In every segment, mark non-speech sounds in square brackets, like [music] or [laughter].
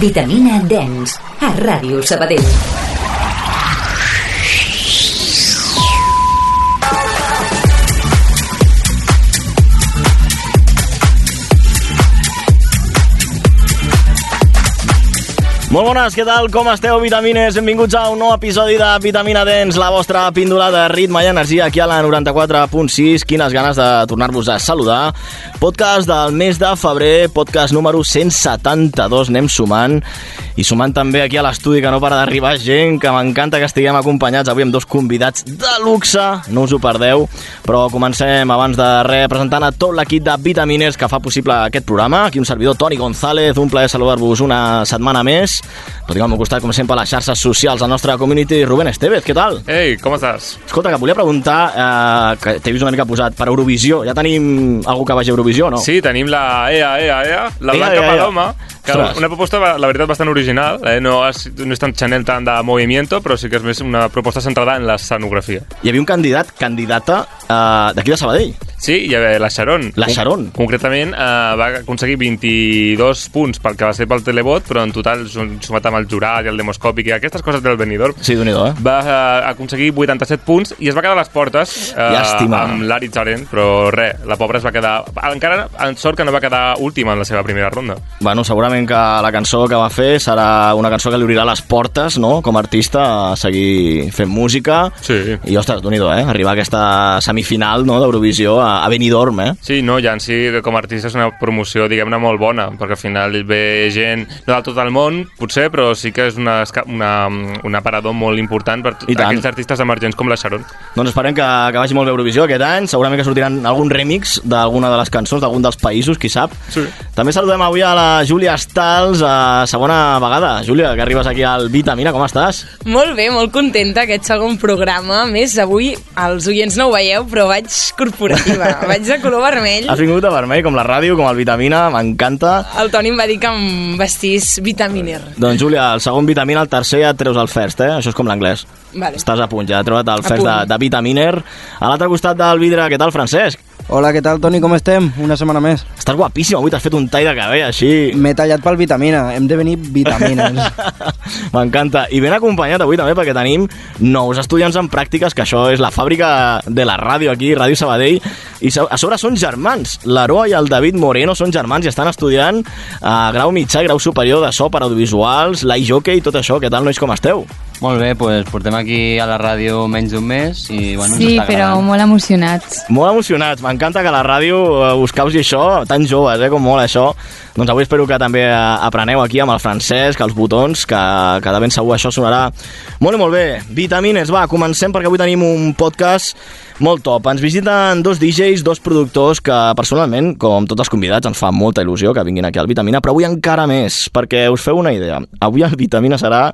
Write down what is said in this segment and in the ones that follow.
Vitamina Dens, a Ràdio Sabadell. Molt bones, què tal? Com esteu, vitamines? Benvinguts a un nou episodi de Vitamina Dens, la vostra píndola de ritme i energia aquí a la 94.6. Quines ganes de tornar-vos a saludar. Podcast del mes de febrer, podcast número 172, anem sumant. I sumant també aquí a l'estudi que no para d'arribar gent, que m'encanta que estiguem acompanyats avui amb dos convidats de luxe, no us ho perdeu. Però comencem abans de res presentant a tot l'equip de Vitamines que fa possible aquest programa. Aquí un servidor, Toni González, un plaer saludar-vos una setmana més. Però tinc al meu costat, com sempre, a les xarxes socials, el nostre community, Rubén Estevez, què tal? Ei, com estàs? Escolta, que volia preguntar, eh, que t'he vist una mica posat, per Eurovisió, ja tenim algú que vagi a Eurovisió, no? Sí, tenim la EA, EA, EA, la EA, Blanca EA, EA. Paloma, que Ostres. una proposta, la veritat, bastant original. Eh? No, és, no és tant Chanel tant de movimiento, però sí que és més una proposta centrada en l'escenografia. Hi havia un candidat, candidata eh, d'aquí de Sabadell, Sí, hi havia la Sharon. La Con- Sharon. Concretament, eh, va aconseguir 22 punts pel que va ser pel televot, però en total, sum- sumat amb el jurat i el demoscòpic i aquestes coses del Benidorm, Sí, eh? va eh, aconseguir 87 punts i es va quedar a les portes eh, Llàstima. amb l'Ari Zaren, però res, la pobra es va quedar... Encara, en sort que no va quedar última en la seva primera ronda. Bueno, segurament que la cançó que va fer serà una cançó que li obrirà les portes, no?, com a artista, a seguir fent música. Sí. I, ostres, déu nhi eh? Arribar a aquesta semifinal no, d'Eurovisió a, a Benidorm, eh? Sí, no, ja en si com a artista és una promoció, diguem-ne, molt bona, perquè al final ve gent, no del tot el món, potser, però sí que és una, una, un aparador molt important per aquells artistes emergents com la Sharon. Doncs esperem que, que vagi molt bé Eurovisió aquest any. Segurament que sortiran algun remix d'alguna de les cançons d'algun dels països, qui sap. Sí. També saludem avui a la Júlia Stals, a segona vegada. Júlia, que arribes aquí al Vitamina, com estàs? Molt bé, molt contenta aquest segon programa. A més, avui els oients no ho veieu, però vaig corporativa. Vaig de color vermell. Has vingut de vermell, com la ràdio, com el Vitamina, m'encanta. El Toni em va dir que em vestís vitaminer. Doncs Júlia, el segon Vitamina, el tercer ja et treus el first, eh? Això és com l'anglès. Vale. Estàs a punt, ja he trobat el A first de, de Vitaminer. A l'altre costat del vidre, què tal, Francesc? Hola, què tal, Toni? Com estem? Una setmana més. Estàs guapíssim avui, t'has fet un tall de cabell així... M'he tallat pel vitamina. Hem de venir vitamines. [laughs] M'encanta. I ben acompanyat avui també perquè tenim nous estudiants en pràctiques, que això és la fàbrica de la ràdio aquí, Ràdio Sabadell, i a sobre són germans. L'Aroa i el David Moreno són germans i estan estudiant a grau mitjà i grau superior de so per audiovisuals, l'iJockey i tot això. Què tal, nois, com esteu? Molt bé, doncs portem aquí a la ràdio menys d'un mes i bueno, Sí, ens està però agradant. molt emocionats. Molt emocionats, m'encanta que la ràdio eh, us causi això, tan joves, eh, com molt això. Doncs avui espero que també eh, apreneu aquí amb el Francesc, els botons, que, que de ben segur això sonarà molt i molt bé. Vitamines, va, comencem perquè avui tenim un podcast molt top. Ens visiten dos DJs, dos productors que personalment, com tots els convidats, ens fa molta il·lusió que vinguin aquí al Vitamina, però avui encara més, perquè us feu una idea. Avui el Vitamina serà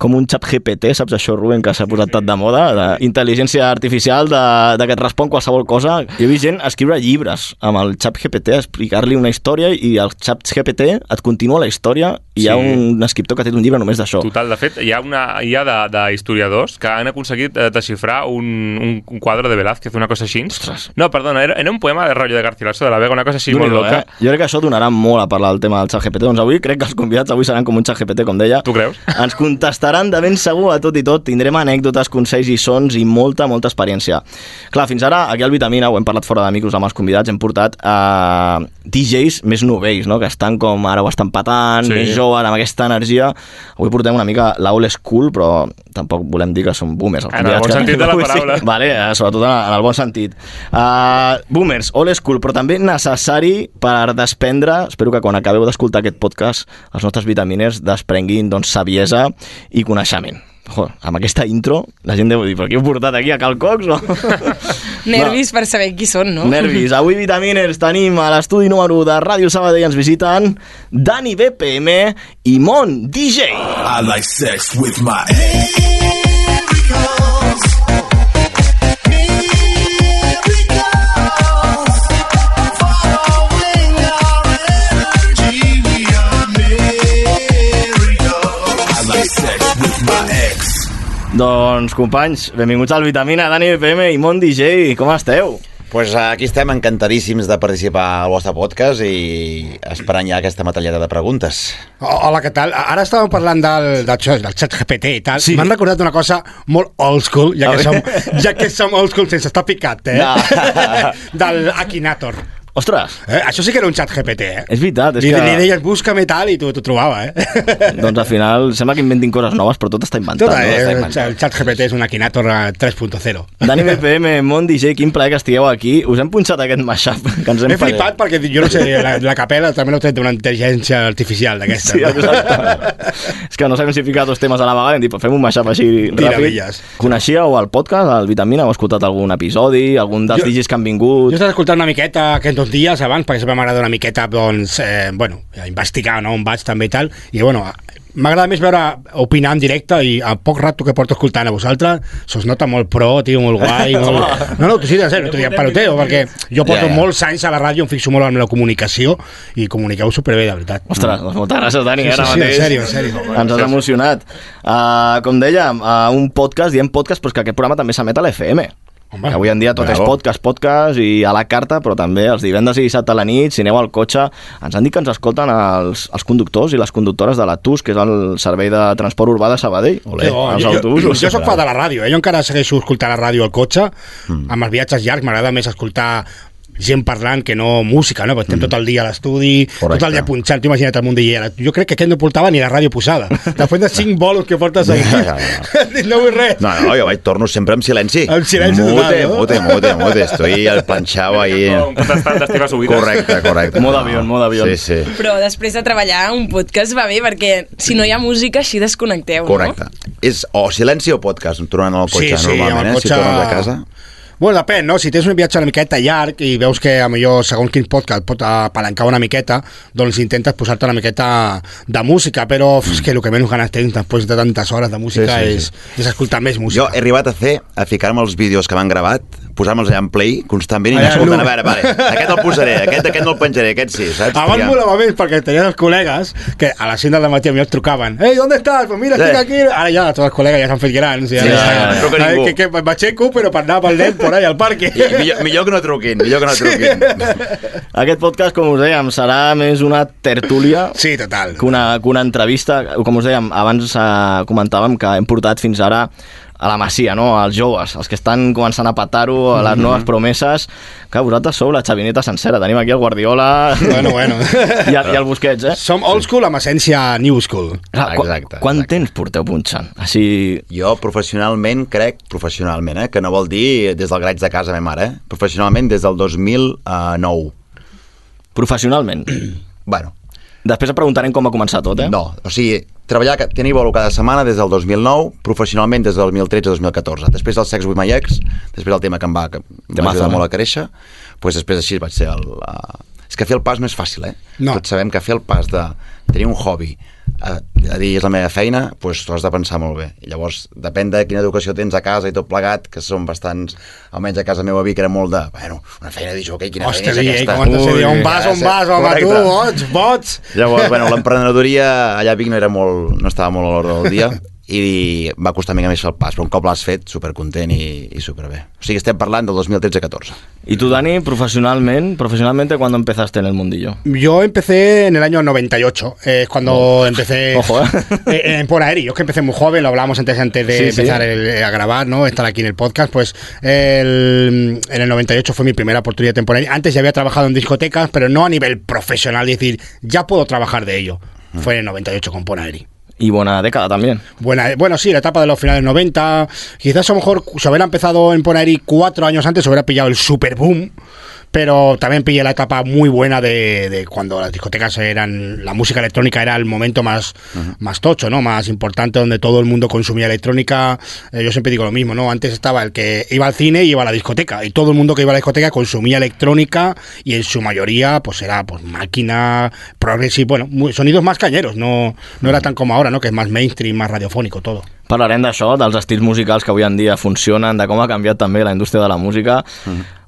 com un xat GPT, saps això, Rubén, que s'ha posat tot de moda, d'intel·ligència artificial, de, de que et respon qualsevol cosa. Jo he vist gent escriure llibres amb el xat GPT, explicar-li una història i el xat GPT et continua la història i hi ha Sí. un escriptor que ha fet un llibre només d'això. Total, de fet, hi ha, una, hi ha de, de historiadors que han aconseguit eh, desxifrar un, un quadre de Velázquez, una cosa així. Ostres. No, perdona, era, era un poema de rotllo de Garcilaso de la Vega, una cosa així molt loca. eh? Jo crec que això donarà molt a parlar del tema del xat GPT. Doncs avui crec que els convidats avui seran com un xat GPT, com deia. Tu creus? [laughs] Ens contestaran de ben segur a tot i tot. Tindrem anècdotes, consells i sons i molta, molta experiència. Clar, fins ara, aquí al Vitamina, ho hem parlat fora de micros amb els convidats, hem portat uh, DJs més novells, no? que estan com ara ho estan patant, Sí. més joves, amb aquesta energia. Avui portem una mica la old school, però tampoc volem dir que són boomers. els En el bon sentit de la paraula. Sí. Vale, eh, sobretot en, en el bon sentit. Uh, boomers, old school, però també necessari per desprendre, espero que quan acabeu d'escoltar aquest podcast, els nostres vitamines desprenguin doncs, saviesa i coneixement. Jo, amb aquesta intro, la gent deu dir, però qui heu portat aquí, a Cal Cox? O? [laughs] Nervis per saber qui són, no? Nervis. Avui, Vitaminers, tenim a l'estudi número de Ràdio Sabadell, ens visiten Dani BPM i Mon DJ. I like sex with my Doncs, companys, benvinguts al Vitamina, Dani BPM i Mon DJ, com esteu? pues aquí estem encantadíssims de participar al vostre podcast i esperant ja aquesta matallada de preguntes. Hola, què tal? Ara estàvem parlant del, del, del xat GPT i tal. Sí. M'han recordat una cosa molt old school, ja que, som, ja que som old school sense estar picat, eh? No. [laughs] del Akinator. Ostres, Eh? Això sí que era un xat GPT, eh? és veritat, és Li, que... li deies búscame tal i tu t'ho trobava, eh? [laughs] Doncs al final sembla que inventin coses noves, però tot està inventat. Tot, no? eh? Està El, inventat. el xat GPT és un Akinator eh, 3.0. Dani [laughs] BPM, Mon DJ, quin plaer que estigueu aquí. Us hem punxat aquest mashup [laughs] que ens hem M'he flipat perquè jo no sé, la, la capella també l'ho tret d'una intel·ligència artificial d'aquesta. Sí, exacte. és que no sabem si ficar dos temes a la vegada i hem dit, "Pues fem un mashup així ràpid. Miravilles. Coneixíeu el podcast, el Vitamina? Heu escoltat algun episodi? Algun dels Jo- digis que han Jo vingut? he estat escoltant una miqueta aquests dos dies abans, perquè sempre m'agrada una miqueta, doncs, eh, bueno, investigar, no?, on vaig també i tal, i bueno, m'agrada més veure, opinar en directe i a poc rato que porto escoltant a vosaltres, se us nota molt pro, tio, molt guai, [laughs] molt... No, no, t'ho sí, en sèrio, t'ho dic peloteo, perquè jo porto ja. molts anys a la ràdio, em fixo molt en la comunicació i comuniqueu superbé, de veritat. Ostres, doncs moltes gràcies, Dani, Sí, ara sí, sí, en mateix. sèrio, en sèrio. Ens has emocionat. Uh, com dèiem, uh, un podcast, diem podcast, però és que aquest programa també s'emet a l'FM. Home, Avui en dia tot és bravo. podcast, podcast i a la carta, però també els divendres i dissabte a la nit, si aneu al cotxe, ens han dit que ens escolten els, els conductors i les conductores de la TUS, que és el servei de transport urbà de Sabadell. Que bo. els jo, jo, autobusos. jo soc fa de la ràdio, eh? jo encara segueixo escoltant la ràdio al cotxe, mm. amb els viatges llargs m'agrada més escoltar gent parlant que no música, no? Perquè estem tot el dia a l'estudi, tot Correcte. el dia punxant, tu imagina't el munt de Jo crec que aquest no portava ni la ràdio posada. Després de cinc [laughs] bolos que portes aquí, Ja, ja, no vull res. No, no, jo vaig torno sempre amb silenci. Amb silenci mute, total, no? Mute, mute, mute. Estoy al planxau ahí. Un contestant d'estives. Correcte, correcte. Modo avión, modo avión. Sí, sí. Però després de treballar, un podcast va bé, perquè si no hi ha música, així desconnecteu, Correcte. És o silenci o podcast, tornant al cotxe, Sí, sí, normalment, el eh? Si cotxe- tornes a casa. Bueno, depèn, no? Si tens un viatge una miqueta llarg i veus que a millor segons quin podcast pot apalancar una miqueta, doncs intentes posar-te una miqueta de música, però mm. és que el que menys ganes tens després de tantes hores de música Sí, sí, és, és escoltar més Jo música. he arribat a fer, a ficar-me els vídeos que m'han gravat, posar-me'ls allà en play constantment i anar escoltant, a veure, vale, aquest el posaré, aquest, aquest no el penjaré, aquest sí, saps? Abans Triar. molava més perquè tenies els col·legues que a les 5 del matí a mi els trucaven Ei, ¿dónde estás? Pues mira, estic Sí. aquí Ara ja tots els col·legues ja s'han fet grans ja, Sí, ja, ja, no truca Ai, ningú. que, que m'aixeco però per anar pel nen por ahí al parque I, millor, millor que no truquin, millor que no truquin. [laughs] Aquest podcast, com us dèiem, serà més una tertúlia Sí, total que una, que una entrevista. Com us dèiem, abans eh, comentàvem que hem portat fins ara a la Masia, no? als joves, els que estan començant a petar-ho, a les noves promeses, que vosaltres sou la xavineta sencera. Tenim aquí el Guardiola Bueno, bueno [laughs] i, el, i el Busquets, eh? Som old school amb essència new school Clar, qu Exacte, quant exacte. temps porteu punxant? Així... Jo professionalment crec, professionalment, eh, que no vol dir des del graig de casa, ma mare, eh? professionalment des del 2009. Professionalment. Bueno, Després et preguntarem com va començar tot, eh? no, o sigui, treballar, tenir bolo cada setmana des del 2009, professionalment des del 2013-2014. Després del Sex with my ex, després del tema que em va, que em va Temazo, ajudar eh? molt a créixer, pues després així vaig ser el... La... És que fer el pas no és fàcil, eh? No. Tots sabem que fer el pas de tenir un hobby a, a dir és la meva feina, pues, t'ho has de pensar molt bé. I llavors, depèn de quina educació tens a casa i tot plegat, que són bastants, almenys a casa meva vi, que era molt de, bueno, una feina de jockey, quina Hòstia, feina és eh, aquesta? com de ser, Ui, on vas, on vas, home, tu, boig, boig Llavors, bueno, l'emprenedoria allà a Vic no, era molt, no estava molt a l'hora del dia [laughs] i va costar mica més fer el pas, però un cop l'has fet, supercontent i, i superbé. O sigui, estem parlant del 2013-14. I tu, Dani, professionalmente, profesionalmente, ¿cuándo empezaste en el mundillo? Yo empecé en el año 98, eh, es cuando empecé [laughs] Ojo, ¿eh? [laughs] eh, en Por Aéreo. Yo que empecé muy joven, lo hablábamos antes, antes de Sí, sí. empezar el- a grabar, ¿no? estar aquí en el podcast. Pues el- en el 98 fue mi primera oportunidad temporal. Antes ya había trabajado en discotecas, pero no a nivel profesional, es decir, ya puedo trabajar de ello. Fue en el 98 con Por Aéreo. Y buena década también. Buena, bueno, sí, la etapa de los finales 90. Quizás a lo mejor si hubiera empezado en Ponari cuatro años antes, hubiera pillado el super boom. Pero también pillé la etapa muy buena de, de cuando las discotecas eran. La música electrónica era el momento más, más tocho, ¿no? Más importante, donde todo el mundo consumía electrónica. Eh, yo siempre digo lo mismo, ¿no? Antes estaba el que iba al cine y iba a la discoteca. Y todo el mundo que iba a la discoteca consumía electrónica y en su mayoría, pues era pues máquina, progressive, bueno, muy- sonidos más cañeros. No, no era tan como ahora, ¿no? Que es más mainstream, más radiofónico, todo. Parlarem d'això, dels estils musicals que avui en dia funcionen, de com ha canviat també la indústria de la música.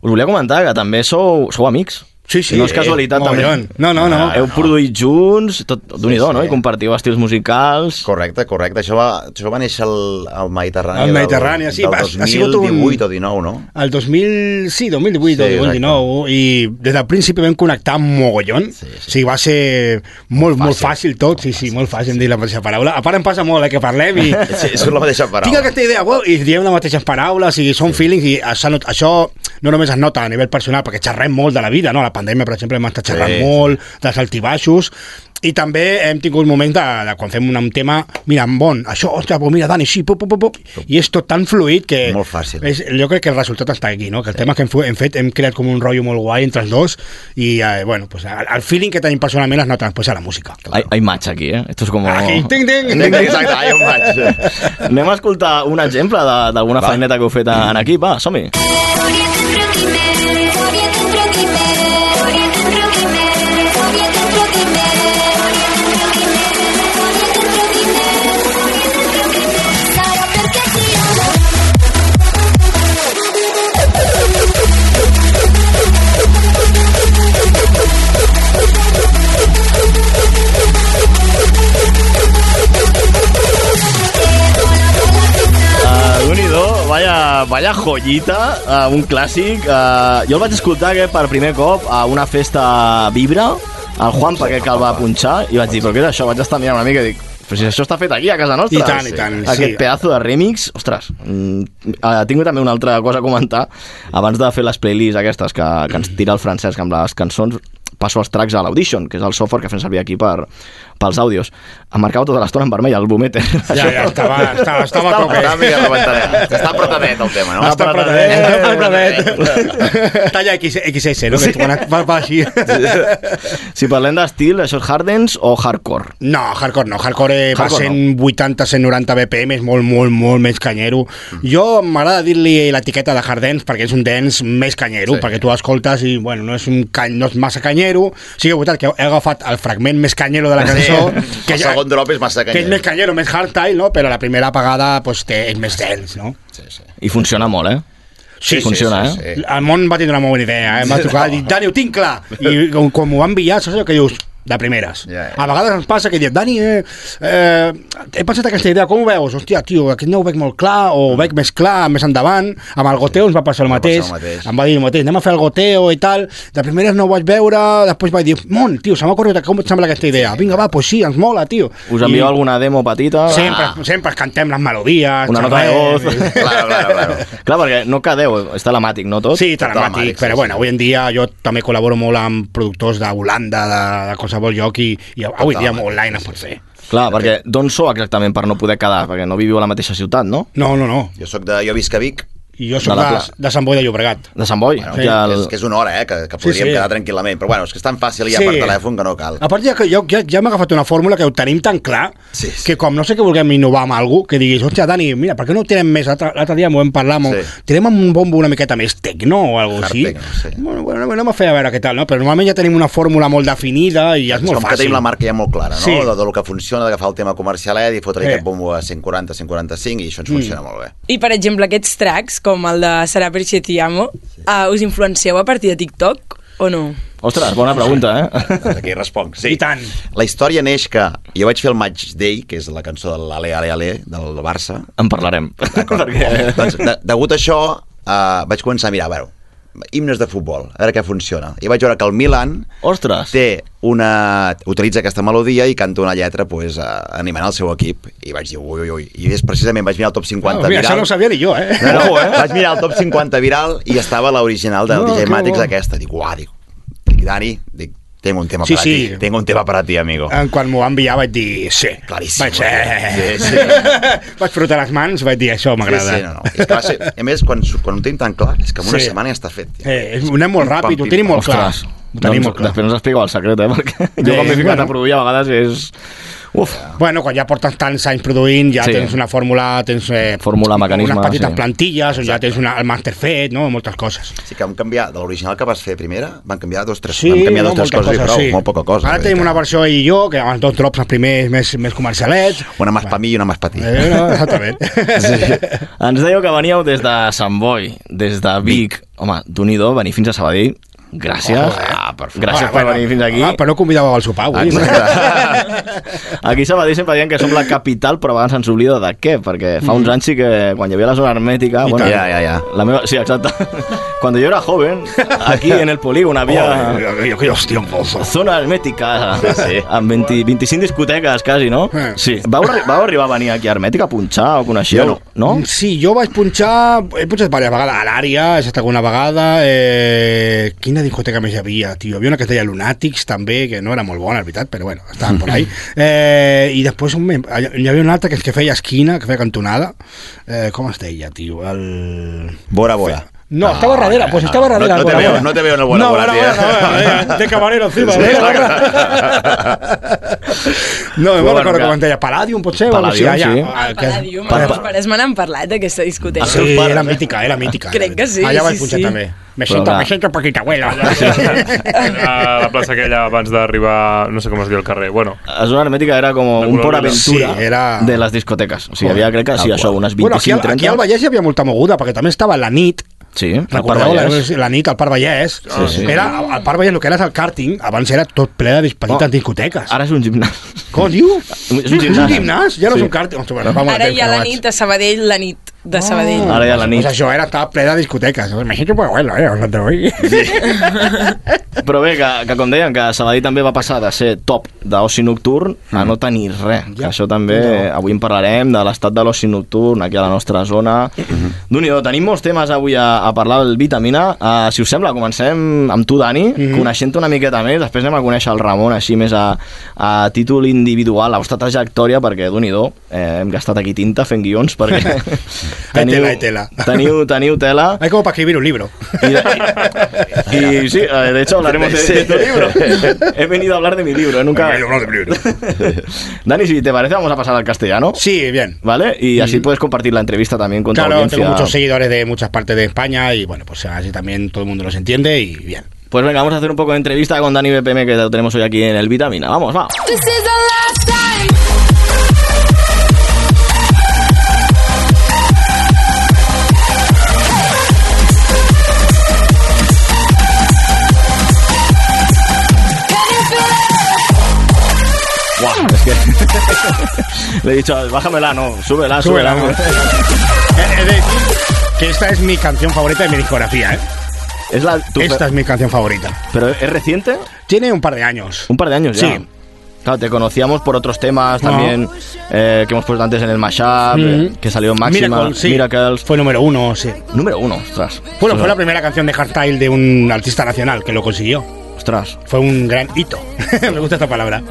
Us volia comentar que també sou, sou amics. Sí, sí, no és casualitat, eh, també. mogollon. No, no, no. Heu produït junts, tot d'un sí, Sí, no? sí. I compartiu estils musicals. Correcte, correcte. Això va, això va néixer al, al Mediterrani. Al Mediterrani, sí, del va- ha 2018 sigut un- o 19, no? El 2000, sí, 2018 o Sí, 2019 i des del principi vam connectar mogollon sí, sí. o sigui, va ser molt, molt fàcil tot, sí, sí, molt fàcil em dir la mateixa paraula a part em passa molt, eh, que parlem i [laughs] Sí, és la mateixa paraula. tinc aquesta idea, wow, i diem les mateixes paraules i són feelings i això, això no només es nota a nivell personal perquè xerrem molt de la vida, no? la pandèmia per exemple hem estat xerrant Sí, sí, molt dels altibaixos i també hem tingut moments de, de quan fem un, un tema, mira, bon, això, ostres, pues mira, Dani, sí, pop, pop, pop, pop, i és tot tan fluid que... Molt fàcil. És, jo crec que el resultat està aquí, no? Que el sí. tema que hem, hem fet, hem creat com un rotllo molt guai entre els dos i, eh, bueno, pues, el, el feeling que tenim personalment es nota després a la música. Hay, hay match aquí, eh? Esto es como... Aquí, ting, ting, [laughs] ting, Exacte, hi ha un match. Anem a escoltar un exemple de- d'alguna feineta que heu fet en equip, va, som-hi. Vaya, vaya joyita, uh, un clàssic. Uh, jo el vaig escoltar aquest per primer cop a una festa Vibra, el Juan Paquet que el va punxar, i vaig dir, però què és això? Vaig estar mirant una mica i dic, però si això està fet aquí, a casa nostra. I tant, i tant, Aquest sí. pedazo de remix, ostres, mm, tinc també una altra cosa a comentar. Abans de fer les playlists aquestes que, que ens tira el Francesc amb les cançons, passo els tracks a l'Audition, que és el software que fem servir aquí per, pels àudios. Em marcava tota l'estona en vermell, el boomete. Ja, ja, estava, estava, estava a tope. Una mica rebentadet. Està apretadet el tema, no? Està apretadet, està apretadet. Talla XS, no? Que quan va, va així. si parlem d'estil, això és hardens o hardcore? No, hardcore no. Hardcore eh, va Hardcore 180, 190 BPM, és molt, molt, molt més canyero. Jo m'agrada dir-li l'etiqueta de hard dance perquè és un dance més canyero, Sí. perquè tu escoltes i, bueno, no és, un cany, no és massa canyero. Sí que és veritat que he agafat el fragment més canyero de la cançó, que, el segon drop és massa que és canyero. més canyero, més hardstyle, no? però la primera apagada pues, té, és més dance, no? Sí, sí. I funciona molt, eh? Sí, funciona, sí, eh? sí. El món va tindre una molt bona idea, eh? Em va trucar i dir, Dani, ho tinc clar. I com, com m'ho va enviar, saps allò que dius? De primeres. Ja, ja. A vegades ens passa que dius, Dani, eh, eh, he pensat aquesta idea, com ho veus? Hòstia, tio, aquest no ho veig molt clar, o ho veig més clar, més endavant. Amb el goteo ens va passar el Va passar mateix. el mateix. Em va dir el mateix, anem a fer el goteo i tal. De primeres no ho vaig veure, després vaig dir, mon, tio, se m'ha corregut, com et sembla aquesta idea? Vinga, va, pues sí, ens mola, tio. Us envieu alguna demo petita? Sempre, sempre cantem les melodies. Una nota de voz. xerrem. [laughs] Claro, claro, claro. Clar, perquè no quedeu, és telemàtic, no tot? Sí, telemàtic, telemàtic, però sí, bueno, avui en dia jo també col·laboro molt amb productors d'Holanda, de, de qualsevol lloc, i, i avui dia telemàtic, online sí, es pot fer. Clar, perquè d'on sou exactament per no poder quedar? Perquè no viviu a la mateixa ciutat, no? No, no, no. Jo, soc de, jo visc a Vic, I jo soc De la de, de Sant Boi de Llobregat. De Sant Boi? Bueno, Aquí al... és, que és una hora, eh, que, que podríem Sí, sí. quedar tranquil·lament. Però bueno, és que és tan fàcil ja Sí. per telèfon que no cal. A part ja que jo ja, ja m'he agafat una fórmula que ho tenim tan clar Sí, sí. que com no sé que vulguem innovar amb alguna que diguis, hòstia, Dani, mira, per què no ho tirem més? L'altre dia m'ho vam parlar, sí. Sí. tirem amb un bombo una miqueta més tecno o alguna Hard així. techno, sí. Bueno, bueno, anem a fer a veure què tal, no? Però normalment ja tenim una fórmula molt definida i és, És molt com que fàcil. tenim la marca ja molt clara, no? Sí. De, de lo que funciona, d'agafar el tema comercialet i fotre Sí. aquest bombo a 140, 145 i això ens funciona molt bé. I, per exemple, aquests tracks, com el de Serà per si ti amo, uh, us influencieu a partir de TikTok o no? Ostres, bona pregunta, eh? Doncs aquí responc. Sí. I tant. La història neix que jo vaig fer el Match Day, que és la cançó de l'Ale, Ale, Ale, del Barça. En parlarem. perquè... doncs, de, degut a això, uh, vaig començar a mirar, a veure, himnes de futbol, a veure què funciona. I vaig veure que el Milan Ostres! té una... utilitza aquesta melodia i canta una lletra pues, uh, animant el seu equip. I vaig dir, ui, ui, ui. I és precisament vaig mirar el top 50 Ah, mira, viral. això no ho sabia ni jo, eh? No, no, eh? Vaig mirar el top 50 viral i estava l'original del No, DJ que Matix bo. aquesta. Dic, uah, dic, dic, Dani, dic, tengo un tema Sí, para sí. ti. Tengo un tema para ti, amigo. En quan m'ho va enviar vaig dir, sí. Claríssim, Vaig, eh... sí, sí. [laughs] vaig frotar les mans, vaig dir, això Sí, m'agrada. sí, no, no. És que va ser, a més, quan, quan ho tenim tan clar, és que en una Sí. setmana ja està fet. tio. Eh, és- ho anem molt ràpid, ho tenim molt clar. Ostres, Ho tenim doncs, molt clar. després ens expliqueu el secret, eh? Perquè jo Eh, quan m'he ficat bueno. a produir a vegades és... Uf, Bueno, quan ja portes tants anys produint, ja Sí. tens una fórmula, tens eh, Fórmula, mecanisme, unes petites sí. plantilles, on ja tens una, el master fet, no? moltes coses. Sí que vam canviar, de l'original que vas fer primera, van canviar dos, tres, Sí, van canviar no, dos, tres moltes coses, i prou, sí. molt poca cosa. Ara tenim una versió ell i jo, que amb dos drops els primers més, més comercialets. Una més per mi i una més per ti. Eh, no, exactament. [laughs] sí. Ens dèieu que veníeu des de Sant Boi, des de Vic. Home, d'un i do, venir fins a Sabadell, gràcies. Ah, per. Gràcies Ah, per bueno. venir fins aquí. Ah, però no convidàveu al sopar avui. Aquí a Sabadell sempre diem que som la capital, però a vegades ens oblida de què, perquè fa uns anys sí que quan hi havia la zona hermètica... I tant. Ja, ja, ja. La meva, sí, exacte. [laughs] Cuando yo era joven, aquí en el polígon havia Oh, aquellos tiempos. zona hermètica, Sí. amb 20, 25 discoteques quasi, no? Eh. Sí. Vau, vau arribar a venir aquí a Hermètica a punxar o coneixeu? Jo no. no? Sí, jo vaig punxar, he punxat diverses vegades a l'àrea, he estat alguna vegada, eh, quina discoteca més hi havia, tio? Hi havia una que es deia Lunatics, també, que no era molt bona, és veritat, però bueno, estaven [laughs] por ahí. Eh, I després un, hi havia una altra que, que feia esquina, que feia cantonada, eh, com es deia, tio? El... Bora, bora. No, estaba Radera, pues estaba no, Radera. no te veo, no te veo en el Bora no, Bora, tío. no, no, de camarero encima. Sí, ¿eh? No, no recordo com es deia, Palladium, potser? o Palladium, algo així, sí. allà, ah, que- Palladium, Pa- els pa- pares me n'han parlat d'aquesta discoteca. Sí, era eh? mítica, era mítica. Crec que sí, Allà vaig sí, punxar també. Me siento, me siento poquita abuela. [laughs] A la plaça aquella abans d'arribar, no sé com es diu el carrer, bueno, La zona hermètica era com un por aventura Sí, era- de les discoteques. O sigui, havia, crec que sí, això, unes 25, Bueno, aquí, al- 30. aquí al Vallès hi havia molta moguda, perquè també estava la nit, Sí, el Parc Recordeu la, Vallès. la nit al Parc Vallès? Sí, sí. Era, al Parc Vallès, el que era el càrting, abans era tot ple de petites Oh, discoteques. Ara és un gimnàs. Com diu? És un És un gimnàs. ja no Sí. és un càrting. Ara hi ha la nit de Sabadell, la nit de Sabadell. Ara hi ha la nit. Pues això era, estava ple de discoteques. Me siento muy abuelo, eh? Hablando hoy. Però bé, que, que com deien, que Sabadell també va passar de ser top d'oci nocturn a no tenir res. Que Ja. això també, avui en parlarem de l'estat de l'oci nocturn aquí a la nostra zona. déu nhi tenim molts temes avui a, a parlar del Vitamina. Uh, si us sembla, comencem amb tu, Dani, coneixent una miqueta més, després anem a conèixer el Ramon així més a, a títol individual, la vostra trajectòria, perquè déu nhi eh, hem gastat aquí tinta fent guions, perquè [laughs] Hay tela, hay tela. teniu, teniu tela. Hay como para escribir un libro. Y, [laughs] y sí, eh, de hecho hablaremos de, de tu libro. [laughs] He venido a hablar de mi libro, nunca... [laughs] Dani, si te parece, vamos a pasar al castellano. Sí, bien. ¿Vale? Y así puedes compartir la entrevista también con tu Claro, audiencia. tengo muchos seguidores de muchas partes de España y bueno, pues así también todo el mundo los entiende y bien. Pues venga, vamos a hacer un poco de entrevista con Dani BPM que lo tenemos hoy aquí en el Vitamina. Vamos, va. Le he dicho, bájamela, no, súbela, súbela. Súbela. [laughs] Eh, he de decir que esta es mi canción favorita de mi discografía, ¿eh? Es la, tu- Esta es mi canción favorita. ¿Pero es reciente? Tiene un par de años. Un par de años ya. Sí. Claro, te conocíamos por otros temas también eh, que hemos puesto antes en el Mashup, eh, que salió en Máxima, Miracle, sí. Miracles. Fue número uno, sí. Número uno, ostras. Bueno, fue la primera canción de Hardstyle de un artista nacional que lo consiguió. Ostras. Fue un gran hito. [laughs] Me gusta esta palabra.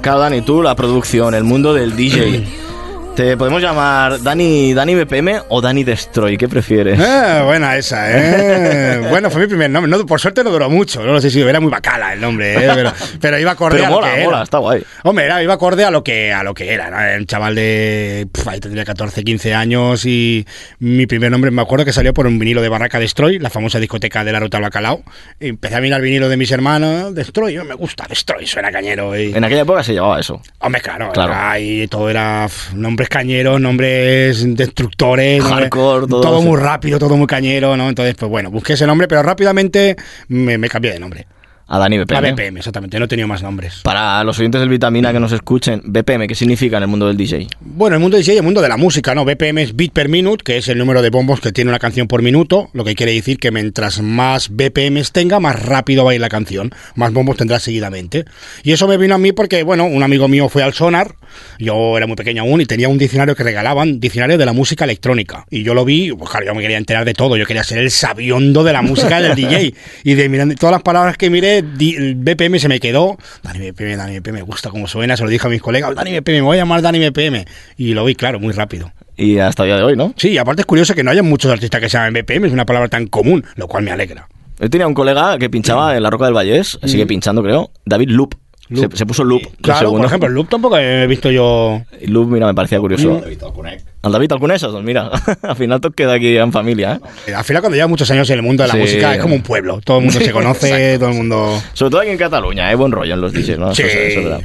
Claro, Dani, tú, la producción, el mundo del DJ. [clears throat] ¿Te podemos llamar Dani, Dani BPM o Dani Destroy? ¿Qué prefieres? Ah, buena esa, ¿eh? [laughs] Bueno, fue mi primer nombre. No, por suerte no duró mucho. No lo sé si era muy bacala el nombre, ¿eh? Pero, pero iba acorde Pero a lo mola, que mola, era. está guay. Hombre, era, iba acorde a lo que, a lo que era. ¿no? Era Un chaval de. ahí tendría 14, 15 años y mi primer nombre me acuerdo que salió por un vinilo de Barraca Destroy, la famosa discoteca de la Ruta al Bacalao. Y empecé a mirar vinilo de mis hermanos. Destroy, me gusta, Destroy, suena cañero. Y, En aquella época se llevaba eso. Hombre, claro, Claro. ahí todo era pf, nombres cañeros, nombres destructores, Hardcore, todo muy rápido, todo muy cañero, ¿no? Entonces, pues bueno, busqué ese nombre, pero rápidamente me, me cambié de nombre. A Dani BPM. A BPM, exactamente, no he tenido más nombres. Para los oyentes del Vitamina que nos escuchen, BPM, ¿qué significa en el mundo del DJ? Bueno, el mundo DJ y el mundo de la música, ¿no? BPM es beat per minute, que es el número de bombos que tiene una canción por minuto, lo que quiere decir que mientras más BPMs tenga, más rápido va a ir la canción, más bombos tendrá seguidamente. Y eso me vino a mí porque, bueno, un amigo mío fue al Sonar, yo era muy pequeño aún y tenía un diccionario que regalaban, diccionario de la música electrónica. Y yo lo vi, pues claro, yo me quería enterar de todo, yo quería ser el sabiondo de la música del DJ. Y de mirando todas las palabras que miré, el BPM se me quedó. Dani BPM, Dani BPM, me gusta cómo suena, se lo dije a mis colegas, Dani BPM, me voy a llamar Dani BPM. Y lo vi, claro, muy rápido. Y hasta el día de hoy, ¿no? Sí, y aparte es curioso que no haya muchos artistas que se llamen BPM, es una palabra tan común, lo cual me alegra. Yo tenía un colega que pinchaba en la Roca del Vallés, sigue pinchando, creo, David Loop. Loop. Se, se puso Loop. Claro, segundo. por ejemplo, el loop tampoco he visto yo. Loop, mira, me parecía curioso. El David Alcunesa, doncs mira, [laughs] al final tot queda aquí en familia, ¿eh? Al final, cuando llevas muchos años en el mundo de la Sí. música, es como un pueblo. Todo el mundo se [laughs] conoce, todo el mundo. Sobre todo aquí en Cataluña, ¿eh? Buen rollo en los DJs, ¿no? Sí. Eso, es- eso es verdad.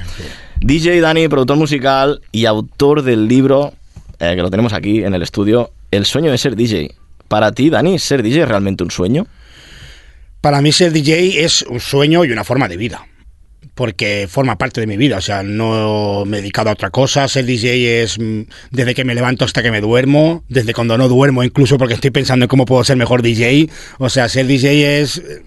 DJ Dani, productor musical y autor del libro, eh, que lo tenemos aquí en el estudio, El sueño de ser DJ. Para ti, Dani, ¿ser DJ es realmente un sueño? Para mí ser DJ es un sueño y una forma de vida. Porque forma parte de mi vida, o sea, no me he dedicado a otra cosa. Ser DJ es mm, desde que me levanto hasta que me duermo, desde cuando no duermo, incluso porque estoy pensando en cómo puedo ser mejor DJ. O sea, ser DJ es eh,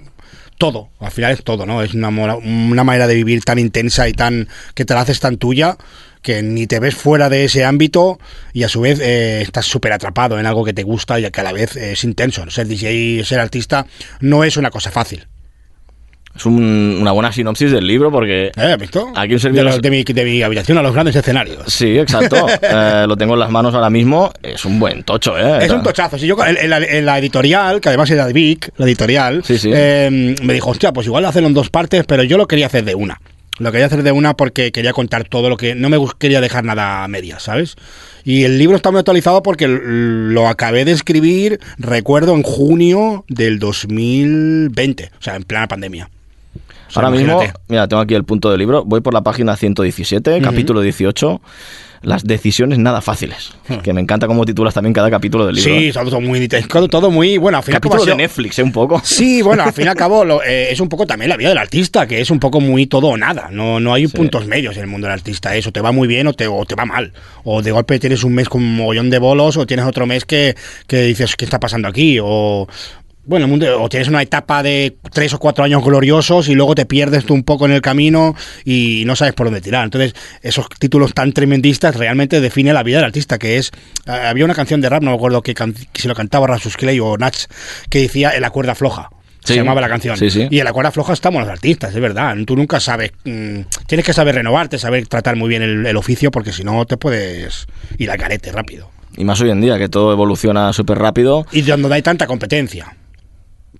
todo, al final es todo, ¿no? Es una, una manera de vivir tan intensa y tan que te la haces tan tuya que ni te ves fuera de ese ámbito y a su vez eh, estás súper atrapado en algo que te gusta y que a la vez es intenso. Ser DJ, ser artista no es una cosa fácil. Es un- una buena sinopsis del libro porque... ¿Eh? ¿Has visto? Aquí un de, servidor... los- de mi, de mi habitación a los grandes escenarios. Sí, exacto. [laughs] Eh, lo tengo en las manos ahora mismo. Es un buen tocho, ¿eh? Es un tochazo. Si yo en, en la, en la editorial, que además era de Vic, la editorial, Sí, sí. eh, me dijo, hostia, pues igual hacerlo en dos partes, pero yo lo quería hacer de una. Lo quería hacer de una porque quería contar todo lo que. No me quería dejar nada a medias, ¿sabes? Y el libro está muy actualizado porque lo acabé de escribir, recuerdo, en junio del 2020, o sea, en plena pandemia. Sea, Ahora mismo, mira, tengo aquí el punto del libro. Voy por la página 117, capítulo 18. Las decisiones nada fáciles. Que me encanta cómo titulas también cada capítulo del libro. Hmm. Sí, todo, muy, todo muy. Bueno, al final. Capítulo de Netflix, ¿eh? Un poco. Sí, bueno, al fin y al [laughs] cabo lo- eh, es un poco también la vida del artista, que es un poco muy todo o nada. No, no hay puntos medios en el mundo del artista. Eso te va muy bien o te, o te va mal. O de golpe tienes un mes con un mogollón de bolos o tienes otro mes que, que dices, ¿qué está pasando aquí? O. Bueno, el mundo, o tienes una etapa de tres o cuatro años gloriosos y luego te pierdes tú un poco en el camino y no sabes por dónde tirar. Entonces, esos títulos tan tremendistas realmente definen la vida del artista, que es... eh, había una canción de rap, no me acuerdo que, si lo cantaba Rasus Clay o Natch, que decía en la cuerda floja. Sí. Se llamaba la canción. Sí, sí. Y en la cuerda floja estamos los artistas, es verdad. Tú nunca sabes. mm, tienes que saber renovarte, saber tratar muy bien el, el oficio, porque si no te puedes ir al carete rápido. Y más hoy en día, que todo evoluciona súper rápido. Y donde hay tanta competencia.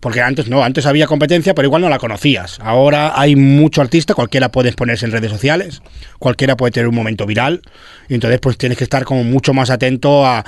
Porque antes no, antes había competencia, pero igual no la conocías. Ahora hay mucho artista, cualquiera puede exponerse en redes sociales, cualquiera puede tener un momento viral, y entonces pues tienes que estar como mucho más atento a, a-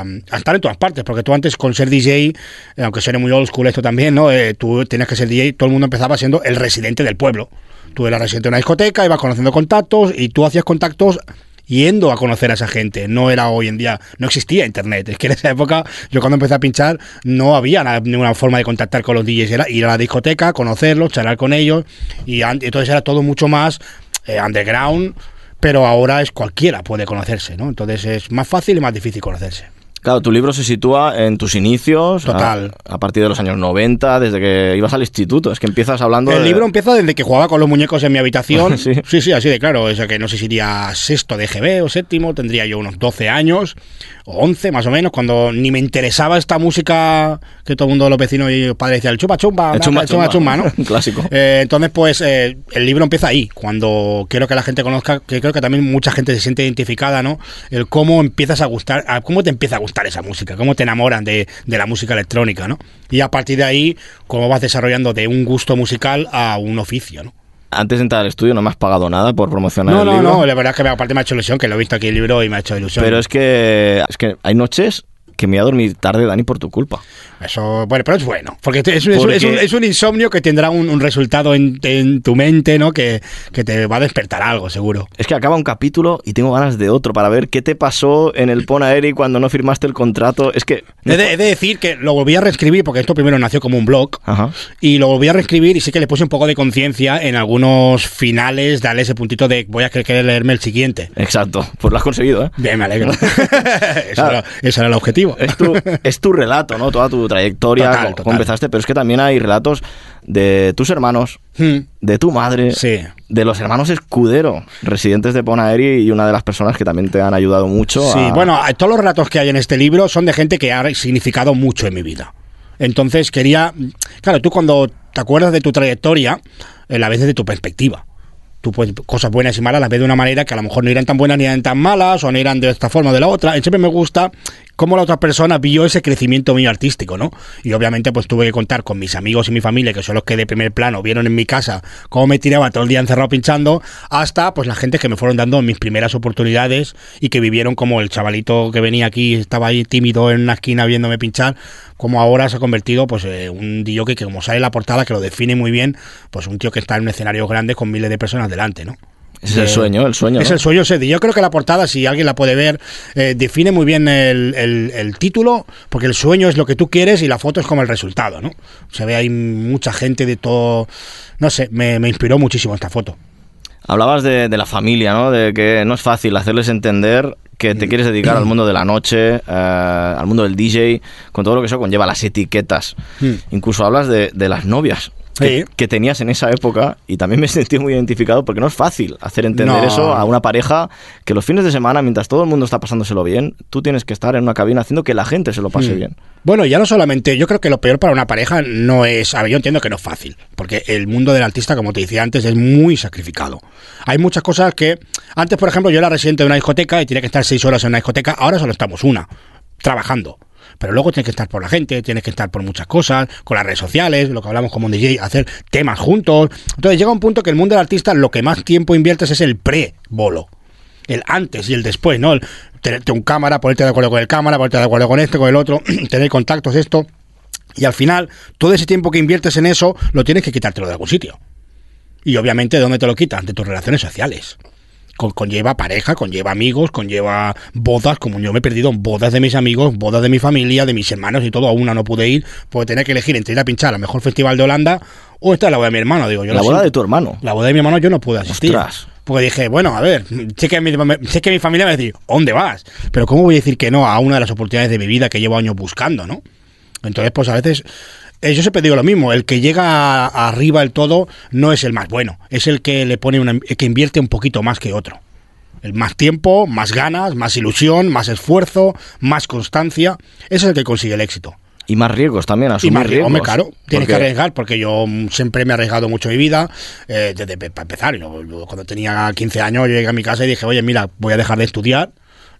a- a estar en todas partes, porque tú antes con ser DJ, eh, aunque suene muy old school esto también, ¿no? Eh, tú tienes que ser DJ, todo el mundo empezaba siendo el residente del pueblo. Tú eras residente de una discoteca, ibas conociendo contactos, y tú hacías contactos yendo a conocer a esa gente. No era hoy en día, no existía internet. Es que en esa época, yo cuando empecé a pinchar, no había nada- ninguna forma de contactar con los DJs. Era ir a la discoteca, conocerlos, charlar con ellos. Y entonces era todo mucho más eh, underground. Pero ahora es cualquiera puede conocerse, ¿no? Entonces es más fácil y más difícil conocerse. Claro, tu libro se sitúa en tus inicios. Total. A, a partir de los años 90, desde que ibas al instituto. Es que empiezas hablando El de- libro empieza desde que jugaba con los muñecos en mi habitación. [laughs] Sí. sí, sí, así de claro. O sea que no sé si iría sexto de GB o séptimo, tendría yo unos 12 años o 11 más o menos, cuando ni me interesaba esta música que todo el mundo, los vecinos y los padres decían, el chumba chumba, El chumba chumba chumba, ¿no? Un [laughs] clásico. Eh, entonces, pues eh, el libro empieza ahí, cuando quiero que la gente conozca, que creo que también mucha gente se siente identificada, ¿no? El cómo empiezas a gustar, a cómo te empieza a gustar esa música, cómo te enamoran de, de la música electrónica, ¿no? Y a partir de ahí, cómo vas desarrollando de un gusto musical a un oficio, ¿no? Antes de entrar al estudio no me has pagado nada por promocionar No, el no, libro. no, la verdad es que aparte me ha hecho ilusión, que lo he visto aquí el libro y me ha hecho ilusión. Pero es que, es que hay noches que me voy a dormir tarde, Dani, por tu culpa. Eso, bueno, pero es bueno, porque es, un- es un- Porque- es un, es un insomnio que tendrá un, un resultado en, en tu mente, ¿no? Que, que te va a despertar algo, seguro. Es que acaba un capítulo y tengo ganas de otro para ver qué te pasó en el Pon Aeri cuando no firmaste el contrato. Es que... He de, he de decir que lo volví a reescribir, porque esto primero nació como un blog, Ajá. y lo volví a reescribir y sí que le puse un poco de conciencia en algunos finales, darle ese puntito de voy a querer leerme el siguiente. Exacto, pues lo has conseguido, ¿eh? Bien, me alegro. [laughs] eso, Claro. era, ese era el objetivo. Es tu, es tu relato, ¿no? Toda tu trayectoria, Total, cómo- cómo total. empezaste, pero es que también hay relatos de tus hermanos, Hmm. de tu madre, Sí. de los hermanos Escudero, residentes de Ponaeri y una de las personas que también te han ayudado mucho. Sí, a- bueno, todos los relatos que hay en este libro son de gente que ha significado mucho en mi vida. Entonces quería, claro, tú cuando te acuerdas de tu trayectoria, eh, la ves desde tu perspectiva. Tú pues cosas buenas y malas las ves de una manera que a lo mejor no eran tan buenas ni eran tan malas o no eran de esta forma o de la otra. Y siempre me gusta cómo la otra persona vio ese crecimiento mío artístico, ¿no? Y obviamente pues tuve que contar con mis amigos y mi familia, que son los que de primer plano vieron en mi casa cómo me tiraba todo el día encerrado pinchando, hasta pues la gente que me fueron dando mis primeras oportunidades y que vivieron como el chavalito que venía aquí, estaba ahí tímido en una esquina viéndome pinchar, como ahora se ha convertido pues eh, un tío que, como sale la portada, que lo define muy bien, pues un tío que está en un escenario grande con miles de personas delante, ¿no? Es el de- sueño, el sueño, Es ¿no? el sueño ese. Yo creo que la portada, si alguien la puede ver, eh, define muy bien el, el- el título, porque el sueño es lo que tú quieres y la foto es como el resultado, ¿no? Se ve ahí mucha gente de todo. No sé, me, me inspiró muchísimo esta foto. Hablabas de, de la familia, ¿no? De que no es fácil hacerles entender que te quieres dedicar al mundo de la noche, eh, al mundo del DJ, con todo lo que eso conlleva, las etiquetas. Mm. Incluso hablas de, de las novias que, Sí. que tenías en esa época y también me [laughs] sentí muy identificado porque no es fácil hacer entender No. eso a una pareja que los fines de semana, mientras todo el mundo está pasándoselo bien, tú tienes que estar en una cabina haciendo que la gente se lo pase Mm. bien. Bueno, ya no solamente, yo creo que lo peor para una pareja no es, a ver, yo entiendo que no es fácil, porque el mundo del artista, como te decía antes, es muy sacrificado. Hay muchas cosas que, antes, por ejemplo, yo era residente de una discoteca y tenía que estar seis horas en una discoteca, ahora solo estamos una, trabajando. Pero luego tienes que estar por la gente, tienes que estar por muchas cosas, con las redes sociales, lo que hablamos como un DJ, hacer temas juntos. Entonces llega un punto que el mundo del artista lo que más tiempo inviertes es el pre-bolo el antes y el después, ¿no? El tenerte un cámara, ponerte de acuerdo con el cámara, ponerte de acuerdo con este, con el otro, [clears throat] tener contactos, esto. Y al final, todo ese tiempo que inviertes en eso, lo tienes que quitártelo de algún sitio. Y obviamente, ¿de dónde te lo quitas? De tus relaciones sociales. Con- conlleva pareja, conlleva amigos, conlleva bodas, como yo me he perdido en bodas de mis amigos, bodas de mi familia, de mis hermanos y todo, a una no pude ir, porque tenía que elegir entre ir a pinchar al mejor festival de Holanda o esta es la boda de mi hermano, digo yo. la boda de tu hermano. La boda de mi hermano yo no pude asistir. Ostras. Porque dije, bueno, a ver, sé que, mi, sé que mi familia me va a decir, ¿a ¿dónde vas? Pero ¿cómo voy a decir que no a una de las oportunidades de mi vida que llevo años buscando, no? Entonces, pues a veces, yo siempre digo lo mismo, el que llega arriba del todo no es el más bueno, es el que le pone una, el que invierte un poquito más que otro. El más tiempo, más ganas, más ilusión, más esfuerzo, más constancia, ese es el que consigue el éxito. Y más riesgos también, Y asumir más riesgo, riesgos. hombre, claro, tienes que arriesgar porque yo siempre me he arriesgado mucho mi vida, eh, desde para empezar. Yo, yo cuando tenía 15 años yo llegué a mi casa y dije, oye, mira, voy a dejar de estudiar,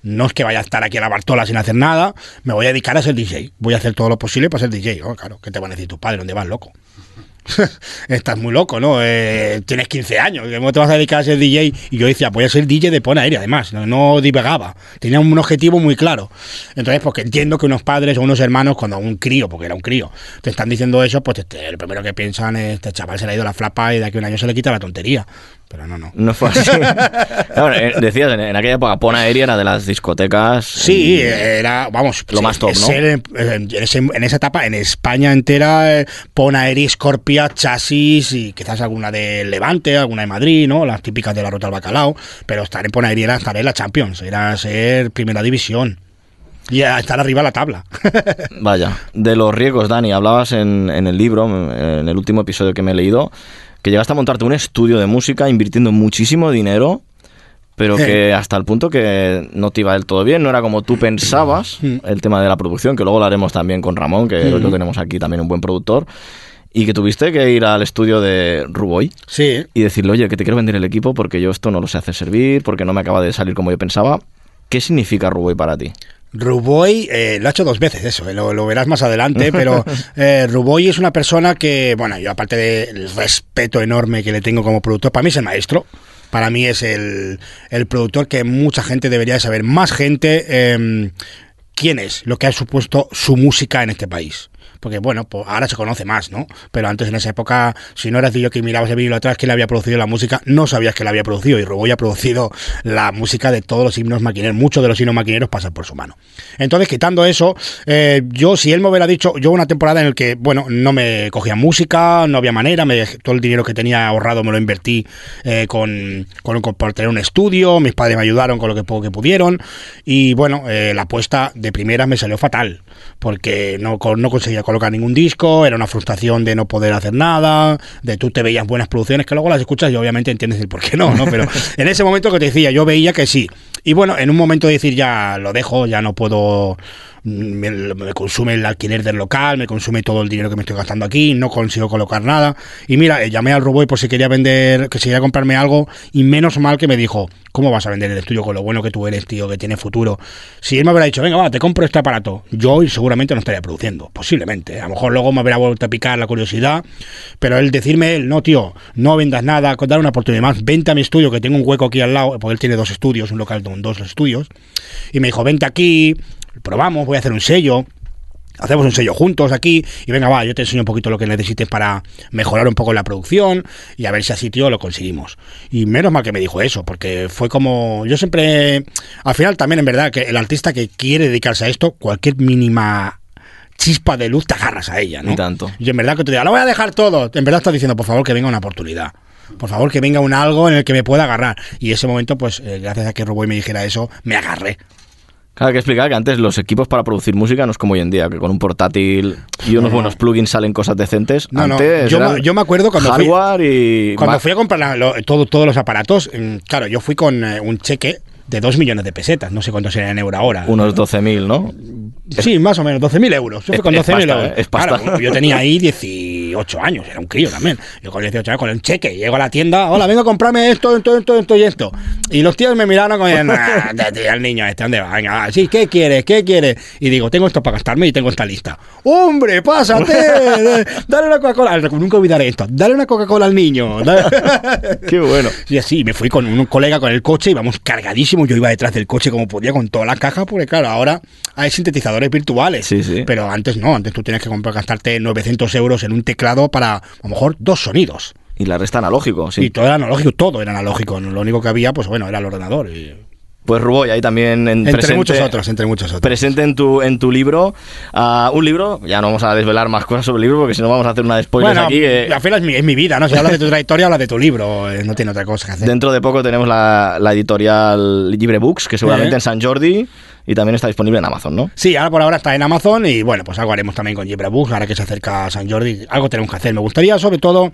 no es que vaya a estar aquí a la Bartola sin hacer nada, me voy a dedicar a ser DJ, voy a hacer todo lo posible para ser DJ. Oh, claro, ¿qué te van a decir tus padres? ¿Dónde vas, loco? [laughs] Estás muy loco, ¿no? Eh, tienes 15 años, ¿cómo te vas a dedicar a ser DJ? Y yo decía, voy a ser DJ de Pon Aérea, además, no, no divagaba, tenía un objetivo muy claro. Entonces, porque entiendo que unos padres o unos hermanos, cuando un crío, porque era un crío, te están diciendo eso, pues te- lo primero que piensan es, este chaval se le ha ido la flapa y de aquí a un año se le quita la tontería. Pero no, no. No fue así. [laughs] Claro, eh, decías, en, en aquella época Pona Aérea era de las discotecas. Sí, era, vamos, Lo más top, ¿no? en, en esa etapa, en España entera, eh, pon Aeri, Scorpia, Chasis y quizás alguna de Levante, alguna de Madrid, ¿no? Las típicas de la ruta al bacalao. Pero estar en Ponaeri era estar en la Champions, era ser primera división. Y a estar arriba la tabla. [laughs] Vaya, de los riesgos, Dani, hablabas en, en el libro, en el último episodio que me he leído, que llegaste a montarte un estudio de música invirtiendo muchísimo dinero, pero que hasta el punto que no te iba del todo bien, no era como tú pensabas el tema de la producción, que luego lo haremos también con Ramón, que hoy lo tenemos aquí también un buen productor, y que tuviste que ir al estudio de Ruboy Sí. y decirle, oye, que te quiero vender el equipo porque yo esto no lo sé hacer servir, porque no me acaba de salir como yo pensaba. ¿Qué significa Ruboy para ti? Ruboy eh, lo ha hecho dos veces, eso, eh, lo, lo verás más adelante, [laughs] pero eh, Ruboy es una persona que, bueno, yo aparte del respeto enorme que le tengo como productor, para mí es el maestro, para mí es el, el productor que mucha gente debería de saber, más gente, eh, quién es, lo que ha supuesto su música en este país. Porque bueno, pues ahora se conoce más, ¿no? Pero antes en esa época, si no eras de yo que mirabas el vídeo atrás que le había producido la música, no sabías que la había producido. Y Ruboy ha producido la música de todos los himnos maquineros. Muchos de los himnos maquineros pasan por su mano. Entonces, quitando eso, eh, yo, si él me hubiera dicho, yo una temporada en el que, bueno, no me cogía música, no había manera, me todo el dinero que tenía ahorrado me lo invertí eh, con, con, con- por tener un estudio, mis padres me ayudaron con lo que que pudieron. Y bueno, eh, la apuesta de primera me salió fatal, porque no, no conseguía colocar ningún disco, era una frustración de no poder hacer nada, de tú te veías buenas producciones que luego las escuchas y obviamente entiendes el por qué no, ¿no? Pero [laughs] en ese momento que te decía, yo veía que sí. Y bueno, en un momento de decir ya lo dejo, ya no puedo me, me consume el alquiler del local, me consume todo el dinero que me estoy gastando aquí, no consigo colocar nada. Y mira, eh, llamé al Ruboy por si quería vender, que si quería comprarme algo, y menos mal que me dijo, ¿cómo vas a vender el estudio con lo bueno que tú eres, tío, que tiene futuro? Si él me hubiera dicho, venga, va, te compro este aparato, yo hoy seguramente no estaría produciendo, posiblemente. A lo mejor luego me hubiera vuelto a picar la curiosidad, pero él decirme, él, no, tío, no vendas nada, dar una oportunidad más, vente a mi estudio, que tengo un hueco aquí al lado, porque él tiene dos estudios, un local con dos estudios, y me dijo, vente aquí, probamos, voy a hacer un sello. hacemos un sello juntos aquí y venga, va, yo te enseño un poquito lo que necesites para mejorar un poco la producción y a ver si así, tío, lo conseguimos. Y menos mal que me dijo eso, porque fue como, yo siempre, al final también en verdad, que el artista que quiere dedicarse a esto, cualquier mínima chispa de luz te agarras a ella, ¿no? Y tanto. Y en verdad que te diga, lo voy a dejar todo. En verdad estás diciendo, por favor, que venga una oportunidad. Por favor, que venga un algo en el que me pueda agarrar. Y ese momento, pues, eh, gracias a que Roboy me dijera eso, me agarré. Claro, hay que explicar que antes los equipos para producir música no es como hoy en día, que con un portátil y unos buenos plugins salen cosas decentes. No, no, antes yo, eran me- yo me acuerdo cuando fui- hardware y Cuando Mac. fui a comprar la- lo- todo- todos los aparatos, mm, claro, yo fui con eh, un cheque de 2 millones de pesetas, no sé cuánto sería en euro ahora. unos 12.000, ¿no? Sí, más o menos, 12.000 euros. Yo fui con es 12.000 pasta, euros. ¿eh? Es pasta. Claro, yo tenía ahí 18 años, era un crío también. Yo con 18 años, con un cheque, llego a la tienda, hola, vengo a comprarme esto, esto, esto, esto y esto. Y los tíos me miraron como, "Nah, [laughs] el niño este, ¿dónde va? Venga, sí, ¿qué quieres? ¿Qué quieres? Y digo, tengo esto para gastarme y tengo esta lista. ¡Hombre, pásate! Dale una Coca-Cola. Nunca olvidaré esto. Dale una Coca-Cola al niño. [laughs] Qué bueno. y así, me fui con un colega con el coche, íbamos cargadísimos, yo iba detrás del coche como podía con todas las cajas, porque claro, ahora hay sintetizadores virtuales, Sí, sí. pero antes no, antes tú tienes que comprar, gastarte 900 euros en un teclado para a lo mejor dos sonidos. Y la resta analógico, sí. Y todo era analógico, todo era analógico, lo único que había, pues bueno, era el ordenador. y- Pues Ruboy, ahí también en entre presente, muchos otros, entre muchos otros. presente en tu, en tu libro. ah, un libro, ya no vamos a desvelar más cosas sobre el libro porque si no vamos a hacer una de spoilers Bueno, aquí. que al final es mi, es mi vida, ¿no? Si hablas de tu trayectoria, hablas de tu libro, eh, no tiene otra cosa que hacer. Dentro de poco tenemos la, la editorial Libre Books, que seguramente Eh. en San Jordi y también está disponible en Amazon, ¿no? Sí, ahora por ahora está en Amazon y bueno, pues algo haremos también con Books, ahora que se acerca a San Jordi, algo tenemos que hacer. Me gustaría sobre todo,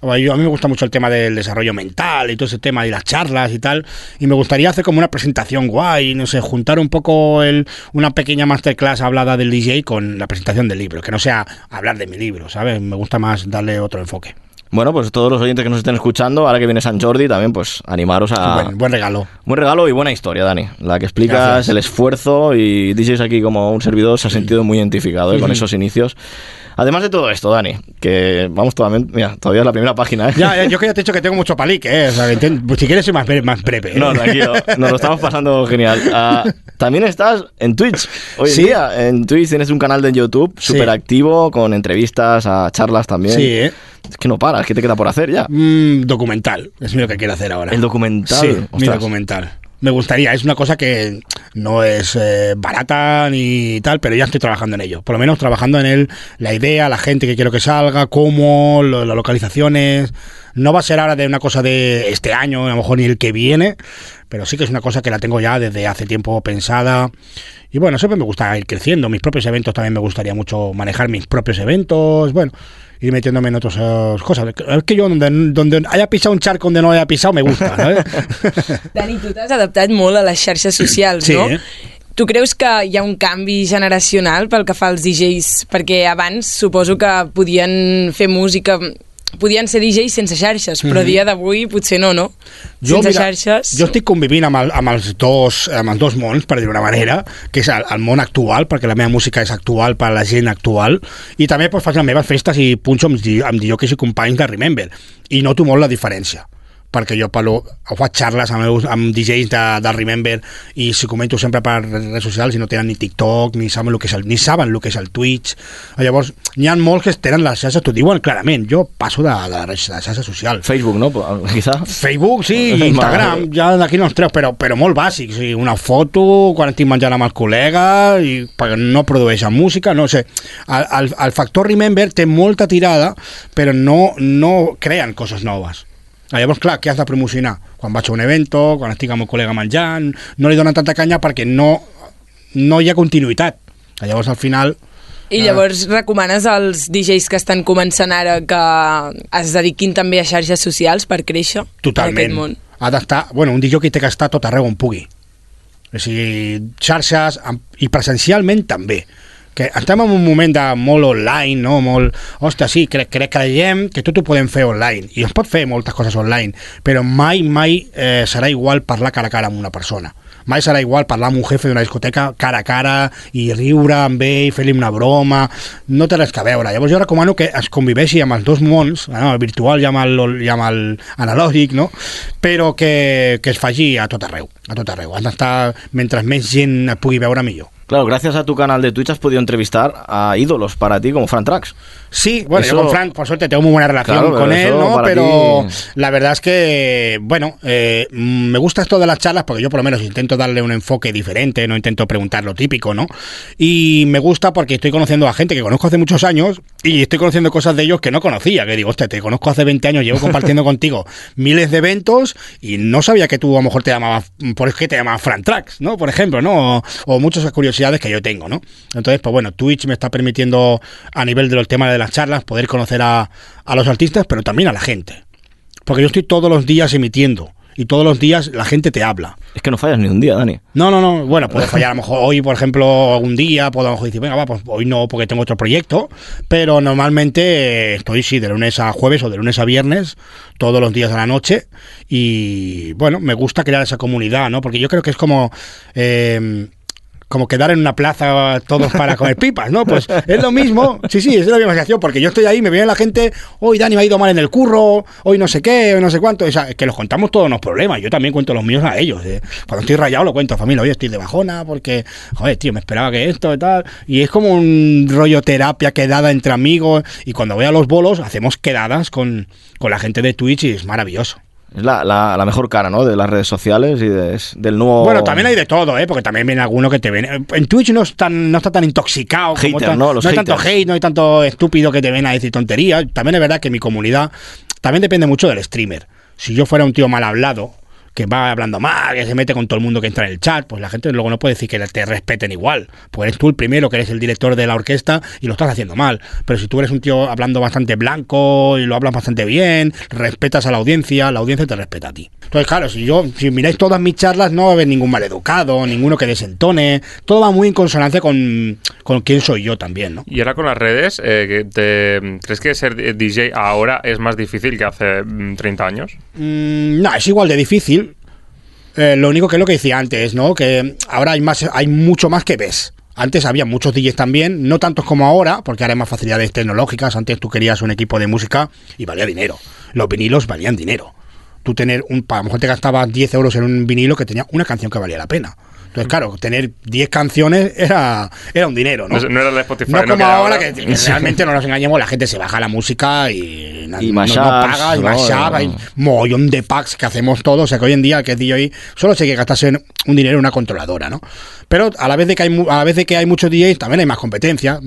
a mí me gusta mucho el tema del desarrollo mental y todo ese tema y las charlas y tal, y me gustaría hacer como una presentación guay, no sé, juntar un poco el, una pequeña masterclass hablada del DJ con la presentación del libro, que no sea hablar de mi libro, ¿sabes? Me gusta más darle otro enfoque. Bueno, pues todos los oyentes que nos estén escuchando, ahora que viene San Jordi, también pues animaros a... Buen, buen regalo. Buen regalo y buena historia, Dani. La que explicas Gracias. el esfuerzo y DJs aquí como un servidor se ha sentido muy identificado ¿eh? con esos inicios. Además de todo esto, Dani, que vamos todavía, mira, todavía es la primera página, ¿eh? Ya, yo que ya te he dicho que tengo mucho palique, ¿eh? O sea, pues si quieres soy más, más breve. ¿eh? No, tranquilo, nos lo estamos pasando genial. Ah, también estás en Twitch hoy en Sí. día. En Twitch tienes un canal de YouTube Sí. súper activo, con entrevistas, a charlas también. Sí, ¿eh? Es que no paras, ¿qué te queda por hacer ya? Mm, documental, es lo que quiero hacer ahora. El documental. Sí, mi documental. Me gustaría, es una cosa que no es eh, barata ni tal, pero ya estoy trabajando en ello. Por lo menos trabajando en él, la idea, la gente que quiero que salga, cómo, lo- las localizaciones. No va a ser ahora de una cosa de este año, a lo mejor ni el que viene, pero sí que es una cosa que la tengo ya desde hace tiempo pensada. Y bueno, siempre me gusta ir creciendo. Mis propios eventos también me gustaría mucho manejar mis propios eventos. Bueno, ir metiéndome en otras eh, cosas. Es que yo donde, donde haya pisado un charco donde no haya pisado me gusta, ¿sabes? [laughs] [laughs] Dani, tu t'has adaptat molt a les xarxes socials, Sí, no? eh? Tu creus que hi ha un canvi generacional pel que fa als DJs? Perquè abans suposo que podien fer música podien ser DJs sense xarxes, però a dia d'avui potser no, no? sense xarxes... jo estic convivint amb, el, amb, els dos, amb els dos mons, per dir d'una manera, que és el, el món actual, perquè la meva música és actual per a la gent actual, i també pues, faig les meves festes i punxo amb, amb DJs i companys de Remember, i noto molt la diferència perquè jo parlo, ho faig xarles amb, meus, amb DJs de, de Remember i si comento sempre per redes socials i no tenen ni TikTok, ni saben el que és el, ni saben el que és el Twitch llavors n'hi ha molts que tenen les xarxes, t'ho diuen clarament jo passo de, de, la xarxa social Facebook, ¿no? Quizá. Facebook, sí, [laughs] i Instagram, ja d'aquí no els treus, però, però molt bàsic, o sigui, una foto quan estic menjant amb els col·legues i no produeixen música, no sé. El, el, el factor Remember té molta tirada, però no, no creen coses noves. Llavors, clar, què has de promocionar? Quan vaig a un evento, quan estic amb el col·lega menjant, no li donen tanta canya perquè no, no hi ha continuïtat. Llavors, al final, I llavors recomanes als DJs que estan començant ara que es dediquin també a xarxes socials per créixer en aquest Totalment. món? Ha d'estar... Bueno, un DJ té que estar tot arreu on pugui. O sigui, xarxes i presencialment també. Que estem en un moment de molt online, no? Molt... Ostres, sí, crec, crec creiem que tot ho podem fer online. I es pot fer moltes coses online, però mai, mai eh, serà igual parlar cara a cara amb una persona. Mai serà igual parlar amb un jefe d'una discoteca cara a cara i riure amb ell, fer-li una broma... No té res que veure. Llavors jo recomano que es conviveixi amb els dos mons, no? el virtual i amb el, i amb el analògic, no? però que, que es faci a tot arreu. A tot arreu. Has d'estar, mentre més gent et pugui veure, millor. Claro, gracias a tu canal de Twitch has podido entrevistar a ídolos para ti como Fran Trax. Sí, bueno, Eso- yo con Frank, por suerte, tengo muy buena relación Claro, con él, ¿no? Pero ti- la verdad es que, bueno, eh, me gusta esto de las charlas porque yo por lo menos intento darle un enfoque diferente, no intento preguntar lo típico, ¿no? Y me gusta porque estoy conociendo a gente que conozco hace muchos años y estoy conociendo cosas de ellos que no conocía, que digo, hostia, te conozco hace 20 años, llevo compartiendo [laughs] contigo miles de eventos y no sabía que tú a lo mejor te llamabas, por qué te llamabas Fran Trax, ¿no? Por ejemplo, ¿no? O, o muchas curiosidades que yo tengo, ¿no? Entonces, pues bueno, Twitch me está permitiendo a nivel de los temas de las charlas poder conocer a, a los artistas, pero también a la gente. Porque yo estoy todos los días emitiendo y todos los días la gente te habla. Es que no fallas ni un día, Dani. No, no, no. Bueno, puedo fallar a lo mejor hoy, por ejemplo, algún día, puedo a lo mejor decir, venga, va, pues hoy no porque tengo otro proyecto, pero normalmente estoy, sí, de lunes a jueves o de lunes a viernes, todos los días a la noche, y bueno, me gusta crear esa comunidad, ¿no? Porque yo creo que es como... eh, como quedar en una plaza todos para comer pipas, ¿no? Pues es lo mismo, sí, sí, es la misma sensación, porque yo estoy ahí, me viene la gente, hoy Dani me ha ido mal en el curro, hoy no sé qué, hoy no sé cuánto, o sea, que los contamos todos los problemas, yo también cuento los míos a ellos, ¿eh? cuando estoy rayado lo cuento a familia, oye, estoy de bajona, porque, joder, tío, me esperaba que esto y tal, y es como un rollo terapia quedada entre amigos, y cuando voy a los bolos hacemos quedadas con, con la gente de Twitch y es maravilloso. Es la, la- la mejor cara, ¿no? De las redes sociales y de- del nuevo... Bueno, también hay de todo, ¿eh? Porque también viene alguno que te viene. En Twitch no, es tan, no está tan intoxicado. como tan- ¿no? Los hay tanto hate, no hay tanto estúpido que te ven a decir tonterías. También es verdad que mi comunidad también depende mucho del streamer. Si yo fuera un tío mal hablado, que va hablando mal, que se mete con todo el mundo que entra en el chat, pues la gente luego no puede decir que te respeten igual. Pues eres tú el primero que eres el director de la orquesta y lo estás haciendo mal. Pero si tú eres un tío hablando bastante blanco y lo hablas bastante bien, respetas a la audiencia, la audiencia te respeta a ti. Entonces, claro, si yo, si miráis todas mis charlas, no va a haber ningún maleducado, ninguno que desentone. Todo va muy en consonancia con, con quién soy yo también, ¿no? Y ahora con las redes, eh, te- ¿crees que ser DJ ahora es más difícil que hace mm, 30 años? Mm, no, es igual de difícil. Eh, lo único que es lo que decía antes, ¿no? Que ahora hay más, hay mucho más que ves. Antes había muchos DJs también, no tantos como ahora, porque ahora hay más facilidades tecnológicas. Antes tú querías un equipo de música y valía dinero. Los vinilos valían dinero. Tú tener un, a lo mejor te gastabas 10 euros en un vinilo que tenía una canción que valía la pena. Entonces, claro, tener 10 canciones era, era un dinero, ¿no? No, no era la Spotify. No como que ahora, que, que realmente no nos engañemos, la gente se baja la música y, na- Y no, no paga, y ¿no? mashup, hay mogollón de packs que hacemos todos, o sea que hoy en día que es DJ solo se que gastarse en un dinero en una controladora, ¿no? Pero a la vez de que hay mu- a la vez de que hay muchos DJs también hay más competencia,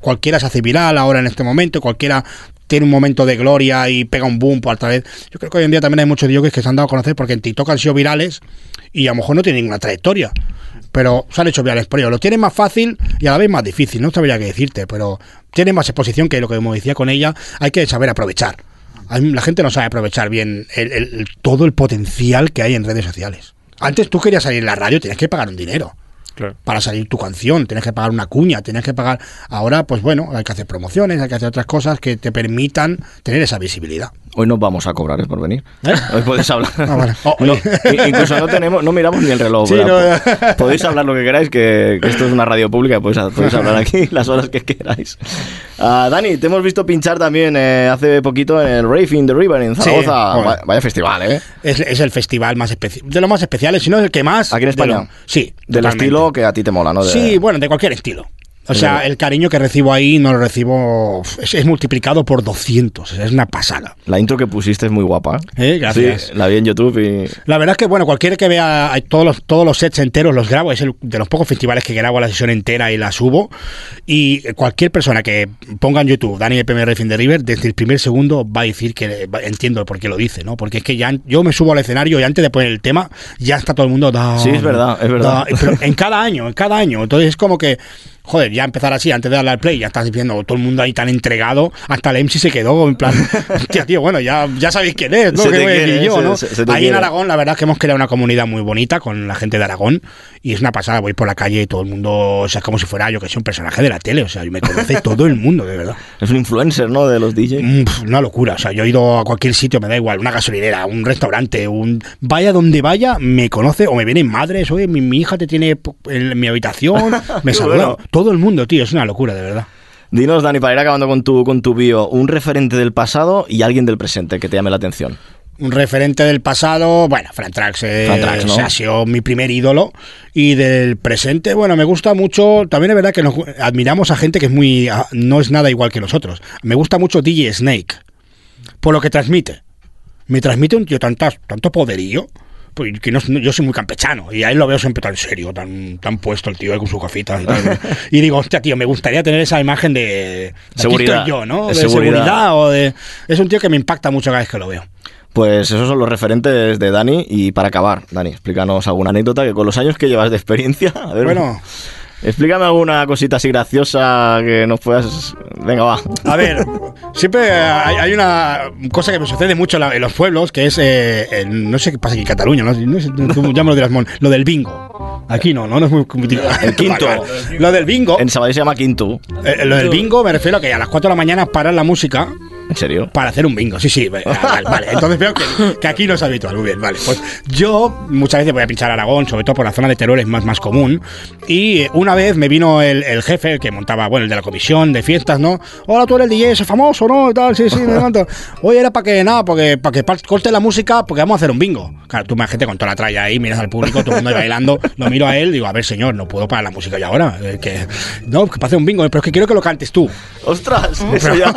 cualquiera se hace viral ahora en este momento, cualquiera tiene un momento de gloria y pega un boom por otra vez. Yo creo que hoy en día también hay muchos DJs que se han dado a conocer porque en TikTok han sido virales y a lo mejor no tienen ninguna trayectoria. Pero se han hecho virales por ello. Lo tienen más fácil y a la vez más difícil. No sabría qué decirte, pero tienen más exposición que lo que como decía con ella. Hay que saber aprovechar. La gente no sabe aprovechar bien el- el- el- todo el potencial que hay en redes sociales. Antes tú querías salir en la radio, tenías que pagar un dinero Claro. para salir tu canción, tienes que pagar una cuña, tienes que pagar. Ahora, pues bueno, hay que hacer promociones, hay que hacer otras cosas que te permitan tener esa visibilidad. Hoy nos vamos a cobrar, ¿eh? Por venir. Hoy podéis hablar. Ah. [laughs] Oh, No, incluso no tenemos, no miramos ni el reloj. Sí, no. Podéis hablar lo que queráis, que, que esto es una radio pública, podéis, podéis hablar aquí [laughs] las horas que queráis. Ah, Dani, te hemos visto pinchar también eh, hace poquito en el Rave in the River en Zaragoza. Vaya festival, ¿eh? Es, es el festival más especial, de los más especiales, si no el que más. Aquí en de España. lo- sí. Del totalmente. estilo que a ti te mola, ¿no? De- Sí, bueno, de cualquier estilo. O sea, el cariño que recibo ahí no lo recibo. Es, es multiplicado por 200. Es una pasada. La intro que pusiste es muy guapa. Eh, gracias. Sí, la vi en YouTube y... La verdad es que, bueno, cualquiera que vea todos los, todos los sets enteros los grabo. Es el, de los pocos festivales que grabo la sesión entera y la subo. Y cualquier persona que ponga en YouTube Dani EPM Racing the River, desde el primer segundo va a decir que entiendo por qué lo dice, ¿no? Porque es que ya yo me subo al escenario y antes de poner el tema, ya está todo el mundo. "Da, Sí, es verdad, es verdad. da", pero en cada año, en cada año. Entonces es como que. Joder, ya empezar así, antes de darle al play, ya estás diciendo todo el mundo ahí tan entregado, hasta el MC se quedó en plan, [laughs] hostia, tío, bueno, ya, ya sabéis quién es, ¿no? ¿Qué voy a decir quiere, yo, se- no? se- se te Ahí en. Aragón, la verdad es que hemos creado una comunidad muy bonita con la gente de Aragón y es una pasada. Voy por la calle y todo el mundo, o sea, es como si fuera yo que soy un personaje de la tele, o sea, me conoce [laughs] todo el mundo, de verdad. Es un influencer, ¿no? De los DJs. Mm, Una locura, o sea, yo he ido a cualquier sitio, me da igual, una gasolinera, un restaurante, un vaya donde vaya, me conoce o me vienen madres, oye, mi, mi hija te tiene en mi habitación, [laughs] me saluda. bueno. Todo el mundo, tío, es una locura, de verdad. Dinos, Dani, para ir acabando con tu, con tu bio, un referente del pasado y alguien del presente que te llame la atención. un referente del pasado, bueno, Fran Trax, eh, Fran Trax, ¿no? o sea, ha sido mi primer ídolo. Y del presente, bueno, me gusta mucho, también es verdad que nos admiramos a gente que es muy, ah, no es nada igual que nosotros. Me gusta mucho DJ Snake, por lo que transmite. Me transmite un tío tanta, tanto poderío. Pues que no, yo soy muy campechano y a él lo veo siempre tan serio, tan, tan puesto el tío ahí con su gafitas y tal. [laughs] y digo, hostia, tío, me gustaría tener esa imagen de, de aquí Seguridad. estoy yo, ¿no? De De seguridad. seguridad. o de... Es un tío que me impacta mucho cada vez que lo veo. Pues esos son los referentes de Dani. Y para acabar, Dani, explícanos alguna anécdota que con los años que llevas de experiencia. A ver, Bueno. Explícame alguna cosita así graciosa que nos puedas. Venga, va. A ver, siempre hay, hay una cosa que me sucede mucho en, la- en los pueblos, que es, eh, el- no sé qué pasa aquí en Cataluña, no, no sé, tú ya me lo dirás, Mon, lo del bingo. Aquí no, no, no es muy. El [laughs] quinto. Vale, vale. Lo del bingo, En Sabadell se llama Quinto. eh, lo del bingo me refiero a que a las 4 de la mañana paran la música ¿En serio? para hacer un bingo. Sí, sí, [laughs] vale, vale. Entonces veo que, que aquí no es habitual. Muy bien, vale. Pues yo muchas veces voy a pinchar Aragón, sobre todo por la zona de Teruel es más, más común. Y eh, una vez me vino el, el jefe, el que montaba, bueno, el de la comisión de fiestas, ¿no? Hola, tú eres el DJ ese famoso, ¿no? Y tal, sí, sí, me levanto. Oye, era para que, nada, porque, para que corte la música, porque vamos a hacer un bingo. Claro, tú imagínate con toda la tralla ahí, miras al público, todo el mundo ahí bailando, lo miro a él, digo, a ver, señor, no puedo parar la música ya ahora. eh, que, no, que para hacer un bingo, pero es que quiero que lo cantes tú. ¡Ostras! Eso ya.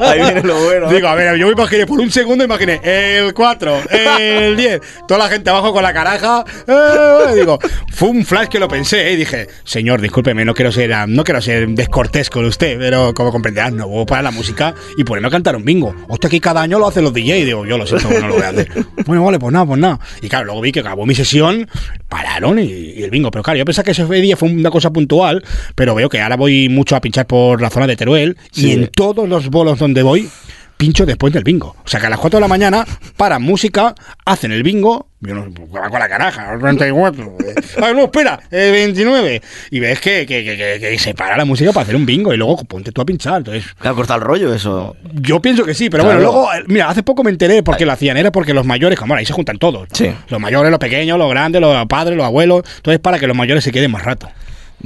Ahí viene lo bueno. Digo, a ver, yo me imaginé, por un segundo imaginé el 4, el [laughs] 10, toda la gente abajo con la caraja. eh, digo, fue un flash que lo pensé, eh, y dije, señor, discúlpeme, no quiero ser no quiero ser descortés con usted, pero como comprenderás, no puedo parar la música y ponerme a cantar un bingo. Hostia, que cada año lo hacen los DJ, digo, yo lo siento, no lo voy a hacer. [laughs] Bueno, vale, pues nada, pues nada. Y claro, luego vi que acabó mi sesión, pararon y, y el bingo. Pero claro, yo pensaba que ese día fue una cosa puntual, pero veo que ahora voy mucho a pinchar por la zona de Teruel Sí. y en todos los bolos donde voy, pincho después del bingo. O sea que a las 4 de la mañana paran música, hacen el bingo, yo no, con la caraja, 34, eh, [laughs] ay, no, espera, eh, 29. Y ves que, que, que- que- que se para la música para hacer un bingo y luego ponte tú a pinchar. Entonces, Claro, corta el rollo eso. yo pienso que sí, pero Claro. bueno, luego, eh, mira, hace poco me enteré por qué lo hacían. Era porque los mayores, como ahora, ahí se juntan todos. Sí. Los mayores, los pequeños, los grandes, los padres, los abuelos. Entonces, para que los mayores se queden más rato.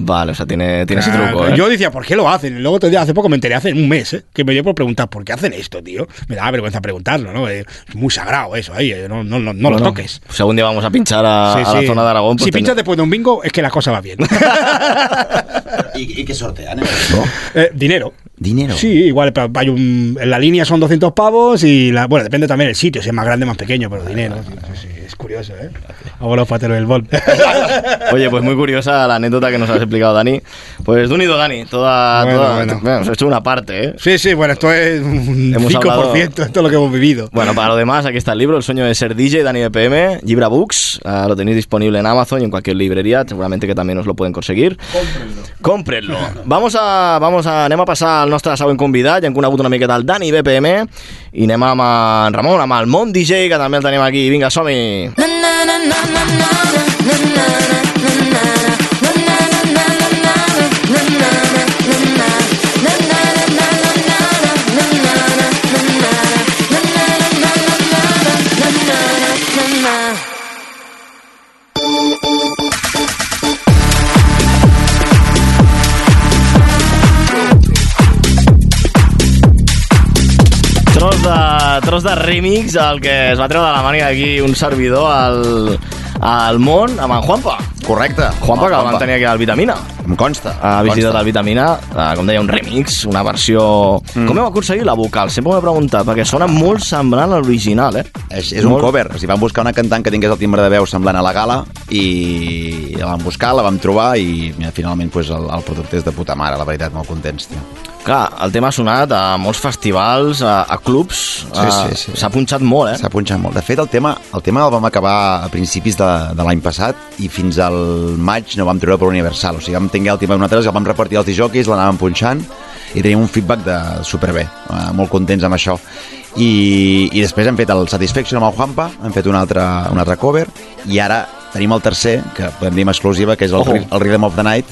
Vale, o sea, tiene, tiene ese truco, ¿eh? Yo decía, ¿por qué lo hacen? Y luego te- hace poco me enteré, hace un mes, ¿eh? que me dio por preguntar, ¿por qué hacen esto, tío? Me da vergüenza preguntarlo, ¿no? Eh, Es muy sagrado eso, ahí, eh, no, no, no, no lo toques. Si algún día vamos a pinchar a, Sí, a la zona de Aragón. pues si ten- pinchas después de un bingo, es que la cosa va bien. [laughs] ¿Y, y qué sortean? Eh, [laughs] dinero. Dinero. Sí, igual, hay un, en la línea son 200 pavos y, la, bueno, depende también del sitio, si es más grande más pequeño, pero dinero. Sí, sí, sí, es curioso, ¿eh? Abuelo patero del bol. [laughs] Oye, pues muy curiosa la anécdota que nos has explicado, Dani. Pues de unido, Dani. Toda, Bueno, toda, bueno. bueno, hemos hecho una parte, ¿eh? Sí, sí, bueno, esto es un Hemos 5%, hablado- esto es lo que hemos vivido. Bueno, para lo demás, aquí está el libro, El sueño de ser DJ, Dani BPM, Libra Books. Ah, lo tenéis disponible en Amazon y en cualquier librería. Seguramente que también os lo pueden conseguir. Cómprenlo. Vamos a, vamos a, anem a al nostre següent convidat. Ja hem conegut una miqueta el Dani BPM i anem amb en Ramon, amb el Mont DJ, que també el tenim aquí. Vinga, som-hi! Tros tros de remix, el que es va treure de la màniga aquí un servidor al, al món amb en Juanpa. Correcte. Juanpa, que el Juanpa. vam tenir aquí al Vitamina. Em consta. Ha visitat consta. el Vitamina, eh, com deia, un remix, una versió... Mm. Com heu aconseguit la vocal? Sempre m'ho he preguntat, perquè sona molt semblant a l'original, eh? És, és un Molt- cover. O sigui, vam buscar una cantant que tingués el timbre de veu semblant a la gala i la vam buscar, la vam trobar i mira, finalment pues, el, el producte és de puta mare, la veritat, molt contents. Tio. Clar, el tema ha sonat a molts festivals, a, a clubs, Sí, a- sí, sí. s'ha punxat molt, eh? S'ha punxat molt. De fet, el tema, el tema el vam acabar a principis de, de l'any passat i fins al maig no vam treure per Universal. O sigui, vam tenir el tema nosaltres, el vam repartir als disjockeys, l'anàvem punxant i tenim un feedback de superbé. Eh, molt contents amb això. I, I després hem fet el Satisfaction amb el Juanpa, hem fet un altre, un altre cover i ara tenim el tercer, que podem dir exclusiva, que és el, Ojo. el Rhythm of the Night,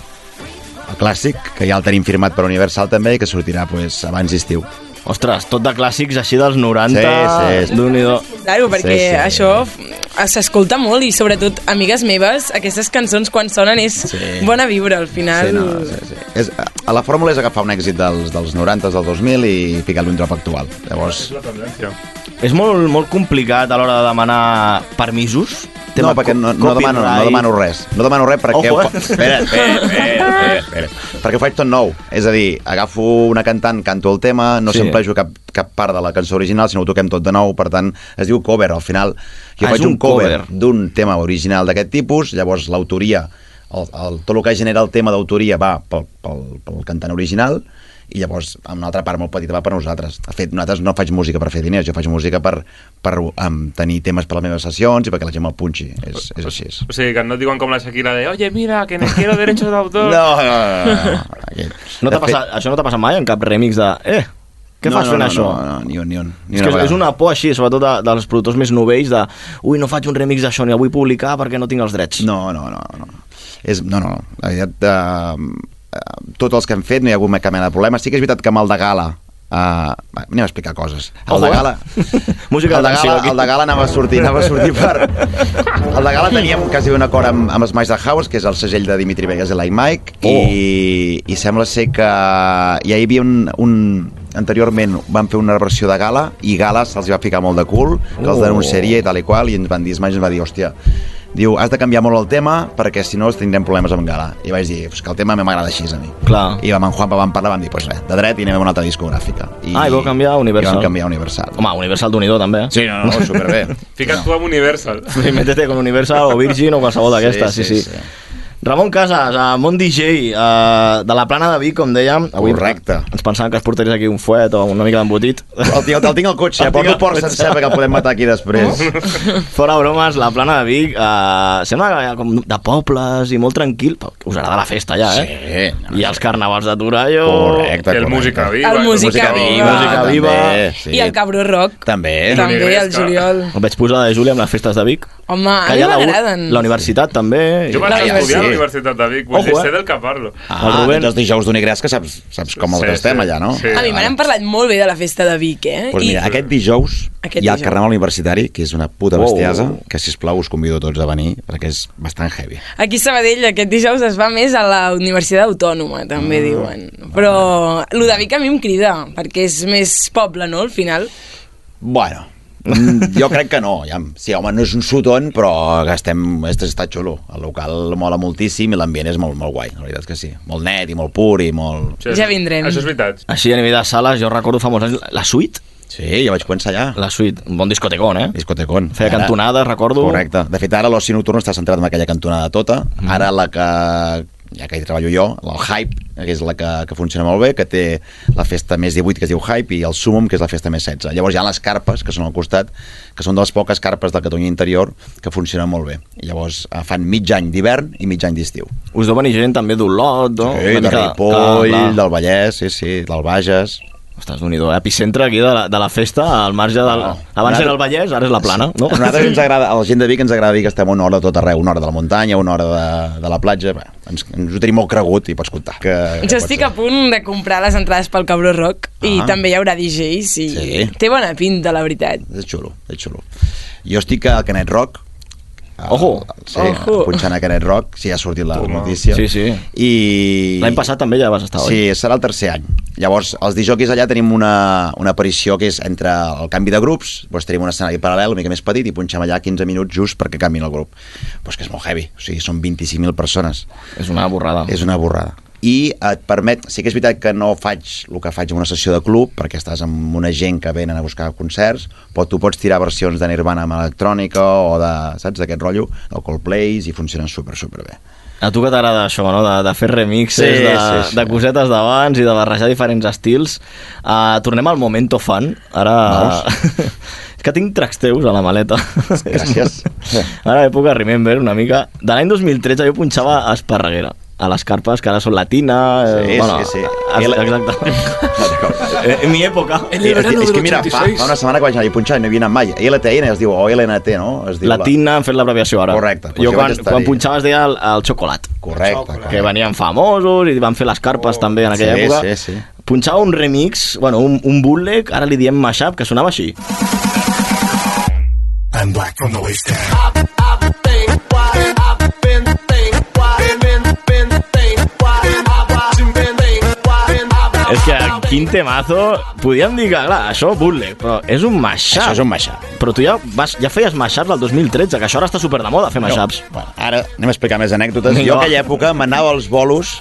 el clàssic, que ja el tenim firmat per Universal també i que sortirà pues, abans d'estiu. Ostres, tot de clàssics així dels 90, Sí, sí. d'un i do... Claro, perquè Sí, sí. això s'escolta molt i sobretot, amigues meves, aquestes cançons quan sonen és Sí. bona vibra al final. Sí, no, sí, sí. És, a la fórmula és agafar un èxit dels, dels 90, del 2000 i ficar-li un drop actual. Llavors, és molt, molt complicat a l'hora de demanar permisos. No, perquè no, no, demano, no demano res. No demano res perquè... Ojo, ho eh? fa... Espera, espera, espera, espera, espera. Perquè ho faig tot nou. És a dir, agafo una cantant, canto el tema, no Sí. s'emplejo cap, cap part de la cançó original, sinó ho toquem tot de nou, per tant, es diu cover. Al final, jo Ah, és faig un un cover, cover. d'un tema original d'aquest tipus, llavors l'autoria, el, el, tot el que genera el tema d'autoria va pel, pel, pel cantant original, i llavors amb una altra part molt petita va per nosaltres. De fet, nosaltres no faig música per fer diners, jo faig música per, per um, tenir temes per les meves sessions i perquè la gent me'l punxi. És, és així. O sigui, que no et diuen com la Shakira de Oye, mira, que me quiero derechos d'autor. [laughs] No, no, no. no, no. No t'ha passat, això no t'ha passat mai en cap remix de... Eh, què no, fas no, fent no, això? No, no, ni un, ni un. Ni És que és, vegada. és una por així, sobretot de, dels productors més novells, de ui, no faig un remix d'això ni el vull publicar perquè no tinc els drets. No, no, no. no. És, no, no, la veritat, eh, tots els que han fet no hi ha hagut cap mena de problema. Sí que és veritat que amb el de Gala Uh, anem a explicar coses. El de eh? Gala... [laughs] Música el de Gala, el de Gala anava a sortir, anava a sortir per... El de Gala teníem quasi un acord amb, amb Smash the House, que és el segell de Dimitri Vegas i Like Mike, Oh. i, i sembla ser que ja hi havia un, un, anteriorment van fer una versió de Gala i Gala se'ls va ficar molt de cul que els Oh. denunciaria i tal i qual i ens van dir, Smash ens va dir, hòstia diu, has de canviar molt el tema perquè si no tindrem problemes amb Gala i vaig dir, pues que el tema a mi m'agrada així a mi Clar. i amb en Juanpa vam parlar vam dir, pues res, de dret i anem a una altra discogràfica I, Ah, i vau canviar a Universal. i vam canviar a Universal Home, Universal d'Unidor també. eh? sí, no, no, superbé [laughs] Fica't tu amb Universal. Sí, métete con Universal o Virgin o qualsevol d'aquestes, sí sí, sí, Ramon Casas, a Mont DJ, uh, de la plana de Vic, com dèiem. Correcte. Ens pensàvem que es portaries aquí un fuet o una mica d'embotit. el, tinc, el tinc al cotxe, El porto tinc el port sencer perquè el podem matar aquí després [laughs] Fora bromes, la plana de Vic uh, sembla com de pobles i molt tranquil, us agrada la festa ja, eh? Sí, I els carnavals de Torallo... Correcte, El. Música Viva. El Música Viva. Música Viva. També, sí. I el Cabró Rock. També. També, el juliol. El vaig posar de Júlia amb les festes de Vic. Home, a mi la, m'agraden. la universitat també. Jo vaig estudiar a universitat. la Universitat de Vic, vull Ojo, dir, eh? sé del que parlo. Ah, El Rubén. doncs els dijous d'Unigrés que saps, saps com els Sí, sí, estem sí. allà, no? Sí. A mi m'han parlat molt bé de la festa de Vic, eh? Pues mira, I- aquest dijous Aquest hi ha el dijous. Carnaval Universitari, que és una puta Wow. bestiasa, que si plau us convido a tots a venir, perquè és bastant heavy. Aquí a Sabadell aquest dijous es va més a la Universitat Autònoma, també diuen. Però el de Vic a mi em crida, perquè és més poble, no?, al final. Bueno, mm, jo crec que no. Ja, sí, home, no és un sutón, però que estem, este està xulo. El local mola moltíssim i l'ambient és molt, molt guai, la veritat és que sí. Molt net i molt pur i molt... Sí, Ja vindrem. Això és veritat. Així a nivell de sales, jo recordo fa molts anys, la suite, Sí, ja vaig començar allà. la suite, un bon discotecón, eh? Discotecón. Feia Ara- cantonades, recordo. Correcte. De fet, ara l'oci nocturn està centrat en aquella cantonada tota. Mm. Ara la que ja que hi treballo jo, el Hype, que és la que, que funciona molt bé, que té la festa més 18, que es diu Hype, i el Sumum, que és la festa més 16. Llavors hi ha les carpes, que són al costat, que són de les poques carpes del Catalunya interior, que funcionen molt bé. I llavors eh, fan mig any d'hivern i mig any d'estiu. Us deu venir gent també d'Olot, no? Sí, Una de mica- Ripoll, clar. del Vallès, sí, sí, del Bages... Ostres, déu nhi epicentre aquí de la, de la festa, al marge del... No. Abans era el Vallès, ara és la plana, no? A nosaltres ens agrada, a la gent de Vic ens agrada dir que estem una hora tot arreu, una hora de la muntanya, una hora de, de la platja, Bé, ens, ens ho tenim molt cregut i pots comptar. Que, que Jo estic ser. a punt de comprar les entrades pel Cabró Rock i Ah. també hi haurà DJs i Sí. té bona pinta, la veritat. És xulo, és xulo. Jo estic al Canet Rock, Ojo. Sí, Ojo. punxant a Canet Rock, sí, ha sortit la notícia. Sí, sí. I... L'any passat també ja vas estar, oi? Sí, serà el tercer any. Llavors, els disjòquis allà tenim una, una aparició que és entre el canvi de grups, doncs tenim un escenari paral·lel una mica més petit i punxem allà 15 minuts just perquè canviïn el grup. Doncs que és molt heavy, o sigui, són 25.000 persones. És una borrada. És una borrada. I et permet, sí que és veritat que no faig el que faig en una sessió de club, perquè estàs amb una gent que venen a buscar concerts, però tu pots tirar versions de Nirvana amb electrònica o de, saps, d'aquest rotllo, del Coldplay, i funcionen super, super bé. A tu que t'agrada això, no? De, de fer remixes, Sí, de, sí, sí. de cosetes d'abans i de barrejar diferents estils. Uh, tornem al momento fan. Ara... [laughs] És que tinc tracks teus a la maleta. Gràcies. [laughs] Ara època Remember, una mica. De l'any 2013 jo punxava a Esparreguera, a les carpes, que ara són latina... Sí, bueno, sí, sí. ex- Exacte. [laughs] eh, en mi època. És, és que mira, fa, fa una setmana que vaig anar a punxar i no hi havia anat mai. LTN es diu, o LNT, no? Es diu Latina, han fet l'abreviació ara. Correcte, doncs jo quan, estar-hi. quan punxava es deia el, el xocolat. La... Correcte. correcte. que venien famosos i van fer les carpes també en aquella Sí, època. sí, sí. Punxava un remix, bueno, un, un bootleg, ara li diem mashup, que sonava així. I'm black from the waist down. És que quin temazo... Podríem dir que, clar, això bootleg, però és un mashup. Això és un mashup. Però tu ja, vas, ja feies mashups el 2013, que això ara està super de moda, fer mashups. No. Bueno, ara anem a explicar més anècdotes. Vinga, jo va. aquella època m'anava als bolos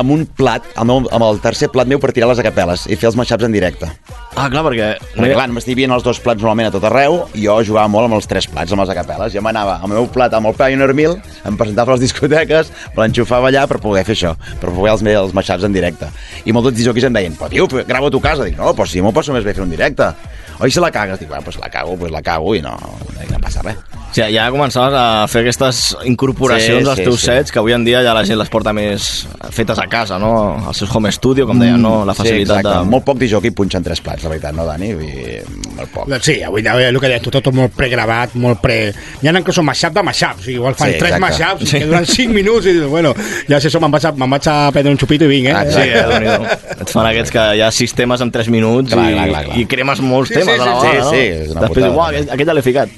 amb un plat, amb el, amb el tercer plat meu per tirar les acapel·les i fer els mashups en directe. Ah, clar, perquè... Perquè, clar, només havia els dos plats normalment a tot arreu, i jo jugava molt amb els tres plats, amb les acapel·les. Jo m'anava amb el meu plat amb el Pioneer Mill, em presentava a les discoteques, me l'enxufava allà per poder fer això, per poder els, els mashups en directe. I molts dels disjockeys em deien, però tio, grava a tu casa. Dic, no, però si m'ho passo més bé fer un directe. Oi, si la cagues? Dic, bueno, pues la cago, pues la cago i no, no passa res. O sigui, ja començaves a fer aquestes incorporacions Sí, als sí, teus sí. sets, que avui en dia ja la gent les porta més fetes a casa, no? Als seus home studio, com deien, no? La facilitat Mm, sí, exacte. de... Molt poc disjockey punxa en tres plats, la veritat, no, Dani? Vull dir, molt poc. Sí, avui dia el que deies tu, tot molt pregravat, molt pre... Hi ha inclús mashup de mashups, igual fan Sí, tres mashups Sí. que duren 5 minuts i dius, bueno, ja si això me'n vaig, a- me'n vaig a prendre un xupito i vinc, eh? Ah, sí, eh. Et fan aquests que hi ha sis temes en 3 minuts Clar, i, clar, clar, clar. i cremes molts Sí, temes sí, a la sí, vegada, sí, no? sí, és una Després, aquest ja l'he ficat.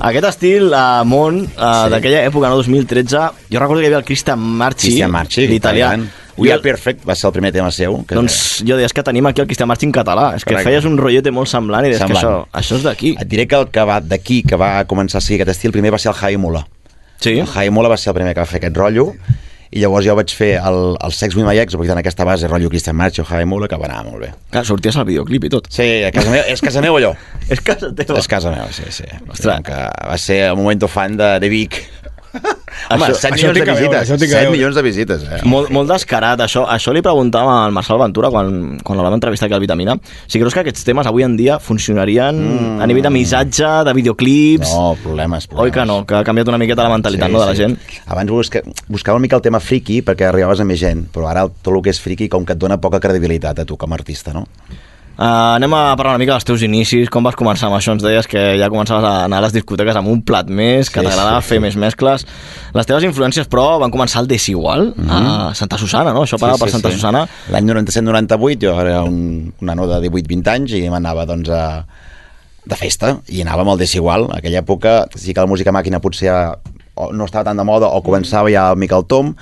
Aquest estil, uh, món, uh, Sí. d'aquella època, no, 2013, jo recordo que hi havia el Christian Marchi, Cristian Marchi, l'italià. italià. We Are Perfect va ser el primer tema seu. Que Doncs jo deia, és que tenim aquí el Christian Marchi en català. És que Correcte. feies un rotllete molt semblant i deies que això, Semblant. això és d'aquí. Et diré que el que va d'aquí, que va començar a seguir aquest estil, primer va ser el Javi Mula. Sí? El Javi Mula va ser el primer que va fer aquest rotllo, i llavors jo vaig fer el, el Sex with my ex, aprofitant aquesta base, rotllo Christian Marchi o Javi Mula, que va anar molt bé. Clar, sorties al videoclip i tot. Sí, a casa meva, és casa meva allò. [laughs] És casa teva. És casa meva, sí, sí. Ostres. Que va ser el moment fan de, de Vic. Home, Això- 7 això milions de veure, visites. això tinc a 7 veure. milions de visites, eh? Molt, molt descarat, això, això li preguntava al Marçal Ventura quan, quan el vam entrevistar aquí al Vitamina. Si creus que aquests temes avui en dia funcionarien mm. a nivell de missatge, de videoclips... No, problemes, problemes. Oi que no? Que ha canviat una miqueta la mentalitat no, de la gent. Abans busca, buscava una mica el tema friki perquè arribaves a més gent, però ara tot el que és friki com que et dona poca credibilitat a tu com a artista, no? Uh, anem a parlar una mica dels teus inicis, com vas començar amb això? Ens deies que ja començaves a anar a les discoteques amb un plat més, que Sí, t'agradava sí, fer sí. més mescles. Les teves influències, però, van començar al Desigual, mm -hmm. a Santa Susana, no? Això parava per Santa Susana. L'any 97-98 jo era un, un nano de 18-20 anys i m'anava doncs a, de festa i anava amb el Desigual. En aquella època sí que la música màquina potser o no estava tan de moda o començava ja el Miquel Tom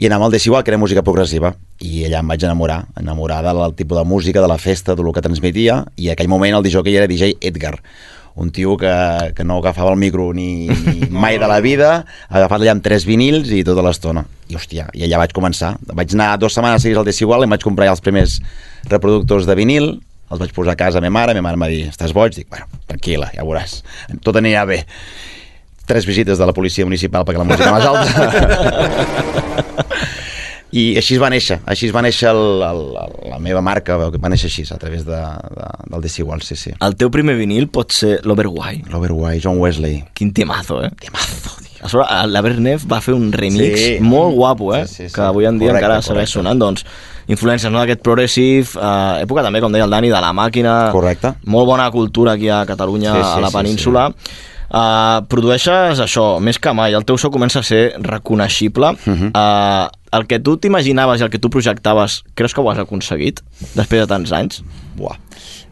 i anava al Desigual, que era música progressiva i allà em vaig enamorar, enamorar del tipus de música, de la festa, de lo que transmetia i en aquell moment el DJ era DJ Edgar un tio que, que no agafava el micro ni, ni [laughs] mai de la vida, agafat allà amb tres vinils i tota l'estona. I hòstia, i allà vaig començar. Vaig anar dues setmanes seguides al Desigual i em vaig comprar ja els primers reproductors de vinil, els vaig posar a casa a ma mare, ma mare em va dir, estàs boig? Dic, bueno, tranquil·la, ja veuràs, tot anirà bé. Tres visites de la policia municipal perquè la música més alta. [laughs] I així es va néixer, així es va néixer el, el, la meva marca, va néixer així, a través de, de, del Desigual, sí, sí. El teu primer vinil pot ser l'Overwhy. L'Overwhy, John Wesley. Quin temazo, eh? Temazo, tio. A sobre, la Bernef va fer un remix Sí. molt guapo, eh? Sí, sí, sí. Que avui en dia Correcte, encara segueix sonant, doncs, influències, no?, d'aquest progressive, eh, època també, com deia el Dani, de la màquina. Correcte. Molt bona cultura aquí a Catalunya, Sí, sí, a la sí, península. Uh, produeixes això, més que mai, el teu so comença a ser reconeixible. Uh. -huh. uh, el que tu t'imaginaves i el que tu projectaves, creus que ho has aconseguit després de tants anys? Buah.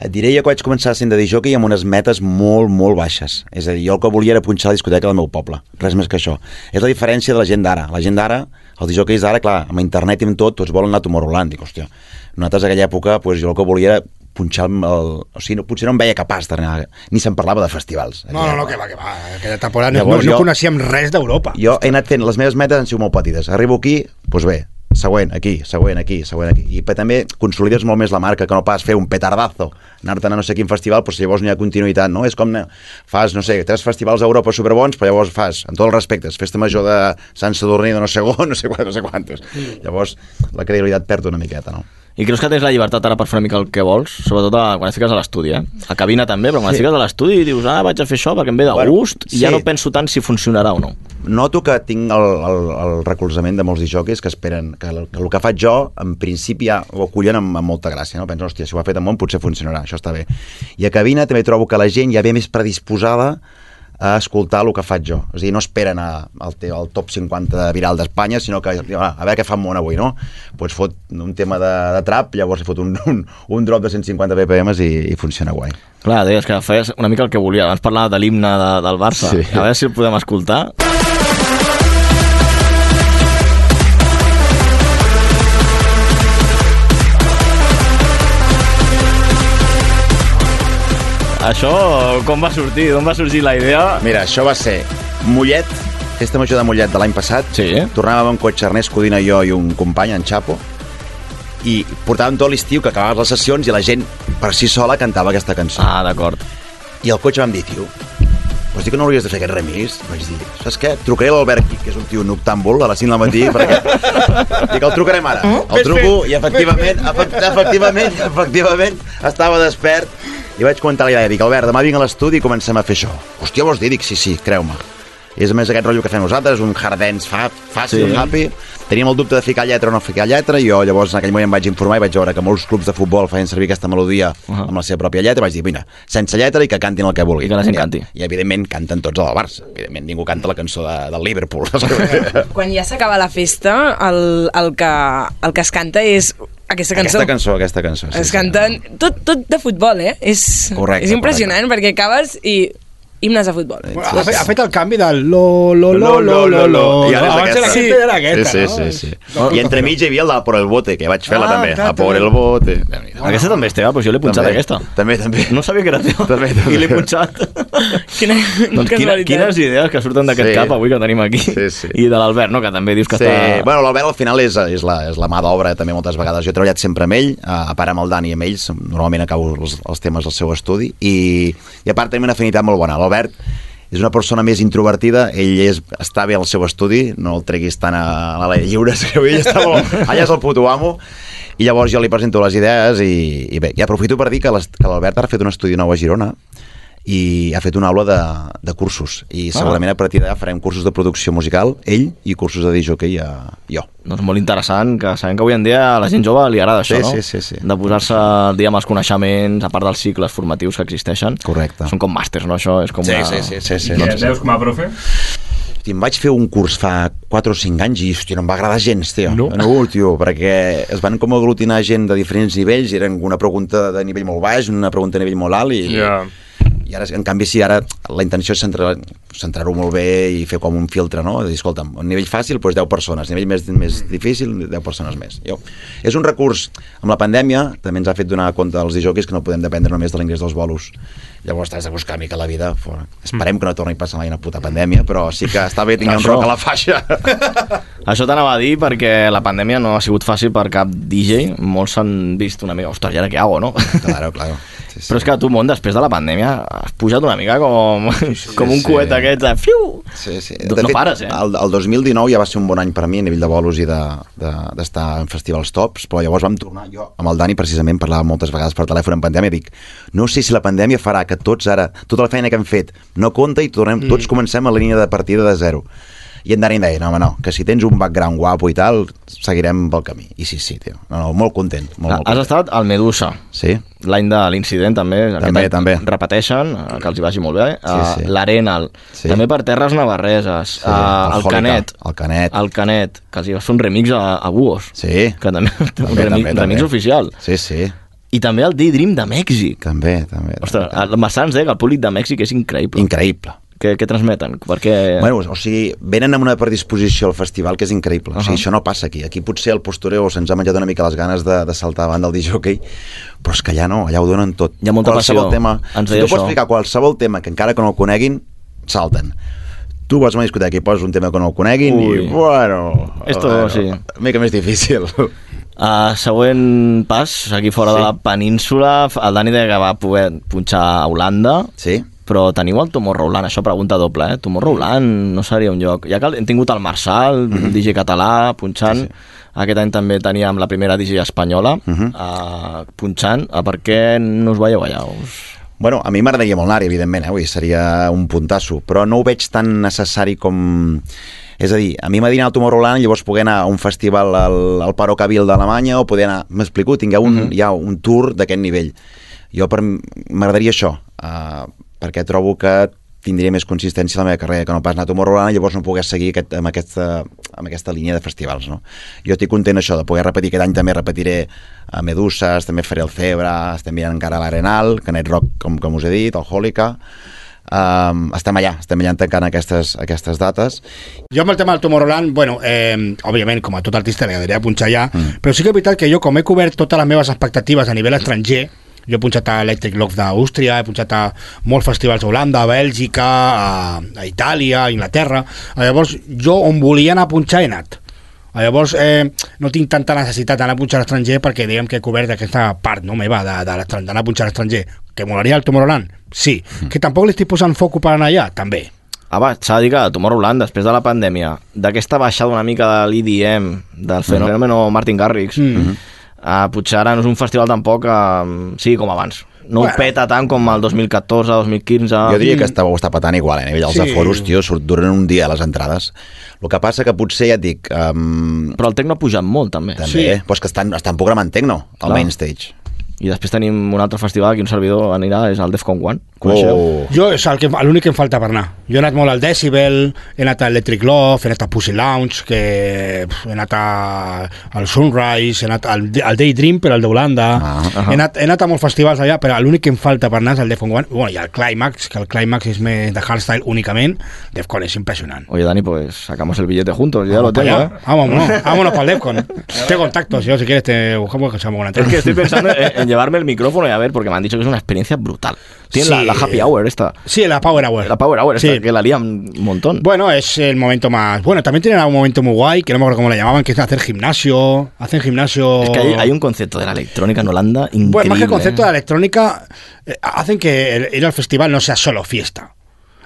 Et diré jo que vaig començar sent de disjockey amb unes metes molt, molt baixes. És a dir, jo el que volia era punxar la discoteca del meu poble. Res més que això. És la diferència de la gent d'ara. La gent d'ara, els disjockeys d'ara, clar, amb internet i amb tot, tots volen anar a Tomorrowland. Dic, hòstia, nosaltres a aquella època, pues, jo el que volia era punxar el... O sigui, no, potser no em veia capaç d'anar... Ni se'n parlava de festivals. No, no, no, que va, que va. Aquella temporada no, Llavors no, no jo- coneixíem res d'Europa. Jo he anat fent, les meves metes han sigut molt petites. Arribo aquí, doncs bé, següent, aquí, següent, aquí, següent, aquí. I també consolides molt més la marca que no pas fer un petardazo, anar-te'n a no sé quin festival, però si llavors no hi ha continuïtat, no? És com fas, no sé, tres festivals a Europa superbons, però llavors fas, en tots els respectes, festa major de Sant Sadurní de no sé on, no sé quantos, no sé quantos. Llavors, la credibilitat perd una miqueta, no? I creus que tens la llibertat ara per fer una mica el que vols? Sobretot a, quan et fiques a l'estudi, eh? A cabina també, però quan Sí. et fiques a l'estudi i dius, ah, vaig a fer això perquè em ve de Bueno, gust, i ja sí. no penso tant si funcionarà o no. noto que tinc el, el, el recolzament de molts disjockeys que esperen que el, que el que faig jo, en principi, ja ho acullen amb, amb molta gràcia, no? Pensen, hòstia, si ho ha fet en món potser funcionarà, això està bé. I a cabina també trobo que la gent ja ve més predisposada a escoltar el que faig jo. És a dir, no esperen a, al, te- al top 50 viral d'Espanya, sinó que "Ah, a veure què fa el món avui, no? Pues fot un tema de, de trap, llavors li fot un, un, un drop de 150 BPM i, i funciona guai. Clar, deies que feies una mica el que volia. Abans parlava de l'himne de, del Barça. Sí. A veure si el podem escoltar. Això, com va sortir? D'on va sorgir la idea? Mira, això va ser Mollet, festa major de Mollet de l'any passat. Sí. Tornàvem en cotxe Ernest Codina, jo i un company, en Chapo, i portàvem tot l'estiu que acabaves les sessions i la gent per si sola cantava aquesta cançó. Ah, d'acord. I al cotxe vam dir, tio, vols dir que no hauries de fer aquest remix? Vaig dir, saps què? Trucaré a l'Albert que és un tio noctàmbul, a les 5 del matí, perquè... [laughs] Dic, el trucarem ara. El truco i efectivament, efect- efectivament, efectivament, estava despert i vaig comentar la idea. Dic, Albert, demà vinc a l'estudi i comencem a fer això. Hòstia, vols dir? Dic, sí, sí, creu-me. És a més aquest rotllo que fem nosaltres, un hard dance fa, fàcil, Sí. happy. Teníem el dubte de ficar lletra o no ficar lletra, i jo llavors en aquell moment em vaig informar i vaig veure que molts clubs de futbol feien servir aquesta melodia uh -huh. amb la seva pròpia lletra, i vaig dir, mira, sense lletra i que cantin el que vulguin. I que la gent I- canti. I, evidentment canten tots a del Barça. Evidentment ningú canta la cançó de, del Liverpool. [laughs] Quan ja s'acaba la festa, el, el, que, el que es canta és aquesta cançó. aquesta cançó, aquesta cançó. Sí, es sí. canten tot, tot de futbol, eh? És, Correcte, és impressionant perquè acabes i himnes de futbol. Ha, fet, ha fet el canvi del lo, lo, lo, lo, lo, lo. I ara és aquesta. la gent era aquesta, sí, no? sí, sí, sí. I entremig hi havia el de Por el bote, que vaig fer-la Ah, també. clar, A Por el bote. Aquesta també és teva, doncs jo l'he punxat, També, aquesta. També, també. No sabia que era teva. També, també. I l'he punxat. [laughs] Quina, doncs quina, quines idees que surten d'aquest Sí. cap avui que tenim aquí. Sí, sí. I de l'Albert, no?, que també dius que Sí, està... bueno, l'Albert al final és, és, la, és la mà d'obra també moltes vegades. Jo he treballat sempre amb ell, a part amb el Dani i amb ells, normalment acabo els, els temes al seu estudi, i, i a part tenim una afinitat molt bona. L'Albert és una persona més introvertida, ell és, està bé al seu estudi, no el treguis tant a, a l'aire lliure, [laughs] que ell està molt... [laughs] Allà és el puto amo, i llavors jo li presento les idees i, i bé, i aprofito per dir que l'Albert ara ha fet un estudi nou a Girona i ha fet una aula de, de cursos i segurament a partir d'ara farem cursos de producció musical, ell, i cursos de disjockey a jo. Doncs molt interessant, que sabem que avui en dia a la gent jove li agrada això, Sí, no? sí, sí, sí. De posar-se al dia amb els coneixements, a part dels cicles formatius que existeixen. Correcte. Són com màsters, no? Això és com Sí, una... sí, sí, sí, sí. I et veus com a profe? Hosti, em vaig fer un curs fa 4 o 5 anys i, hòstia, no em va agradar gens, tio. No? no tio, perquè es van com aglutinar gent de diferents nivells, i eren una pregunta de nivell molt baix, una pregunta a nivell molt alt, i, Ja. I ara, en canvi, sí, ara la intenció és centrar- centrar-ho molt bé i fer com un filtre, no? Dir, escolta'm, a nivell fàcil, doncs 10 persones, nivell més, més difícil, 10 persones més. Jo, és un recurs, amb la pandèmia, també ens ha fet donar compte als dijòquis que no podem dependre només de l'ingrés dels bolos. Llavors t'has de buscar una mica la vida fora. Esperem que no torni a passar mai una puta pandèmia, però sí que està bé tenir un Això. roc a la faixa. [laughs] Això t'anava a dir perquè la pandèmia no ha sigut fàcil per cap DJ. Molts s'han vist una mica, ostres, i ara què hago, no? Claro, claro. [laughs] Sí, sí. Però és que tu, món, després de la pandèmia, has pujat una mica com, [laughs] com un sí. coet d'aquests de fiu! Sí, sí. No- no pares, eh? El, el 2019 ja va ser un bon any per a mi a nivell de bolos i d'estar de, d'estar en festivals tops, però llavors vam tornar, jo amb el Dani precisament parlava moltes vegades per telèfon en pandèmia, dic, no sé si la pandèmia farà que tots ara, tota la feina que hem fet no compta i tornem, Mm. tots comencem a la línia de partida de zero. I en Dani deia, no, home, no, que si tens un background guapo i tal, seguirem pel camí. I sí, sí, tio. No, no, molt content. Molt, molt Has content. estat al Medusa. Sí, L'any de l'incident també. També, any també. Repeteixen, eh, que els hi vagi molt bé. Sí, Eh, sí. L'Arenal. Sí. També per Terres Navarreses. Sí, Eh, el Alcohòlica, Canet. el Canet. El Canet, que els hi va fer un remix a, a Buos. Sí. Que també, un També, remix, també, remix també. oficial. Sí, sí. I també el Daydream de Mèxic. També, també. Ostres, el Massans deia que el públic de Mèxic és increïble. Increïble. Què, què transmeten? Perquè... Bueno, o sigui, venen amb una predisposició al festival que és increïble. Uh -huh. O sigui, això no passa aquí. Aquí potser el postureo se'ns ha menjat una mica les ganes de, de saltar davant del disjockey, però és que allà no, allà ho donen tot. Hi ha molta qualsevol passió. tema, Ens si tu pots això. explicar qualsevol tema que encara que no el coneguin, salten. Tu vas a una discoteca i poses un tema que no el coneguin Ui. i, bueno... Esto, bueno, sí. Una mica més difícil. Uh, següent pas, aquí fora Sí. de la península, el Dani deia que va poder punxar a Holanda, Sí? però teniu el Tomorrowland, això pregunta doble, eh? Tomorrowland no seria un lloc... Ja que hem tingut el Marçal, mm -hmm. DJ català, punxant. Sí, sí, aquest any també teníem la primera DJ espanyola, uh. -huh. uh, punxant, uh, per què no us veieu allà? Us... Bueno, a mi m'agradaria molt anar evidentment, eh? Vull dir, seria un puntasso, però no ho veig tan necessari com... És a dir, a mi m'agradaria anar al Tomorrowland i llavors poder anar a un festival al, al Paro Cabil d'Alemanya o poder anar... M'explico? Tingueu un, uh -huh. ja un tour d'aquest nivell. Jo m'agradaria això, uh, perquè trobo que tindria més consistència a la meva carrera que no pas anar a Tomorrowland i llavors no pogués seguir aquest, amb, aquesta, amb aquesta línia de festivals. No? Jo estic content això, de poder repetir aquest any també repetiré a Meduses, també faré el Febre, estem mirant encara l'Arenal, Canet Rock, com, com us he dit, el Hòlica, um, estem allà, estem allà tancant aquestes, aquestes dates. Jo amb el tema del Tomorrowland, bueno, eh, òbviament, com a tot artista li agradaria punxar allà, mm. però sí que és veritat que jo, com he cobert totes les meves expectatives a nivell estranger, Jo he punxat a Electric Love d'Àustria, he punxat a molts festivals a Holanda, a Bèlgica, a, a Itàlia, a Inglaterra. Llavors, jo on volia anar a punxar he anat. Llavors, eh, no tinc tanta necessitat d'anar a punxar a l'estranger perquè diguem que he cobert aquesta part no, meva d'anar a punxar a l'estranger. Que molaria el Tomorrowland? Sí. Que tampoc li estic posant foco per anar allà? També. Ah, va, s'ha de dir que Tomorrowland, després de la pandèmia, d'aquesta baixada una mica de l'IDM, del fenomen Martin Garrix, Mm. uh, potser ara no és un festival tampoc uh, sigui com abans. No Bueno. ho peta tant com el 2014, 2015... Jo diria que està, ho està patant igual, eh? a nivell dels Sí. aforos, tio, surt duren un dia les entrades. El que passa que potser, ja et dic... Um, Però el tecno ha pujat molt, també. també, Sí. sí. però és que estan, estan programant tecno, al Clar. main stage. I després tenim un altre festival que un servidor anirà, és el Defcon One. Coneixeu? Oh. Jo és el que- l'únic que em falta per anar. Jo he anat molt al Decibel, he anat a Electric Love, he anat a Pussy Lounge, que he anat a, al Sunrise, he anat al, al Daydream, però el d'Holanda. Ah, he, anat, he anat a molts festivals allà, però l'únic que em falta per anar és el Defcon One. Bueno, i el Climax, que el Climax és més de hardstyle únicament. Defcon és impressionant. Oye, Dani, pues sacamos el billete juntos, ya lo tengo, ¿eh? Vámonos, vámonos para el Defcon. Tengo contactos, yo si quieres te buscamos que echamos una Es que estoy pensando en, en llevarme el micrófono y a ver, porque me han dicho que es una experiencia brutal. Tiene la, Sí. la happy hour esta. Sí, la Power Hour. La power hour esta, Sí. que la lían un montón. Bueno, es el momento más. Bueno, también tienen un momento muy guay, que no me acuerdo cómo le llamaban, que es hacer gimnasio. Hacen gimnasio. Es que hay, hay un concepto de la electrónica en Holanda increíble. Bueno, más que el concepto ¿eh? de la electrónica, eh, hacen que ir al festival no sea solo fiesta.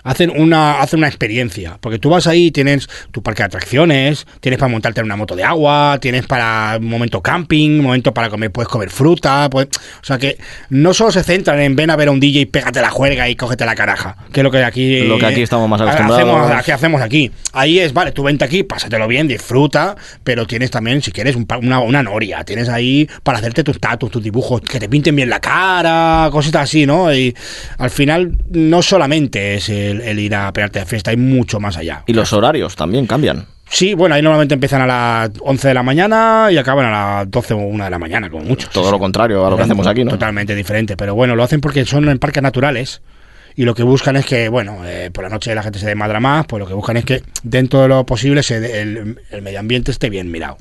Hacen una, hacen una experiencia. Porque tú vas ahí, tienes tu parque de atracciones, tienes para montarte en una moto de agua, tienes para un momento camping, un momento para comer, puedes comer fruta. puedes- o sea que no solo se centran en ven a ver a un DJ, pégate la juerga y cógete la caraja. Que es lo que aquí. Lo que aquí estamos más eh, acostumbrados. Hacemos, ¿Qué hacemos aquí? Ahí es, vale, tú vente aquí, pásatelo bien, disfruta, pero tienes también, si quieres, un una, una noria. Tienes ahí para hacerte tus tatuos, tus dibujos, que te pinten bien la cara, cositas así, ¿no? Y al final, no solamente es el, el ir a pegarte de fiesta, hay mucho más allá. Y los horarios también cambian. Sí, bueno, ahí normalmente empiezan a las 11 de la mañana y acaban a las 12 o 1 de la mañana, como mucho. Todo lo contrario a lo que hacemos aquí, ¿no? Totalmente diferente, pero bueno, lo hacen porque son en parques naturales y lo que buscan es que, bueno, eh, por la noche la gente se desmadra más, pues lo que buscan es que dentro de lo posible se de- el, el medio ambiente esté bien mirado.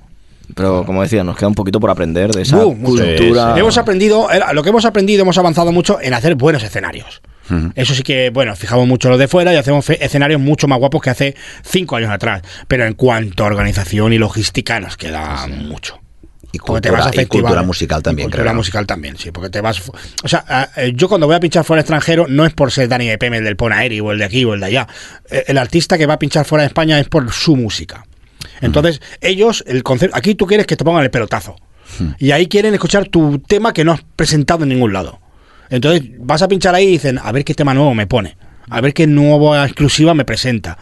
Pero como decía, nos queda un poquito por aprender de esa Uh, cultura. Hemos aprendido, eh, lo que hemos aprendido, hemos avanzado mucho en hacer buenos escenarios. Eso sí que, bueno, fijamos mucho los de fuera y hacemos escenarios mucho más guapos que hace cinco años atrás. Pero en cuanto a organización y logística nos queda mucho. Y cultura, y festivales. cultura musical también, Y cultura musical también, sí, porque te vas... O sea, a- eh, yo cuando voy a pinchar fuera extranjero no es por ser Dani de Peme, el del Ponaeri o el de aquí o el de allá. Eh, El artista que va a pinchar fuera de España es por su música. Entonces, ellos, el concepto... Aquí tú quieres que te pongan el pelotazo. Y ahí quieren escuchar tu tema que no has presentado en ningún lado. Entonces, vas a pinchar ahí y dicen, a ver qué tema nuevo me pone. A ver qué nueva exclusiva me presenta.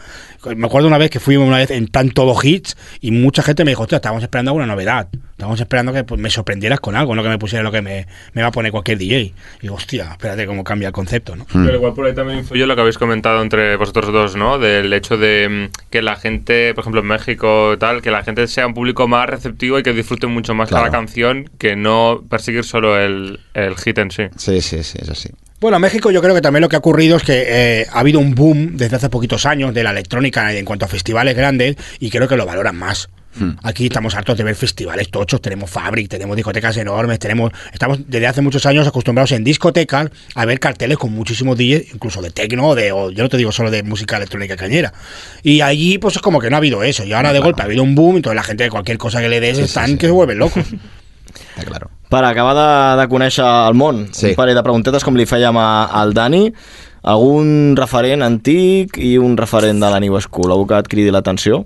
Me acuerdo una vez que fuimos una vez en tan todo hits y mucha gente me dijo, hostia, estábamos esperando alguna novedad. Estábamos esperando que pues, me sorprendieras con algo, no que me pusiera lo que me, me va a poner cualquier DJ. Y digo, hostia, espérate cómo cambia el concepto, ¿no? Pero igual por ahí también influye lo que habéis comentado entre vosotros dos, ¿no? Del hecho de mm, que la gente, por ejemplo en México y tal, que la gente sea un público más receptivo y que disfrute mucho más Claro. cada canción que no perseguir solo el, el hit en sí. Sí, sí, sí, es así. Bueno, en México yo creo que también lo que ha ocurrido es que eh, ha habido un boom desde hace poquitos años de la electrónica en cuanto a festivales grandes y creo que lo valoran más. Aquí estamos hartos de ver festivales tochos, tenemos Fabric, tenemos discotecas enormes, tenemos estamos desde hace muchos años acostumbrados en discotecas a ver carteles con muchísimos DJs, incluso de tecno, de, o yo no te digo solo de música electrónica cañera. Y allí pues es como que no ha habido eso, y ahora de golpe ha habido un boom, entonces la gente de cualquier cosa que le des están que se vuelven locos. [laughs] Está claro. Per acabar de, de conèixer el món, Sí. un parell de preguntetes com li fèiem a- al Dani, algun referent antic i un referent de la New School, algú que et cridi l'atenció?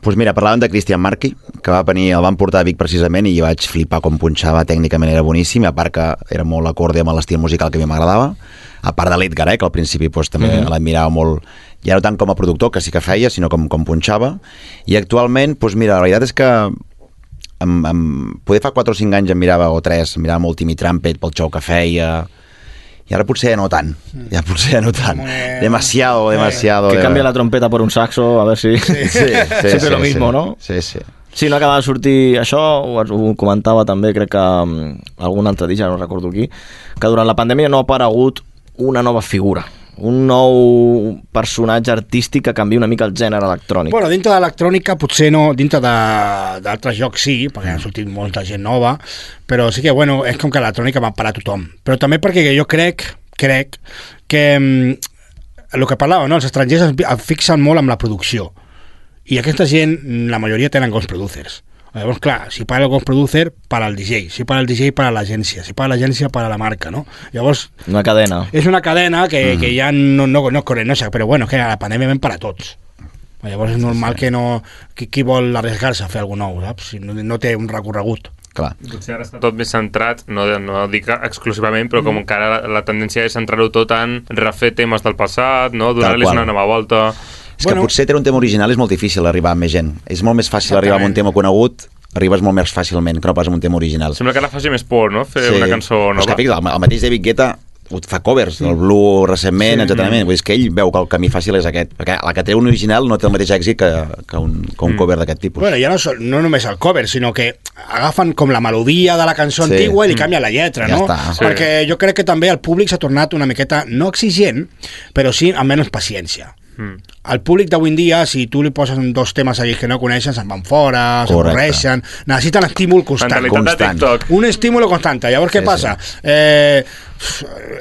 Pues mira, parlàvem de Christian Marchi, que va venir, el van portar a Vic precisament i jo vaig flipar com punxava, tècnicament era boníssim, a part que era molt acorde amb l'estil musical que a mi m'agradava, a part de l'Edgar, eh, que al principi pues, també Mhm. l'admirava molt, ja no tant com a productor, que sí que feia, sinó com, com punxava, i actualment, pues mira, la veritat és que em, em, poder fa 4 o 5 anys em mirava, o 3, em mirava molt Timmy Trumpet pel show que feia, i ara potser ja no tant, ja potser ja no tant. Demasiado, demasiado. Que cambia la trompeta por un saxo, a ver si... Sí, [laughs] sí, Siempre sí, lo mismo, sí. no? Sí, sí. Sí, no acaba de sortir això, ho, ho comentava també, crec que um, algun altre dia, no recordo qui, que durant la pandèmia no ha aparegut una nova figura, un nou personatge artístic que canvi una mica el gènere electrònic. Bueno, dintre de l'electrònica potser no, dintre d'altres jocs sí, perquè ha sortit molta gent nova, però sí que, bueno, és com que l'electrònica va parar tothom. Però també perquè jo crec, crec que mm, el que parlava, no? els estrangers es, fixen molt amb la producció. I aquesta gent, la majoria tenen ghost producers. Llavors, clar, si paga el ghost producer, para el DJ. Si paga el DJ, para l'agència. Si paga l'agència, para la marca, no? Llavors, Una cadena. és una cadena que, que ja no, no, no corre, no sé, però bueno, que la pandèmia ven per a tots. Llavors és normal que no... Qui, qui vol arriesgar-se a fer alguna nou, saps? Si no, no té un recorregut. Clar. Potser ara està tot més centrat, no, no dic exclusivament, però com que ara la, la tendència és centrar-ho tot en refer temes del passat, no? donar-los una nova volta... És que potser treure un tema original és molt difícil arribar amb més gent. És molt més fàcil arribar amb un tema conegut, arribes molt més fàcilment que no pas amb un tema original. Sembla que ara faci més por, no?, fer una cançó Però és nova. que, fixa, el, mateix David Guetta fa covers del Blue recentment, Sí. sí. etc. Mm. Vull dir és que ell veu que el camí fàcil és aquest, perquè la que treu un original no té el mateix èxit que, que un, que un cover d'aquest tipus. Bueno, ja no, sol- no només el cover, sinó que agafen com la melodia de la cançó Sí. antigua i li Mm. canvien la lletra, Ja no? està. Sí. Perquè jo crec que també el públic s'ha tornat una miqueta, no exigent, però sí amb menys paciència. Mm. El públic d'avui en dia, si tu li poses dos temes allí que no coneixen, se'n van fora, s'avorreixen, necessiten estímul constant. Mentalitat Constant. Un estímulo constante. Llavors, què Sí, passa? Eh,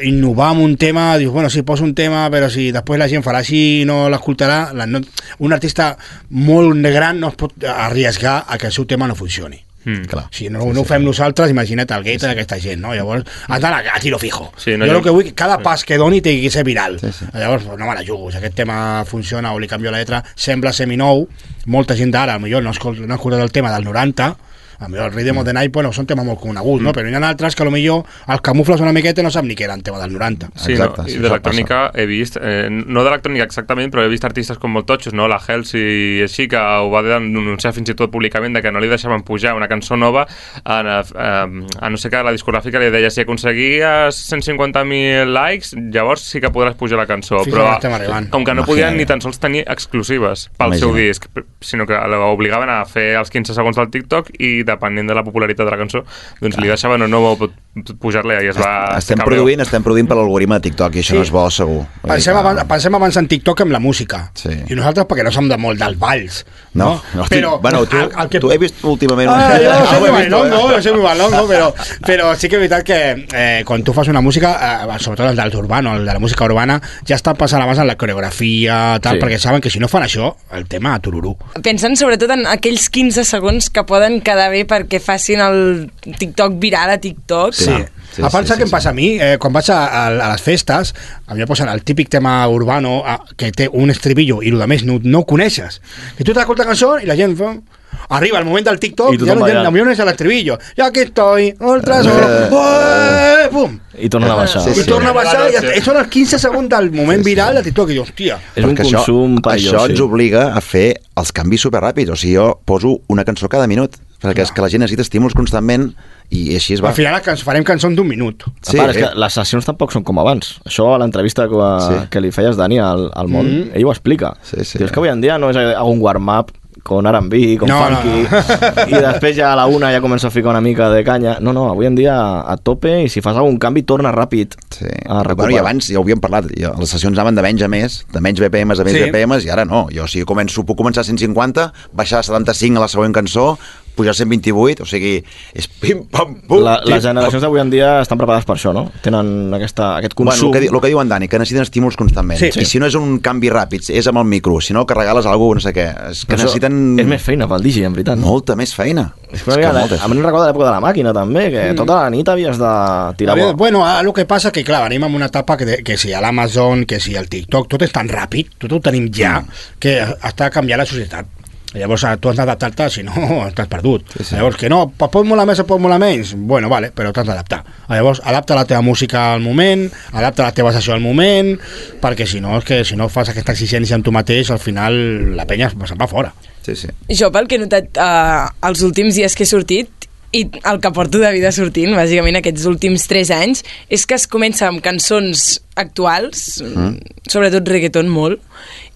innovar un tema, dius, bueno, sí, poso un tema, però si després la gent farà així i no l'escoltarà, la- no, un artista molt gran no es pot arriesgar a que el seu tema no funcioni. Mm. Clar. Si no, no ho fem nosaltres, imagina't el gate d'aquesta gent, no? Llavors, has d'anar a tiro fijo. Sí, no, jo jo- el que vull, cada pas que doni té que ser viral. Sí, sí. Llavors, no me la jugo. Si aquest tema funciona o li canvio la lletra, sembla seminou, molta gent d'ara, potser no escol- no ha escoltat el tema del 90, a millor el Rhythm of the Night bueno, són temes molt coneguts, no? però hi ha altres que potser els camufles una miqueta i no sap ni què era el tema del 90. Sí, Exacte, no? sí, i això d'electrònica he vist, eh, no d'electrònica exactament, però he vist artistes com molt totxos, no? la Halsey i així, que ho va denunciar fins i tot públicament de que no li deixaven pujar una cançó nova a, a, a no sé què, la discogràfica li deia si aconseguies 150.000 likes, llavors sí que podràs pujar la cançó, Fins però com que no Imagina't. podien ni tan sols tenir exclusives pel Imagina't. seu disc, sinó que l'obligaven a fer els 15 segons del TikTok i depenent de la popularitat de la cançó, doncs li deixaven o no pujar-la i es va... estem produint, estem produint per l'algoritme de TikTok i això Sí. no és bo, segur. Pensem que- abans, pensem abans en TikTok amb la música. Sí. I nosaltres perquè no som de molt dels balls. No, no, Però, bueno, tu, el, el que... tu he vist últimament... Ah, jo Ah, soy ho he muy vist, eh? bailongo, jo soy muy bailongo, però, però sí que és veritat que eh, quan tu fas una música, eh, sobretot els dels urbanos, el de la música urbana, ja estan passant abans en la coreografia, tal, Sí. perquè saben que si no fan això, el tema a tururú. Pensen sobretot en aquells 15 segons que poden quedar bé perquè facin el TikTok viral a TikTok. Sí. Sí. Sí, a part, sí, sí, què em passa a mi? Eh, quan vaig a, a, a les festes, a mi em posen el típic tema urbano a, que té un estribillo i el més no, no ho coneixes. I tu t'escoltes la cançó i la gent fa... Arriba el moment del TikTok I i ja no, ja, no, és l'estribillo. Ja aquí estoy, ultra solo, Eh, eh, pum. I tornen a baixar. Sí, I sí. torna a baixar i, Sí. i són els 15 segons del moment viral de TikTok i dius, hòstia, És un consum això, perillós, això sí. ens obliga a fer els canvis superràpids. O sigui, jo poso una cançó cada minut, perquè és que la gent necessita estímuls constantment i així es va. al final can- farem cançons d'un minut. Sí, a part, és que les sessions tampoc són com abans. Això a l'entrevista que, Sí. que li feies, Dani, al, al món, Mm. ell ho explica. Sí, sí. Dius que avui en dia no és un warm-up con R&B, con No, funky, no. i després ja a la una ja comença a ficar una mica de canya. No, no, avui en dia a tope, i si fas algun canvi, torna ràpid Sí. a recuperar. Bueno, i abans ja ho havíem parlat, jo, les sessions anaven de menys a més, de menys BPMs a menys Sí. BPMs, i ara no. Jo, si començo, puc començar a 150, baixar a 75 a la següent cançó, pujar a 128, o sigui, és pim-pam-pum. La, les generacions d'avui en dia estan preparades per això, no? Tenen aquesta, aquest Bueno, consum. el que, el que diu en Dani, que necessiten estímuls constantment. Sí. I si no és un canvi ràpid, és amb el micro, si no, que regales a algú, no sé què. És que necessiten És més feina pel DJ, en veritat. no? molta més feina. És que, una mica, a mi em recorda l'època de la màquina, també, que tota la nit havies de tirar... Havia- bo. Bueno, el que passa que, clar, venim en una etapa que, de- que si a l'Amazon, que si al TikTok, tot és tan ràpid, tot ho tenim ja, que està canviant la societat. Llavors eh, tu has d'adaptar-te, si no, [laughs] estàs perdut. Sí, sí. Llavors, que no, pot pot molar més o pot molar menys, bueno, vale, però t'has d'adaptar. Llavors, adapta la teva música al moment, adapta la teva sessió al moment, perquè si no, és que si no fas aquesta exigència amb tu mateix, al final la penya se'n va fora. Sí, sí. Jo, pel que he notat eh, els últims dies que he sortit, i el que porto de vida sortint, bàsicament aquests últims 3 anys, és que es comença amb cançons actuals, mm. sobretot reggaeton molt,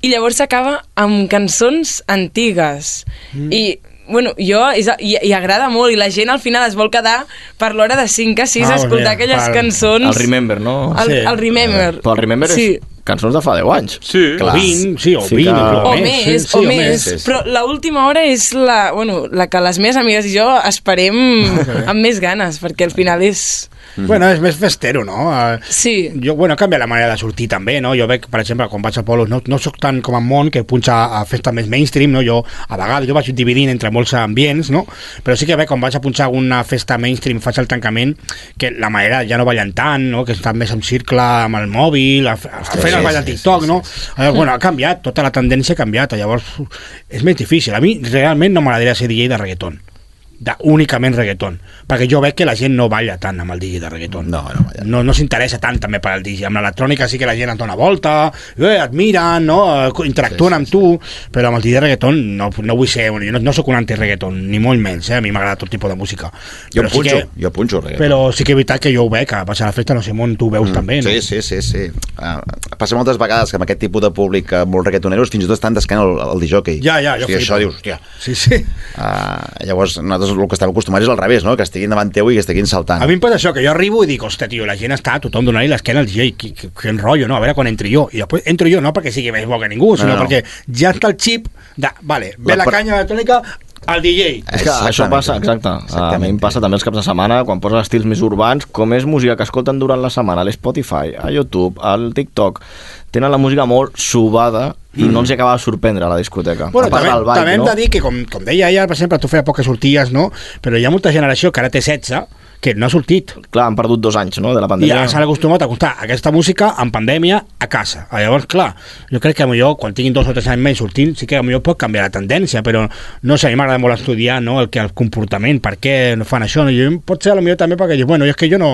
i llavors s'acaba amb cançons antigues. Mm. I bueno, jo, és, i, i agrada molt, i la gent al final es vol quedar per l'hora de 5 a 6 Ah, a escoltar mira, aquelles per- cançons... El Remember, no? El, Sí. el Remember. Però el Remember sí. és, cançons de fa 10 anys. Sí. O 20, sí, o Sí 20, que- o, O més. més, sí, sí, o més. sí, sí. Però l'última hora és la, bueno, la que les meves amigues i jo esperem [laughs] amb més ganes, perquè al final és... Bueno, és més festero, no? Eh, Sí. Jo, bueno, ha canviat la manera de sortir també, no? Jo veig, per exemple, quan vaig a polos, no, no sóc tan com en món que punxa a festes més mainstream, no? Jo, a vegades, jo vaig dividint entre molts ambients, no? Però sí que veig quan vaig a punxar alguna festa mainstream, faig el tancament, que la manera ja no ballen tant, no? Que estan més en circle amb el mòbil, a, a fer sí, el ball de sí, TikTok, sí, no? Llavors, bueno, ha canviat, tota la tendència ha canviat, llavors és més difícil. A mi realment no m'agradaria ser DJ de reggaeton de únicament reggaeton perquè jo veig que la gent no balla tant amb el DJ de reggaeton No, no balla. no, no s'interessa tant també per al DJ amb l'electrònica sí que la gent et dona volta eh, et miren, no? Eh, interactuen amb tu però amb el DJ de reggaeton no, no vull ser, jo no, no sóc un anti-reggaeton ni molt menys, eh? a mi m'agrada tot tipus de música Jo però punxo, sí que, jo punxo reggaeton. però sí que és veritat que jo ho veig a passar la festa, no sé, on tu veus també no? Sí, sí, sí, sí. Uh, passa moltes vegades que amb aquest tipus de públic uh, molt reggaetoneros fins i tot estan d'esquena al, al disjockey. ja, ja, jo Hosti, flipo. això dius, hòstia. sí, sí. Uh, llavors, nosaltres el que estem acostumats és al revés, no? Que estiguin davant teu i que estiguin saltant. A mi em passa això, que jo arribo i dic, hòstia, tio, la gent està, tothom donant-li l'esquena al DJ, que, que, que enrotllo, no? A veure quan entri jo. I després entro jo no perquè sigui més bo que ningú, sinó No, no. perquè ja està el xip de, vale, ve La la, per- canya electrònica al DJ. És que això passa, exacte. A mi em passa també els caps de setmana, quan poses estils més urbans, com és música que escolten durant la setmana a l'Spotify, a YouTube, al TikTok, tenen la música molt subada i no els hi acaba de sorprendre a la discoteca. Bueno, també, ball, també hem no? de dir que, com, com deia ella, per exemple, tu feia poc que sorties, no? Però hi ha molta generació que ara té 16 que no ha sortit. Clar, han perdut dos anys, no?, de la I pandèmia. ja s'han acostumat a acostar aquesta música en pandèmia a casa. Llavors, clar, jo crec que millor quan tinguin dos o tres anys menys sortint, sí que millor pot canviar la tendència, però no sé, a mi m'agrada molt estudiar no, el, que, el comportament, per què no fan això. No? Jo, pot ser millor també perquè, dius, bueno, és que jo no...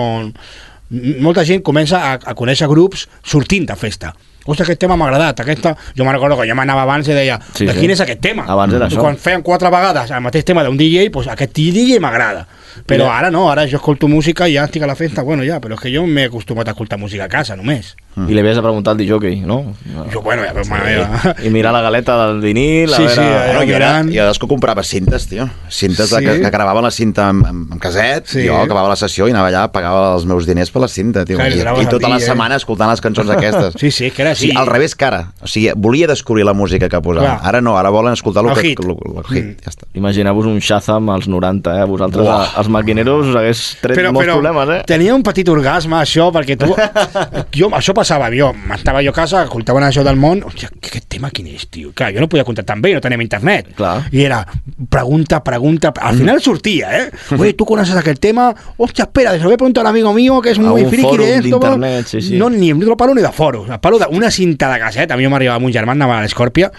Molta gent comença a, a conèixer grups sortint de festa. Ostres, aquest tema m'ha agradat. Aquesta... Jo me'n recordo que jo m'anava abans i deia, Sí, de sí. quin és aquest tema? Abans era I això. Quan feien quatre vegades el mateix tema d'un DJ, doncs aquest DJ m'agrada. Però Ja. ara no, ara jo escolto música i ja estic a la festa, bueno, ja, però és que jo m'he acostumat a escoltar música a casa, només. I li havies de preguntar al DJ, no? Jo, bueno, ja, meva. I mirar la galeta del vinil, a Sí, veure... sí, eh, Bueno, jo, era, mirant. jo és que comprava cintes, tio. Cintes Sí? sí? que, que gravaven la cinta amb, amb, amb caset, Sí. sí. jo acabava la sessió i anava allà, pagava els meus diners per la cinta, tio. Clar, i I, I tota la eh? setmana escoltant les cançons aquestes. [laughs] Sí, sí, que era així. Sí, al revés que ara. O sigui, volia descobrir la música que posava. Clar. Ara no, ara volen escoltar el, El que, hit. el, el, el hit. Mm. Ja està. Imagineu-vos un Shazam als 90, eh? Vosaltres, Uah. als maquineros, us hagués tret però, molts però problemes, eh? tenia un petit orgasme això perquè tu [laughs] jo, això passava, jo m'estava jo a casa escoltava això del món, hòstia, aquest tema quin és, tio? Clar, jo no podia contactar amb ell, no teníem internet Clar. i era pregunta, pregunta al final sortia, eh? [laughs] Oye, ¿tú conoces aquel tema? Hostia, espera, se lo voy a preguntar a un amigo mío que es muy friki de esto d'internet, sí, sí. no, ni no palo ni de foros palo d'una cinta de casset a mi m'arribava amb un germà, anava a l'Escòrpia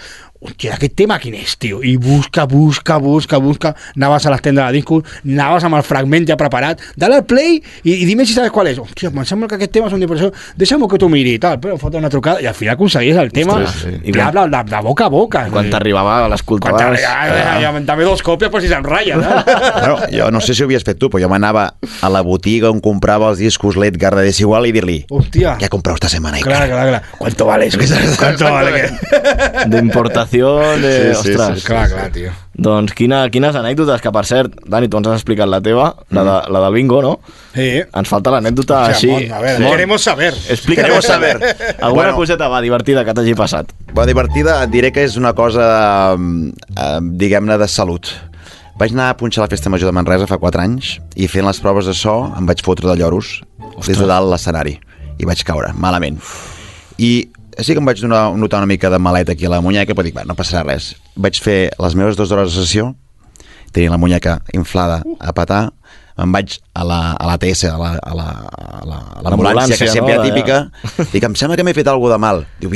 Hòstia, aquest tema quin és, tio? I busca, busca, busca, busca. Anaves a les tendes de discos, anaves amb el fragment ja preparat, dale al play i, i dime si sabes qual és. Hòstia, em sembla que aquest tema és un depressió. Deixa'm que t'ho miri i tal. Però fot una trucada i al final aconseguies el tema Ostres, sí. I bla, bla, de, de boca a boca. Quan t'arribava, Quan l'escoltaves... ja, ja, ja, dame dos còpies per si se'n ratlla. Eh? [laughs] Bueno, jo no sé si ho havies fet tu, però jo m'anava a la botiga on comprava els discos l'Edgar de Desigual i dir-li Hòstia. què compreu esta setmana? Clar, clar, clar. ¿Cuánto vale? [laughs] ¿Cuánto vale? que- D'importació, de... Sí, sí, Ostres. sí, Clar, clar, tio. Doncs quina, quines anècdotes, que per cert, Dani, tu ens has explicat la teva, la, de, la del bingo, no? Sí. Ens falta l'anècdota O sea, així. Mon, a ver, Mon, queremos saber. Explica Queremos saber. Alguna Bueno. coseta, va, divertida, que t'hagi passat. Va, divertida, et diré que és una cosa, eh, diguem-ne, de salut. Vaig anar a punxar la Festa Major de Manresa fa 4 anys i fent les proves de so em vaig fotre de lloros des de dalt l'escenari i vaig caure, malament. I sí que em vaig donar, notar una mica de maleta aquí a la muñeca, però dic, va, no passarà res. Vaig fer les meves dues hores de sessió, tenia la muñeca inflada a patar, em vaig a la, a la TS, a la, a la, a la, a l'ambulància, que sempre no? típica, dic, em sembla que m'he fet alguna de mal. Diu,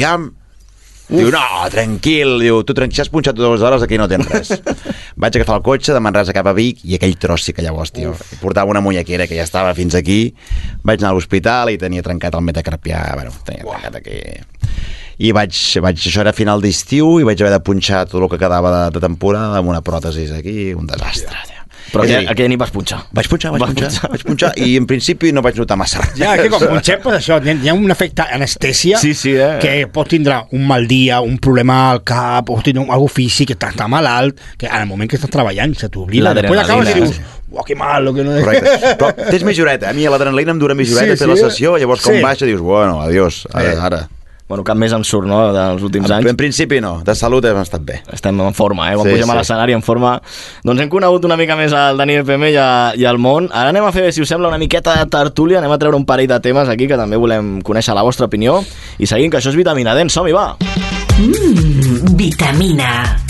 aviam, Diu, no, tranquil, diu, tu tranquil, si has punxat dues hores aquí no tens res. [laughs] Vaig agafar el cotxe de Manresa cap a Vic i aquell tros sí que llavors, tio, portava una muñequera que ja estava fins aquí, vaig anar a l'hospital i tenia trencat el metacarpià, bueno, tenia trencat aquí... I vaig, vaig, això era final d'estiu i vaig haver de punxar tot el que quedava de, de temporada amb una pròtesi aquí, un desastre. Tio. Però aquella, dir, aquella ni vas punxar. Vaig punxar, vaig Vas punxar, punxar. vaig punxar i en principi no vaig notar massa res. Ja, que com [laughs] punxem, pues això, hi ha- un efecte anestèsia Sí, sí, eh? que pot tindre un mal dia, un problema al cap, o tindre algo físic, que estàs tan malalt, que en el moment que estàs treballant se t'oblida. Després acabes i dius, uah, que mal, lo que no... Correcte. [laughs] Però tens més horeta. A mi l'adrenalina em dura més horeta Sí, sí, fer la sí. sessió, llavors Sí. com baixa dius, bueno, adiós, ara, Eh. ara. Bueno, cap més en surt, no?, dels últims En, anys. en principi no, de salut hem estat bé. Estem en forma, eh? Quan Sí, sí, pugem a sí. l'escenari en forma. Doncs hem conegut una mica més el Dani FM i, a, i el món. Ara anem a fer, si us sembla, una miqueta de tertúlia. Anem a treure un parell de temes aquí que també volem conèixer la vostra opinió. I seguim, que això és Vitamina Dent. Som-hi, va! Mmm, vitamina.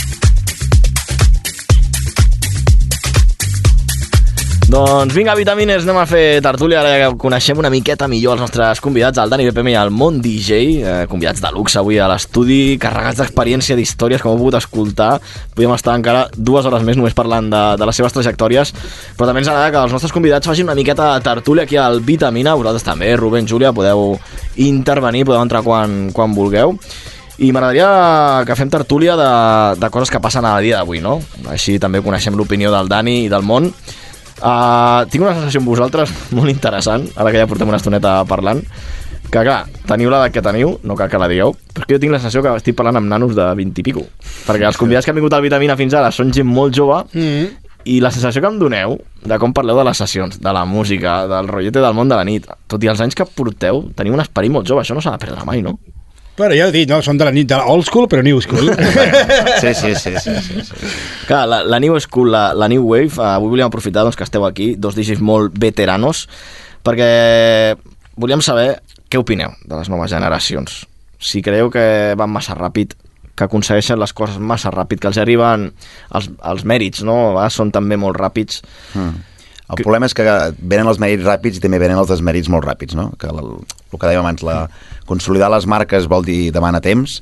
Doncs vinga, vitamines, anem a fer tertúlia, ara ja coneixem una miqueta millor els nostres convidats, el Dani BPM i el Món DJ, eh, convidats de luxe avui a l'estudi, carregats d'experiència, d'històries, com heu pogut escoltar. Podríem estar encara dues hores més només parlant de, de les seves trajectòries, però també ens agrada que els nostres convidats facin una miqueta de tertúlia aquí al Vitamina, vosaltres també, Rubén, Júlia, podeu intervenir, podeu entrar quan, quan vulgueu. I m'agradaria que fem tertúlia de, de coses que passen a dia d'avui, no? Així també coneixem l'opinió del Dani i del món. Uh, tinc una sensació amb vosaltres molt interessant, ara que ja portem una estoneta parlant, que clar, teniu l'edat que teniu, no cal que la digueu, però és que jo tinc la sensació que estic parlant amb nanos de 20 i pico, perquè els convidats que han vingut al Vitamina fins ara són gent molt jove, Mm. i la sensació que em doneu de com parleu de les sessions, de la música, del rotllete del món de la nit, tot i els anys que porteu, teniu un esperit molt jove, això no s'ha de perdre mai, no? Bueno, ja he dit, no? Són de la nit de old school, però new school. Sí, sí, sí, sí, sí, sí. Clar, la, la New School, la, la New Wave, eh, avui volíem aprofitar doncs, que esteu aquí, dos DJs molt veteranos, perquè volíem saber què opineu de les noves generacions. Si creieu que van massa ràpid, que aconsegueixen les coses massa ràpid, que els arriben els, els mèrits, no? A vegades són també molt ràpids. Mm. El problema és que venen els mèrits ràpids i també venen els desmèrits molt ràpids, no? Que el, el que dèiem abans, la, consolidar les marques vol dir demana temps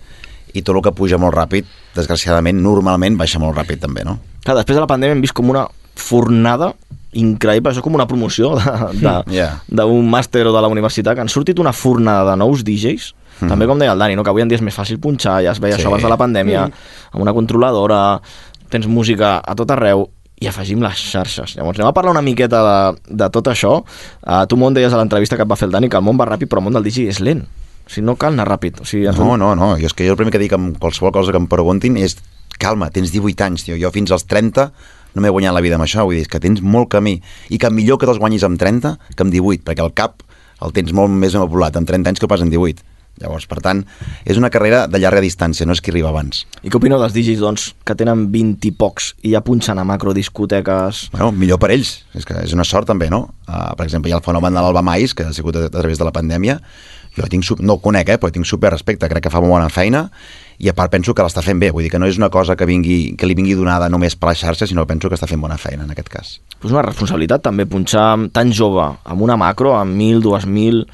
i tot el que puja molt ràpid, desgraciadament, normalment baixa molt ràpid també, no? Clar, després de la pandèmia hem vist com una fornada increïble, això com una promoció d'un de, de, Yeah. d'un màster o de la universitat, que han sortit una fornada de nous DJs, Mhm. també com deia el Dani, no? que avui en dia és més fàcil punxar, ja es veia Sí. això abans de la pandèmia, Mm. amb una controladora, tens música a tot arreu, i afegim les xarxes. Llavors anem a parlar una miqueta de, de tot això. Uh, tu, Mont, deies a l'entrevista que et va fer el Dani que el món va ràpid, però el món del DJ és lent. Sigui, no cal anar ràpid. O sigui, No, no, no, jo és que jo el primer que dic amb qualsevol cosa que em preguntin és calma, tens 18 anys, tio. jo fins als 30 no m'he guanyat la vida amb això, vull dir, és que tens molt camí i que millor que te'ls guanyis amb 30 que amb 18, perquè el cap el tens molt més ben poblat amb 30 anys que pas amb 18. Llavors, per tant, és una carrera de llarga distància, no és qui arriba abans. I què opineu dels DJs, doncs, que tenen 20 i pocs i ja punxen a macrodiscoteques? Bueno, millor per ells, és que és una sort també, no? Uh, per exemple, hi ha el fenomen de l'Alba Mais, que ha sigut a, a través de la pandèmia, jo tinc, no el conec, eh, però tinc super respecte, crec que fa molt bona feina, i a part penso que l'està fent bé, vull dir que no és una cosa que, vingui, que li vingui donada només per la xarxa, sinó que penso que està fent bona feina en aquest cas. És una responsabilitat també punxar tan jove, amb una macro, amb 1.000, 2.000...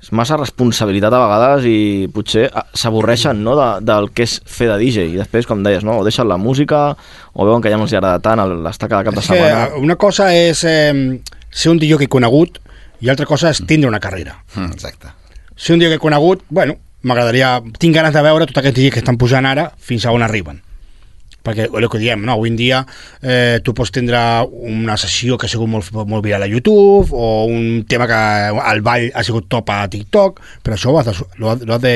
És massa responsabilitat a vegades i potser ah, s'avorreixen no, de, del que és fer de DJ. I després, com deies, no, o deixen la música o veuen que ja no els agrada tant l'estar cada cap de És que setmana. eh, una cosa és eh, ser un DJ conegut i altra cosa és tindre una carrera. Mm, exacte. Ser un DJ conegut, bueno, m'agradaria... Tinc ganes de veure tots aquests DJs que estan pujant ara fins a on arriben. Perquè el que diem, no? avui en dia eh, tu pots tindre una sessió que ha sigut molt, molt viral a YouTube o un tema que al ball ha sigut top a TikTok, però això ho has de, lo, lo has de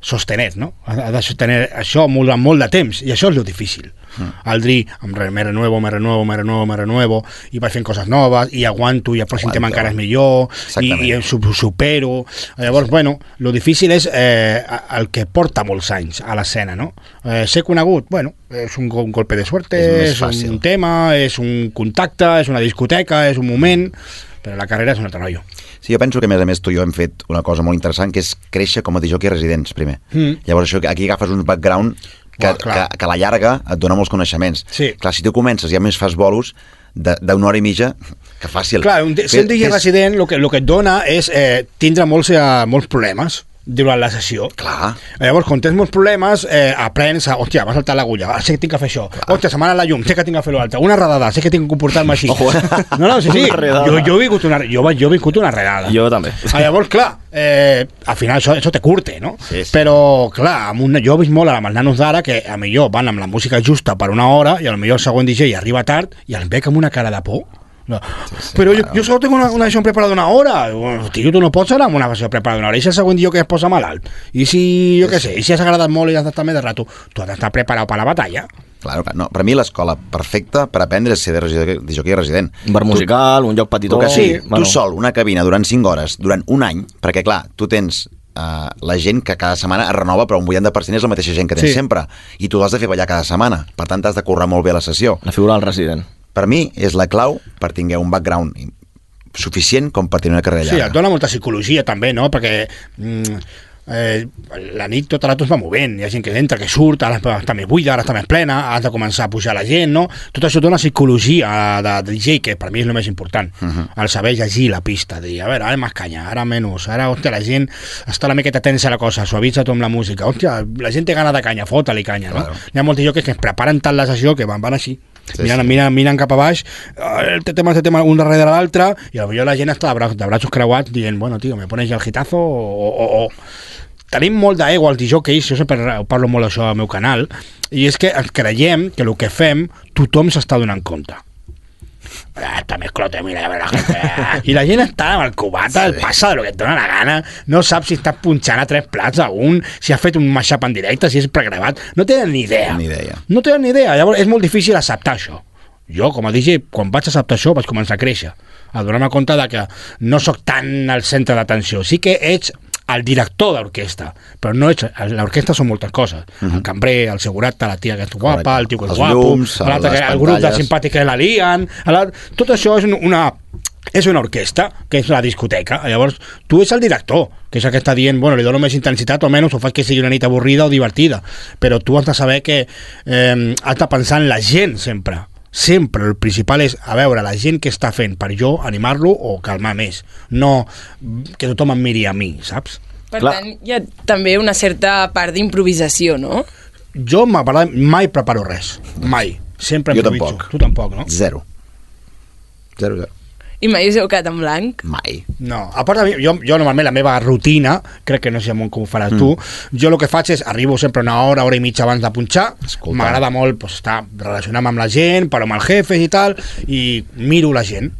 sostener, no? Has de sostener això molt, molt de temps i això és lo difícil. Mm. Dir, em re, me renuevo, me renuevo, me renuevo, me renuevo i vaig fent coses noves i aguanto i el pròxim tema encara és millor i, Exactament. i su- supero llavors, bueno, lo difícil és eh, el que porta molts anys a l'escena, no? Eh, ser conegut, bueno, és un, un golpe de suerte, És és, un tema, és un contacte, és una discoteca, és un moment, però la carrera és un altre rotllo. Sí, jo penso que a més a més tu i jo hem fet una cosa molt interessant que és créixer com a DJ residents primer. Mm. Llavors això, aquí agafes un background que, clar. que, que a la llarga et dona molts coneixements. Sí. Clar, si tu comences i a més fas bolos d'una hora i mitja, que fàcil. Clar, un, ser un DJ resident el que, el que et dona és eh, tindre molts, eh, molts problemes durant la sessió. Clar. Llavors, quan tens molts problemes, eh, aprens a, hòstia, m'ha saltat l'agulla, ah, sé que tinc que fer això. Hòstia, se m'ha anat la llum, sé que tinc que fer l'altre. Una redada, sé que tinc que comportar-me així. Eh? No, no, sí, sí. [laughs] Jo, jo, he vingut una, jo, jo he vingut una redada. Jo també. Ah, llavors, clar, eh, al final això, això te curte, no? Sí, sí. Però, clar, amb un, jo he vist molt amb els nanos d'ara que a millor van amb la música justa per una hora i a lo millor el segon DJ arriba tard i el veig amb una cara de por. No. sí, Però jo, jo solo tengo una, una sessió preparada una hora. Bueno, Tio, tu no pots anar amb una sessió preparada una hora. I si el següent dia que es posa malalt? I si, jo què sé, i si has agradat molt i has d'estar més de rato? Tu has d'estar preparat per la batalla. Claro, clar. No, per mi l'escola perfecta per aprendre és ser de, resident, de jockey resident. Un bar musical, un lloc petitó Tu, que sí, sí. tu sol, una cabina durant 5 hores, durant un any, perquè clar, tu tens uh, la gent que cada setmana es renova, però un 80% és la mateixa gent que tens Sí. sempre. I tu l'has de fer ballar cada setmana. Per tant, t'has de currar molt bé la sessió. La figura del resident. Per mi, és la clau per tinguer un background suficient com per tenir una carrera Sí, et llarga. dona molta psicologia també, no? Perquè mm, eh, la nit tot el rato es va movent, hi ha gent que entra, que surt, ara està més buida, ara està més plena, has de començar a pujar la gent, no? Tot això dona psicologia de, de DJ, que per mi és el més important. Uh -huh. El saber llegir la pista, dir, a veure, ara més canya, ara menys, ara, hòstia, la gent està una miqueta tensa la cosa, suavitza tot amb la música, hòstia, la gent té gana de canya, fota-li canya, no? Claro. Hi ha molts jocs que es preparen tant la sessió que van, van així, Sí, miren, sí. miren, miren cap a baix, eh, el tema, este tema, un darrere l'altre, i potser la gent està de, bra de braços creuats dient, bueno, tio, me pones ja el gitazo o, o, o... Tenim molt d'ego als DJs, jo sempre parlo molt d'això al meu canal, i és que ens creiem que el que fem tothom s'està donant compte. Ah, Està més clote, mira, a veure la gent. I la gent està amb el cubata, el passa de lo que et dona la gana, no sap si estàs punxant a tres plats a un, si ha fet un mashup en directe, si és pregravat, no tenen ni idea. Ni idea. No tenen ni idea, llavors és molt difícil acceptar això. Jo, com a DJ, quan vaig acceptar això, vaig començar a créixer, a donar-me compte de que no sóc tan al centre d'atenció. Sí que ets el director d'orquestra, però no ets... L'orquestra són moltes coses. Uh -huh. El cambrer, el segurata, la tia que és guapa, Correcte. el tio que és Els guapo, llums, les que- el grup de pantalles. simpàtics que la lien... la- Tot això és una és una orquestra, que és la discoteca. Llavors, tu ets el director, que és el que està dient, bueno, li dono més intensitat o menys, o faig que sigui una nit avorrida o divertida. Però tu has de saber que eh, has de pensar en la gent sempre. Sempre, el principal és, a veure, la gent que està fent per jo animar-lo o calmar més. No que tothom em miri a mi, saps? Per Clar. tant, hi ha també una certa part d'improvisació, no? Jo mai preparo res, mai. Sempre Jo improviso. tampoc. Tu tampoc, no? Zero. Zero, zero. I mai us heu quedat en blanc? Mai. No, a part de mi, jo, jo normalment la meva rutina, crec que no sé com ho faràs mm. tu, jo el que faig és, arribo sempre una hora, hora i mitja abans de punxar, m'agrada molt pues, estar relacionant amb la gent, però amb el jefe i tal, i miro la gent.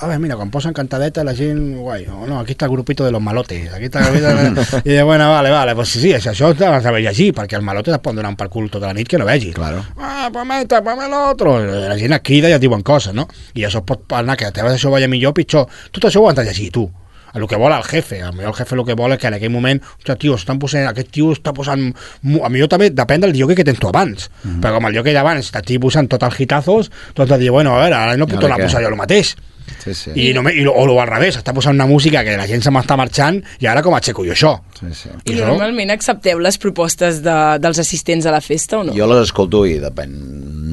A veure, mira, quan posen cantadeta la gent, guai, oh, no, aquí està el grupito de los malotes, aquí està el grupito... De, [laughs] bueno, vale, vale, pues sí, és això has de saber llegir, perquè els malotes es poden donar per cul tota la nit que no vegis. Claro. Ah, ponme esta, ponme l'altre. La gent et crida i et diuen coses, no? I això pot anar que la teva sessió vaya millor o pitjor. Tot això ho has de llegir tu. El que vol el jefe, a millor el jefe el que vol és que en aquell moment, ostres, tio, estan posant, aquest tio està posant... A millor també depèn del lloguer que tens tu abans. Mm -hmm. Però com el lloguer d'abans t'estic posant tots els hitazos, de dir, bueno, a veure, ara no puc tornar a posar jo el mateix. Sí, sí. I, no me, i, o, o al revés, està posant una música que la gent se m'està marxant i ara com aixeco jo això? sí, sí. I això- normalment accepteu les propostes de, dels assistents a la festa o no? Jo les escolto i depèn.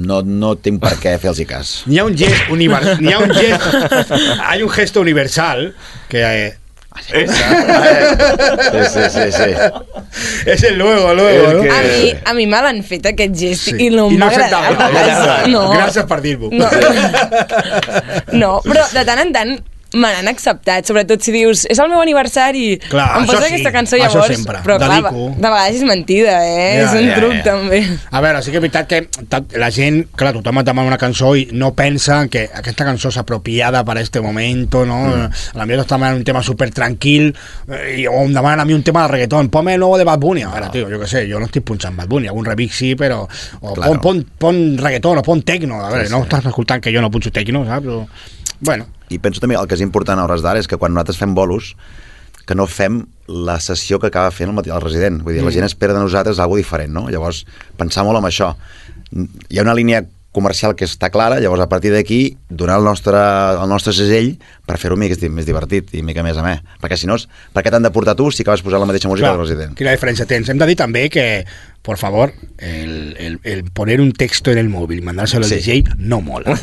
No, no tinc per què fer-los cas. N'hi ha un gest universal, n'hi ha un gest, [laughs] hay un gesto universal que eh, [laughs] Sí, sí, sí, sí. es el luego, luego, És ¿no? que- A mi, a mi me l'han fet aquest gest Sí. i no I em no va agradar. No. Gràcies per dir-m'ho. No. no, però de tant en tant me n'han acceptat, sobretot si dius és el meu aniversari, Clar, em posa sí, aquesta cançó això llavors sempre, però clar, dedico. de vegades és mentida eh? Ja, és un ja, truc ja. també A veure, sí que és veritat que la gent, clar, tothom et demana una cançó i no pensa que aquesta cançó és apropiada per este momento, no? Mm. A la millor t'està demanant un tema super tranquil eh, i, o em demanen a mi un tema de reggaeton, ponme el nuevo de Bad Bunny. A veure, tio, jo què sé, jo no estic punxant Bad Bunny, algun remix sí, però... O Claro. pon, pon, pon reggaeton o pon tecno, a veure, Sí, no sí. estàs escoltant que jo no punxo tecno, saps? O, bueno, I penso també el que és important a hores d'ara és que quan nosaltres fem bolos que no fem la sessió que acaba fent el, el resident. Vull dir, la gent espera de nosaltres alguna diferent, no? Llavors, pensar molt en això. Hi ha una línia comercial que està clara, llavors a partir d'aquí donar el nostre, el nostre segell per fer-ho més, més divertit i mica més a més. Perquè si no, és- per què t'han de portar tu si acabes posant la mateixa música del resident? quina diferència tens? Hem de dir també que, por favor, el, el, el poner un texto en el móvil y mandárselo al Sí. DJ no mola. [laughs]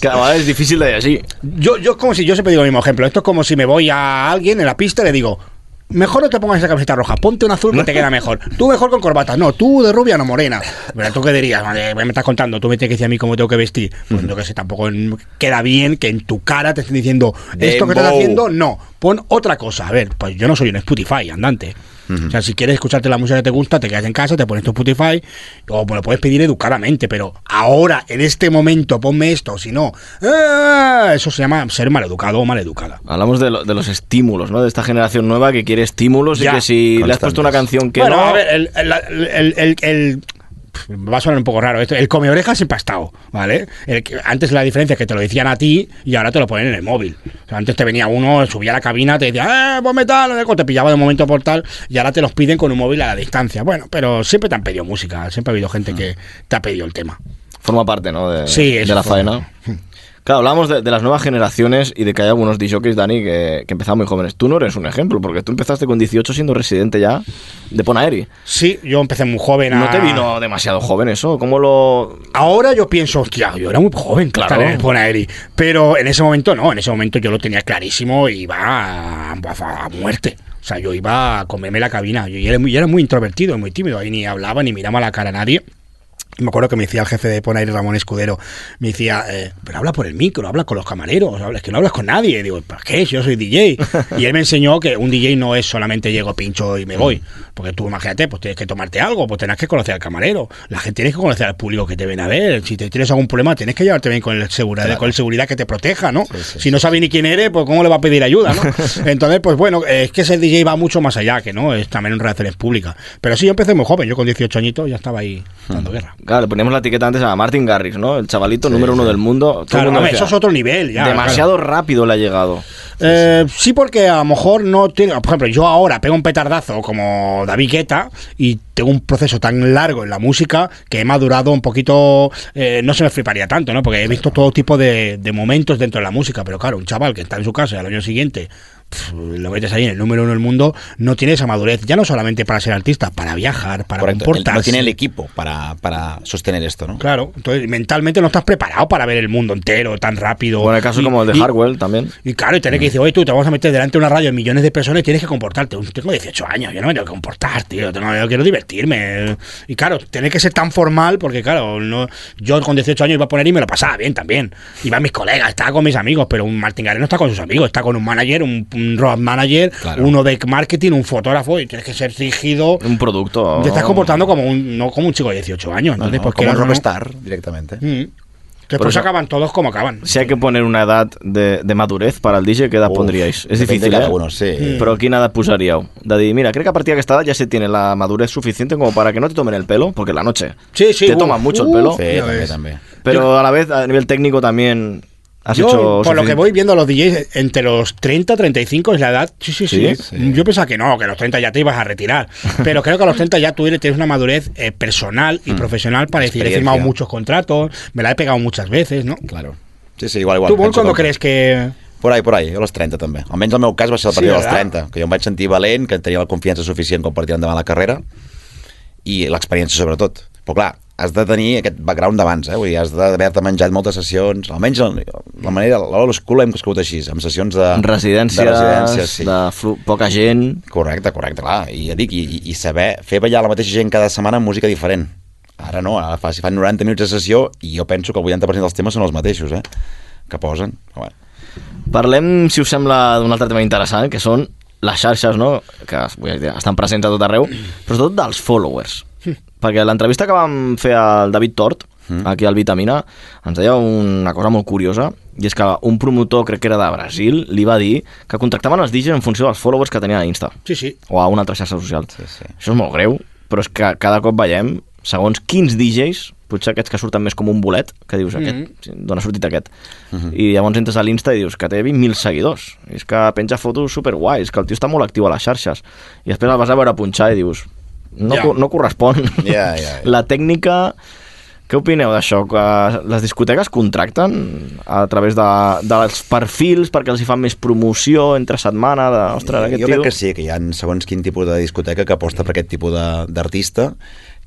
Que a vegades és difícil de llegir. Yo, yo como si, yo siempre digo el mismo ejemplo. Esto es como si me voy a alguien en la pista y le digo, mejor no te pongas esa camiseta roja, ponte un azul que te queda mejor. Tú mejor con corbata, no, tú de rubia no morena. Pero tú qué dirías, me estás contando, tú me tienes que decir a mí cómo tengo que vestir. Pues yo que sé, tampoco queda bien que en tu cara te estén diciendo, esto que estás Dembow. haciendo, no, pon otra cosa. A ver, pues yo no soy un Spotify andante. O sea, si quieres escucharte la música que te gusta, te quedas en casa, te pones tu Spotify, o me lo puedes pedir educadamente, pero ahora, en este momento, ponme esto, si no, ¡ah! eso se llama ser maleducado o maleducada. Hablamos de, lo- de los estímulos, ¿no? De esta generación nueva que quiere estímulos Ya, y que si le has puesto una canción que bueno, no... a ver, el, el, el, el- el- va a sonar un poco raro esto. El come orejas siempre ha estado, ¿vale? El antes la diferencia es que te lo decían a ti y ahora te lo ponen en el móvil. O sea, antes te venía uno, subía a la cabina, te decía, ¡eh, ponme tal! no sé cuánto", te pillaba de momento por tal y ahora te los piden con un móvil a la distancia. Bueno, pero siempre te han pedido música, siempre ha habido gente que te ha pedido el tema. Forma parte, ¿no? De, Sí, de eso la forma. faena. Claro, hablamos de, de las nuevas generaciones y de que hay algunos DJs, Dani, que, que empezaban muy jóvenes. Tú no eres un ejemplo, porque tú empezaste con 18 siendo residente ya de Ponaeri. Sí, yo empecé muy joven a... ¿No te vino demasiado joven eso? ¿Cómo lo...? Ahora yo pienso, hostia, yo era muy joven, Claro. claro, en Bonaeri. Pero en ese momento no, en ese momento yo lo tenía clarísimo y iba a, a- a muerte. O sea, yo iba a comerme la cabina. Yo era muy, yo era muy introvertido, muy tímido. Ahí ni hablaba ni miraba la cara a nadie. Me acuerdo que me decía el jefe de Ponaeri, Ramón Escudero, me decía, eh, pero habla por el micro, habla con los camareros, habla- es que no hablas con nadie. Y digo, ¿para qué? Si yo soy DJ. Y él me enseñó que un DJ no es solamente llego, pincho y me voy. Porque tú, imagínate, pues tienes que tomarte algo, pues tienes que conocer al camarero. La gente tienes que conocer al público que te ven a ver. Si te tienes algún problema, tienes que llevarte bien con el seguridad, con el seguridad que te proteja, ¿no? si no sabe ni quién eres, pues cómo le va a pedir ayuda, ¿no? [laughs] Entonces, pues bueno, es que ese DJ va mucho más allá, que no, es también en relaciones públicas. Pero sí, yo empecé muy joven, yo con 18 añitos ya estaba ahí dando guerra. Claro, le poníamos la etiqueta antes a Martin Garrix, ¿no? El chavalito número uno del mundo. Claro, mundo hombre, decía, eso es otro nivel ya. Demasiado rápido le ha llegado. Eh, sí, porque a lo mejor no tiene. Por ejemplo, yo ahora pego un petardazo como David Guetta y tengo un proceso tan largo en la música que he madurado un poquito. eh, no se me fliparía tanto, ¿no? Porque he visto todo tipo de, de momentos dentro de la música. Pero claro, un chaval que está en su casa y al año siguiente. Lo metes ahí en el número uno del mundo, no tiene esa madurez, ya no solamente para ser artista, para viajar, para Correcto. comportarse. No tiene el equipo para, para sostener esto, ¿no? Claro, entonces mentalmente no estás preparado para ver el mundo entero tan rápido. Bueno, el caso Y- como el de y- Harwell también. y claro, y tener que decir, oye, tú te vamos a meter delante de una radio de millones de personas y tienes que comportarte. Tengo 18 años, yo no me tengo que comportar, tío. Tengo, yo quiero divertirme. Y claro, tener que ser tan formal, porque claro, no, yo con 18 años iba a poner y me lo pasaba bien también. Iban mis colegas, estaba con mis amigos, pero un Martín Gareno está con sus amigos, está con un manager, un, un road manager, Claro. uno de marketing, un fotógrafo, y tienes que ser rígido. Un producto. Te estás comportando como un, no como un chico de 18 años. No, Entonces, no, como un o no- rockstar directamente. Mm. Por Después eso- acaban todos como acaban. Si hay que poner una edad de, de madurez para el DJ, ¿qué edad Uf, pondríais? Es difícil, cada ¿eh? uno, sí. Però quina edat posaríeu? De dir, mira, creo que a partir de esta edad ya se tiene la madurez suficiente como para que no te tomen el pelo, porque en la noche Sí, sí. te uf, toman mucho el pelo, Sí, també. pero a la vez a nivel técnico también has Yo, hecho... por lo que voy viendo a los DJs, entre los 30 35 es la edad. Sí, sí, sí. ¿Sí? ¿eh? Yo pensaba que no, que a los 30 ya te ibas a retirar. [laughs] Pero creo que a los 30 ya tú eres- tienes una madurez eh, personal y profesional para decir, he firmado muchos contratos, me la he pegado muchas veces, ¿no? Claro. Sí, sí, igual, igual. ¿Tú, que- crees que...? Por ahí, por ahí, a les 30 també. Almenys el meu cas va ser a Sí, partir dels ¿verdad? 30, que jo em vaig sentir valent, que tenia la confiança suficient com per tirar endavant la carrera i l'experiència sobretot. Però clar, has de tenir aquest background d'abans, eh? Vull dir, has d'haver-te menjat moltes sessions, almenys la, la manera, l'Old School hem crescut així, amb sessions de... Residències, de, residències, sí. de flu, poca gent... Correcte, correcte, clar. I ja dic, i, i- saber fer ballar la mateixa gent cada setmana amb música diferent. Ara no, ara fa, si fan 90 minuts de sessió i jo penso que el 80% dels temes són els mateixos, eh? Que posen. Però bueno. Parlem, si us sembla, d'un altre tema interessant, que són les xarxes, no? que vull dir, estan presents a tot arreu, però sobretot dels followers. Perquè l'entrevista que vam fer al David Tort, aquí al Vitamina, ens deia una cosa molt curiosa, i és que un promotor, crec que era de Brasil, li va dir que contractaven els DJs en funció dels followers que tenien a Insta Sí, sí. o a una altra xarxa social. Sí, sí. Això és molt greu, però és que cada cop veiem, segons quins DJs, potser aquests que surten més com un bolet, que dius, aquest, sí, d'on ha sortit aquest? I llavors entres a l'Insta i dius que té 20.000 seguidors. I és que penja fotos superguais, que el tio està molt actiu a les xarxes. I després el vas a veure punxar i dius, no, co- no correspon. Ja, ja, ja. La tècnica... Què opineu d'això? Que les discoteques contracten a través de, dels perfils perquè els hi fan més promoció entre setmana de, ostres, aquest jo tio... crec que sí, que hi ha segons quin tipus de discoteca que aposta per aquest tipus de- d'artista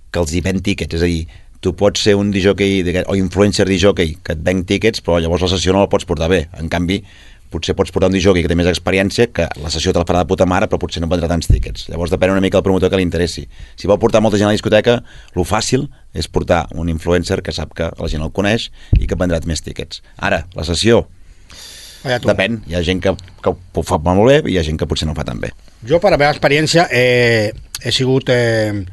que els hi ven tíquets, és a dir, tu pots ser un disjockey d'aquest- o influencer disjockey que et ven tíquets, però llavors la sessió no la pots portar bé. En canvi, potser pots portar un disjockey que té més experiència, que la sessió te la farà de puta mare, però potser no vendrà tants tíquets. Llavors depèn una mica del promotor que li interessi. Si vol portar molta gent a la discoteca, lo fàcil és portar un influencer que sap que la gent el coneix i que vendrà més tíquets. Ara, la sessió, tú. depèn. Hi ha gent que, que ho fa molt bé i hi ha gent que potser no ho fa tan bé. Jo, per la meva experiència, eh, he sigut... Eh,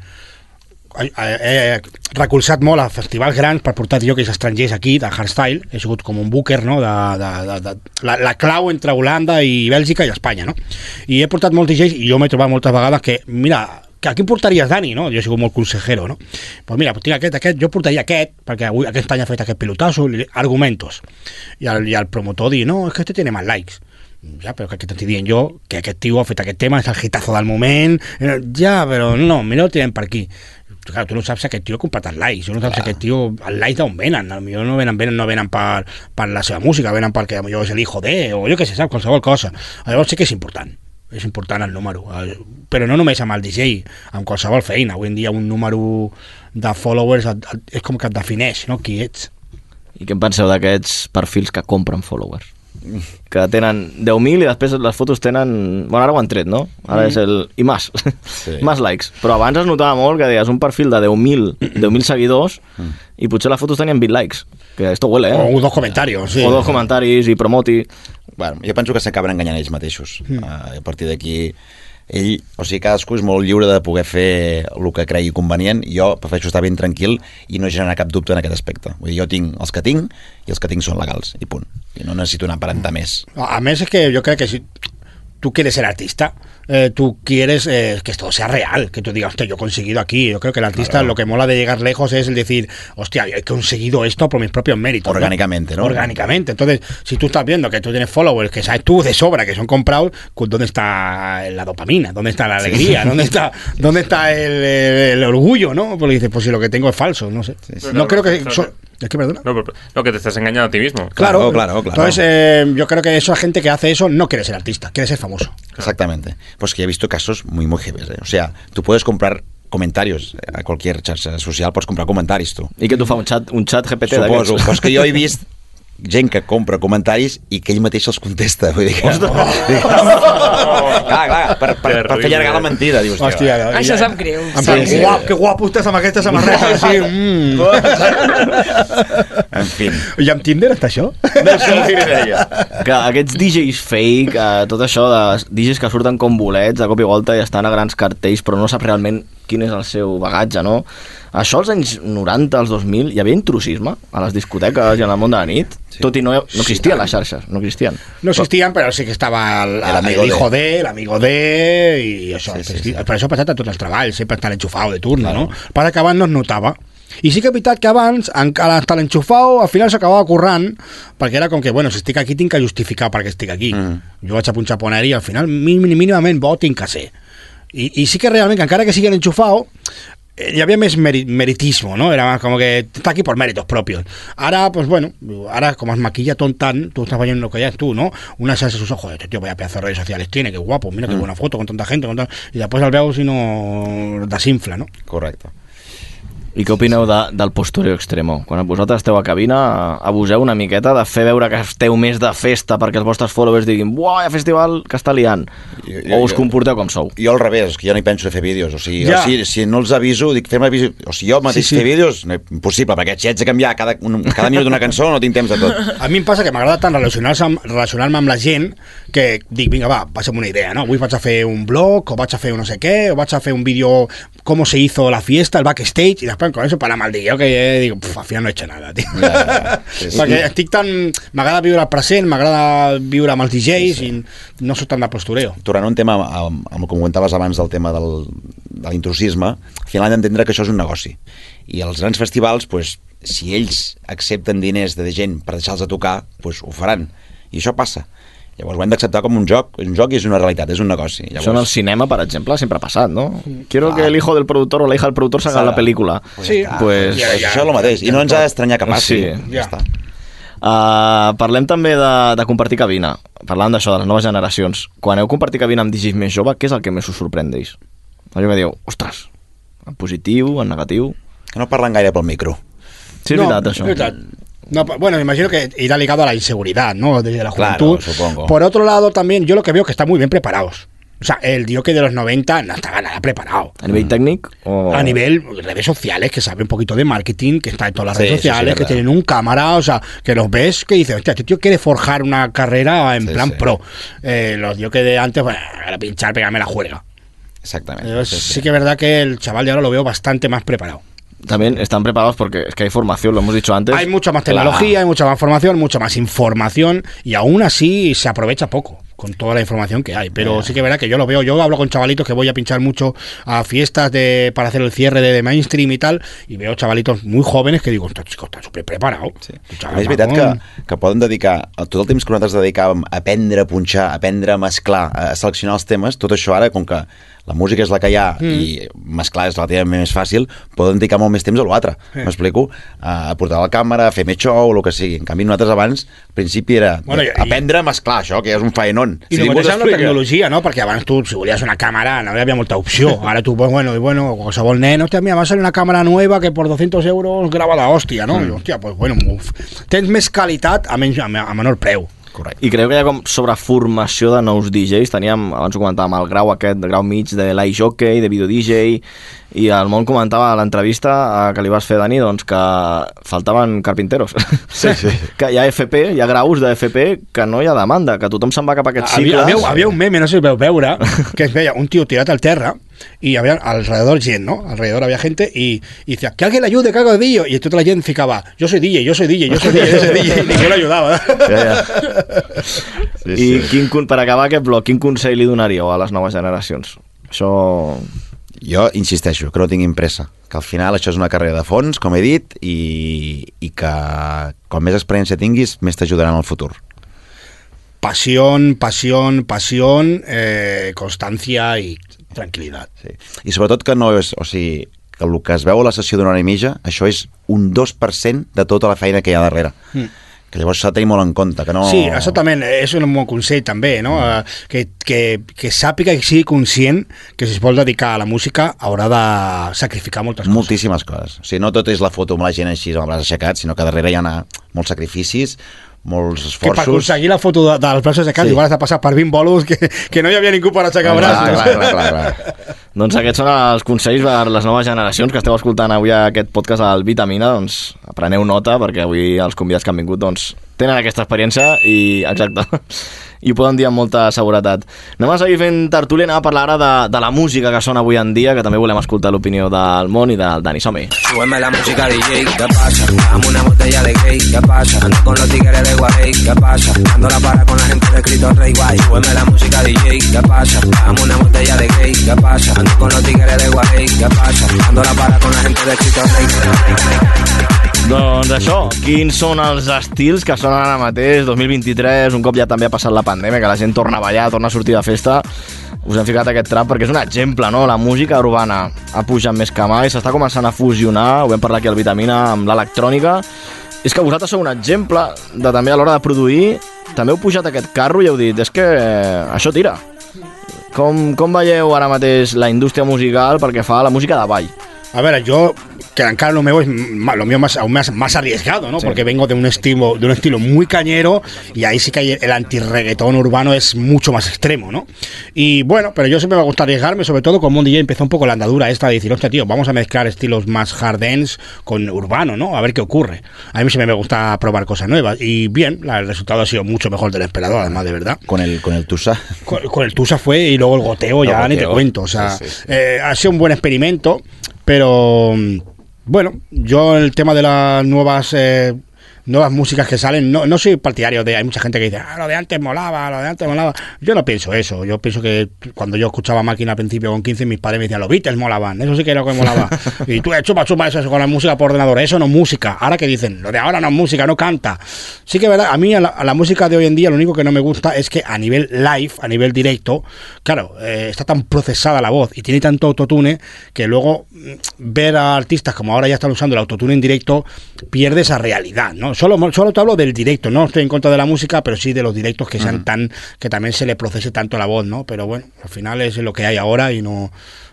he, recolzat molt a festivals grans per portar jockeys estrangers aquí, de hardstyle. He sigut com un booker, no?, de, de, de, de, la, la clau entre Holanda i Bèlgica i Espanya, no? I he portat molts DJs i jo m'he trobat moltes vegades que, mira, que a quin portaries, Dani, no? Jo he sigut molt consejero, no? Pues mira, tinc aquest, aquest, jo portaria aquest, perquè avui, aquest any ha fet aquest pelotazo, li- argumentos. I el, I el promotor diu, no, és que este tiene más likes. Ja, però que t'estic dient jo que aquest tio ha fet aquest tema, és el hitazo del moment, eh, ja, però no, mira, el tirem per aquí. Clar, tu no saps si aquest tio ha comprat els likes, tu no saps si aquest tio, els likes d'on venen, potser no venen, venen, no venen per, per la seva música, venen perquè potser és el hijo de, o jo què sé, saps, qualsevol cosa. Llavors sí que és important, és important el número, eh, però no només amb el DJ, amb qualsevol feina, avui en dia un número de followers és com que et defineix, no?, qui ets. I què en penseu d'aquests perfils que compren followers? Que tenen 10.000 i després les fotos tenen... Bueno, ara ho han tret, no? Ara Mm. és el... I més. Sí. [laughs] més likes. Però abans es notava molt que deies un perfil de 10.000 10 seguidors Mm. i potser les fotos tenien 20 likes. Que esto huele, eh? O dos comentarios, sí. O dos comentaris i promoti. Bueno, jo penso que s'acaben enganyant ells mateixos. Mm. Uh, a partir d'aquí, ell, o sigui, cadascú és molt lliure de poder fer el que cregui convenient. Jo prefereixo estar ben tranquil i no generar cap dubte en aquest aspecte. Vull dir, jo tinc els que tinc i els que tinc són legals, i punt. I no necessito anar aparentar més. A més, es que yo creo que si tú quieres ser artista, eh, tú quieres eh, que esto sea real, que tú digas, hostia, yo he conseguido aquí. Yo creo que el artista Claro. lo que mola de llegar lejos es el decir, hostia, yo he conseguido esto por mis propios méritos. ¿no? Orgánicamente, ¿no? Orgánicamente. Entonces, si tú estás viendo que tú tienes followers que sabes tú de sobra que son comprados, pues, ¿dónde está la dopamina? ¿Dónde está la alegría? [laughs] ¿Dónde está, dónde está el, el- el orgullo? ¿no? Porque dices, pues si lo que tengo es falso, no sé. No creo que... so- ¿Es que perdona? No, no, que te estás engañando a ti mismo. Claro, claro, claro. Entonces, eh, yo creo que esa gente que hace eso no quiere ser artista, quiere ser famoso. Exactamente. Pues que he visto casos muy, muy heavy. ¿eh? O sea, tú puedes comprar comentarios a cualquier xarxa social, pots comprar comentaris tu. I que tu fa un xat, un xat GPT Suposo, però és que jo he [laughs] vist gent que compra comentaris i que ell mateix els contesta. Vull dir que... Dic, clar, clar, per, per, per fer allargar la mentida. Dius, Hòstia, tio, Això sap greu. Plan, Sí, sí. guap, que guapo estàs amb aquesta samarreta. Sí, [laughs] mm. En fi. I amb Tinder està això? No sé què deia. que aquests DJs fake, eh, tot això de DJs que surten com bolets de cop i volta i estan a grans cartells però no sap realment quin és el seu bagatge, no? Això als anys 90, als 2000, hi havia intrusisme a les discoteques i en el món de la nit, sí. tot i no, no existien les xarxes, no existien. No existían, pero sí que estaba el, El amigo el hijo de. de, el amigo de, y eso. Sí, sí, Sí, sí. Per això ha passat a tots els treballs, sempre estan enxufado de turno, no? Para que abans no es notava. I sí que és veritat que abans, encara hasta l'enxufau, al final s'acabava currant, perquè era com que, bueno, si estic aquí tinc que justificar per què estic aquí. Mm. Jo vaig a punxar poneri i al final mínim, mínimament bo tinc que ser. I, I sí que realment, que encara que sigui enxufau, eh, més meri meritismo, ¿no? Era más como que está aquí por méritos propios. Ahora, pues bueno, ahora como es maquilla tontan, tú estás viendo lo que ya es tú, ¿no? Una se hace sus ojos, este tío vaya pedazo de redes sociales tiene, qué guapo, mira qué buena foto con tanta gente, con y después al veu si no desinfla, ¿no? Correcte. I què opineu de, del postureo extremo? Quan vosaltres esteu a cabina, abuseu una miqueta de fer veure que esteu més de festa perquè els vostres followers diguin «Buah, hi ha festival que està liant!» Jo- jo- o us comporteu com sou? Jo al revés, és que jo no hi penso a fer vídeos. O sigui, Ja. o sigui si no els aviso, dic, fem vídeo... O sigui, jo mateix Sí, sí. fer vídeos, no, impossible, perquè si haig de canviar cada, un, cada minut una cançó no tinc temps de tot. A mi em passa que m'agrada tant relacionar-se amb, relacionar-me amb la gent que dic, vinga, va, amb una idea, no? Avui vaig a fer un blog, o vaig a fer un no sé què, o vaig a fer un vídeo com se hizo la fiesta, el backstage, i després con eso para mal dia, que eh, "Puf, al final no he hecho nada, tio. Ja, ja. [laughs] Sí, sí. Perquè estic tan... M'agrada viure el present, m'agrada viure amb els DJs i no soc tant de postureo. tornant a un tema amb, amb el que comentaves abans del tema del, de l'intrusisme, al final han d'entendre que això és un negoci. I els grans festivals, pues, si ells accepten diners de gent per deixar-los de tocar, pues, ho faran. I això passa. Llavors ho hem d'acceptar com un joc. És un joc i és una realitat, és un negoci. Llavors... Això en el cinema, per exemple, sempre ha passat, no? Quiero que Clar. el hijo del productor o la hija del productor salga en la pel·lícula. Sí. Pues, Ja, Pues això és el mateix. I no ens ha d'estranyar que passi. Sí. ja Ja. està. Uh, parlem també de, de compartir cabina. Parlant d'això, de les noves generacions. Quan heu compartit cabina amb DJs més jove, què és el que més us sorprèn d'ells? Allò que diu, ostres, en positiu, en negatiu... Que no parlen gaire pel micro. Sí, és veritat, això. verdad. No, bueno, me imagino que irá ligado a la inseguridad, ¿no? Desde la Claro, juventud. supongo. Por otro lado, también yo lo que veo que están muy bien preparados. O sea, el que de los 90 no estaba nada preparado. A nivell tècnic? O... A nivel redes sociales, que sabe un poquito de marketing, que está en todas las Sí, redes sí, sociales, que tienen un cámara, o sea, que los ves que dices, hostia, este tío quiere forjar una carrera en Sí, plan sí. pro. Eh, los que de antes, bueno, a pinchar, pegarme la juega. Exactament. Eh, sí que es verdad que el chaval de ahora lo veo bastante más preparado. También están preparados porque es que hay formación, lo hemos dicho antes. Hay mucha más tecnología, hay mucha más formación, mucha más información y aún así se aprovecha poco. con toda la información que hay. Pero sí que verá que yo lo veo, yo hablo con chavalitos que voy a pinchar mucho a fiestas de para hacer el cierre de, de mainstream y tal, y veo chavalitos muy jóvenes que digo, estos chicos están súper preparados. Sí. És veritat que, que poden dedicar tot el temps que nosaltres dedicàvem a aprendre a punxar, a aprendre a mesclar, a seleccionar els temes, tot això ara, com que la música és la que hi ha mm. i mesclar és relativament més fàcil, poden dedicar molt més temps a l'altre. Sí. M'explico? A portar la càmera, a fer més show, el que sigui. En canvi, nosaltres abans, al principi era Bueno, i- aprendre a mesclar això, que és un faenón. I sí, només amb la tecnologia, no? Perquè abans tu, si volies una càmera, no hi havia molta opció. Ara tu, pues, bueno, y bueno, qualsevol nen, hòstia, mira, va a salir una càmera nueva que por 200 euros grava la hòstia, no? Mm. Hòstia, pues bueno, uf. tens més qualitat a, menys, a, a menor preu. Correcte. I creu que hi ha com sobreformació de nous DJs. Teníem, abans ho comentàvem, el grau aquest, el grau mig de l'iJockey, de video DJ, i el món comentava a l'entrevista eh, que li vas fer, Dani, doncs que faltaven carpinteros. Sí, sí. [laughs] que hi ha FP, hi ha graus de FP que no hi ha demanda, que tothom se'n va cap a aquests Havia, cicles. havia, havia un meme, no sé si veu veure, [laughs] que es veia un tío tirat al terra y había alrededor gent, ¿no? Alrededor había gente y, y decía, que alguien le ayude, que haga de DJ. Y toda la gente ficaba, yo soy DJ, yo soy DJ, yo soy DJ, yo soy DJ, [laughs] y ningú l'ajudava. Ja, ja. Sí, I sí. quin, con- per acabar aquest bloc, quin consell li donaríeu a les noves generacions? Això... Jo insisteixo, que no tinguin pressa, que al final això és una carrera de fons, com he dit, i, i que com més experiència tinguis, més t'ajudaran al futur. Pasión, pasión, pasión, eh, constancia y tranquilidad. Sí. I sobretot que no és... O sigui, que el que es veu a la sessió d'una hora i mitja, això és un 2% de tota la feina que hi ha darrere. Mm. Que llavors s'ha de tenir molt en compte, que no... Sí, també és un bon consell també, no? Eh, Que, que, que sàpiga i sigui conscient que si es vol dedicar a la música haurà de sacrificar moltes coses. Moltíssimes coses. O sigui, no tot és la foto amb la gent així amb el braç aixecat, sinó que darrere hi ha una, molts sacrificis, molts que per esforços... aconseguir la foto de, dels braços aixecats Sí. sí. igual has de passar per 20 bolos que, que no hi havia ningú per aixecar braços. clar, clar, clar, clar. [laughs] Doncs aquests són els consells per les noves generacions que esteu escoltant avui a aquest podcast al Vitamina, doncs preneu nota perquè avui els convidats que han vingut doncs, tenen aquesta experiència i exacte i ho poden dir amb molta seguretat. Anem a seguir fent tertúlia, anem a parlar ara de, de la música que sona avui en dia, que també volem escoltar l'opinió del món i del Dani. Som-hi. Súbeme la música DJ, ¿qué pasa? Dame una botella de gay, ¿qué pasa? Ando con los tigres de Guarey, ¿qué pasa? Ando la para con la gente de Cristo Rey Guay. Súbeme la música DJ, ¿qué pasa? Dame una botella de gay, ¿qué pasa? Ando con los tigres de Guarey, ¿qué pasa? Ando la para con la gente de Cristo Rey Doncs això, quins són els estils que sonen ara mateix, 2023, un cop ja també ha passat la pandèmia, que la gent torna a ballar, torna a sortir de festa, us hem ficat aquest trap perquè és un exemple, no? La música urbana ha pujat més que mai, s'està començant a fusionar, ho vam parlar aquí al Vitamina, amb l'electrònica, és que vosaltres sou un exemple de també a l'hora de produir, també heu pujat aquest carro i heu dit, és que eh, això tira. Com, com veieu ara mateix la indústria musical pel que fa la música de ball? A ver, yo, que encara lo mío es lo mío más, aún más, más arriesgado, ¿no? Sí. Porque vengo de un estilo, de un estilo muy cañero y ahí sí que hay el antirreggaetón urbano es mucho más extremo, ¿no? Y bueno, pero yo siempre me gusta arriesgarme, sobre todo como un DJ empezó un poco la andadura esta de decir, hostia, tío, vamos a mezclar estilos más hard dance con urbano, ¿no? A ver qué ocurre. A mí siempre me gusta probar cosas nuevas y bien, el resultado ha sido mucho mejor del esperado, además, de verdad. Con el, con el Tusa. Con, con el Tusa fue y luego el goteo ya El ni te goteo. cuento. O sea, Sí, sí, sí. eh, ha sido un buen experimento, pero mm, bueno, yo el tema de las nuevas eh, nuevas músicas que salen, no, no soy partidario de, hay mucha gente que dice, ah, lo de antes molaba, lo de antes molaba. Yo no pienso eso, yo pienso que cuando yo escuchaba máquina al principio con 15, mis padres me decían, los Beatles molaban, eso sí que era lo que molaba. [laughs] y tú, eh, chupa, chupa, eso, eso con la música por ordenador, eso no es música. Ahora que dicen, lo de ahora no es música, no canta. Sí que verdad, a mí a la, a la música de hoy en día lo único que no me gusta es que a nivel live, a nivel directo, claro, eh, está tan procesada la voz y tiene tanto autotune que luego mm, ver a artistas como ahora ya están usando el autotune en directo pierde esa realidad, ¿no? Solo, solo te hablo del directo, no estoy en contra de la música, pero sí de los directos que sean tan, que también se le procese tanto la voz, ¿no? Pero bueno, al final es lo que hay ahora y no,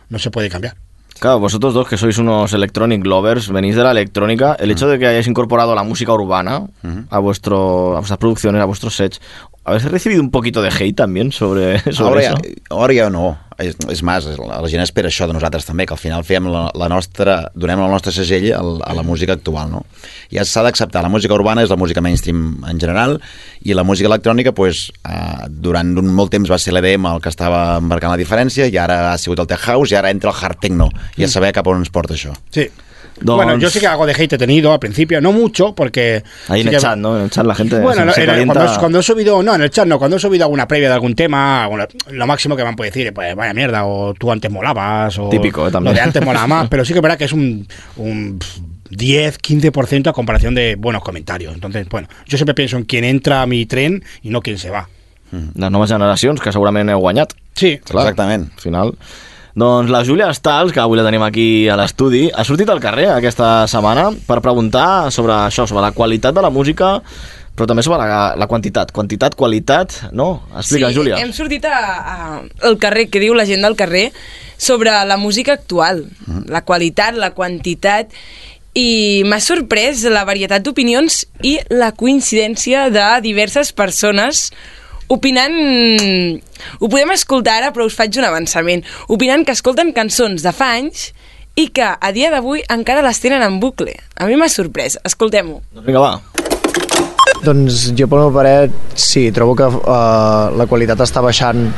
no se puede cambiar. Claro, vosotros dos que sois unos electronic lovers, venís de la electrónica, el hecho de que hayáis incorporado la música urbana a, vuestro, a vuestras producciones, a vuestros sets, ¿habéis recibido un poquito de hate también sobre, [laughs] sobre Ara eso? ja, ara ja no. És, és més, la gent espera això de nosaltres també, que al final fem la, la nostra, donem el nostre segell al, a la música actual, no? Ja s'ha d'acceptar, la música urbana és la música mainstream en general i la música electrònica, pues, eh, durant un molt temps va ser l'EDM el que estava marcant la diferència i ara ha sigut el tech house i ara entra el hard techno i a saber cap on ens porta això. Sí. Bueno, yo sí que algo de hate he tenido al principio, no mucho, porque... Ahí en sí el que- chat, ¿no? En el chat la gente Bueno, se, se en el- calienta. cuando, cuando he subido, no, en el chat no, cuando he subido alguna previa de algún tema, alguna- lo máximo que me han podido decir, pues vaya mierda, o tú antes molabas, o Típico, eh, también. lo de antes molaba más, [laughs] pero sí que es verdad que es un, un pff, 10, 15% a comparación de buenos comentarios. Entonces, bueno, yo siempre pienso en quién entra a mi tren y no quién se va. Les noves generacions, que segurament heu guanyat. Sí, Exactament. Al final. Doncs la Júlia Stals, que avui la tenim aquí a l'estudi, ha sortit al carrer aquesta setmana per preguntar sobre això, sobre la qualitat de la música, però també sobre la, la quantitat. Quantitat, qualitat, no? Explica, sí, Júlia. hem sortit a, a, al carrer, que diu la gent del carrer, sobre la música actual, la qualitat, la quantitat, i m'ha sorprès la varietat d'opinions i la coincidència de diverses persones opinant... Ho podem escoltar ara, però us faig un avançament. Opinant que escolten cançons de fa anys i que a dia d'avui encara les tenen en bucle. A mi m'ha sorprès. Escoltem-ho. Doncs vinga, va. Doncs jo pel meu parer sí, trobo que uh, la qualitat està baixant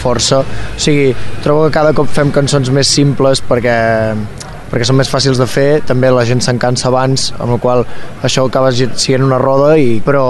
força. O sigui, trobo que cada cop fem cançons més simples perquè perquè són més fàcils de fer, també la gent se'n cansa abans, amb la qual això acaba sent una roda, i, però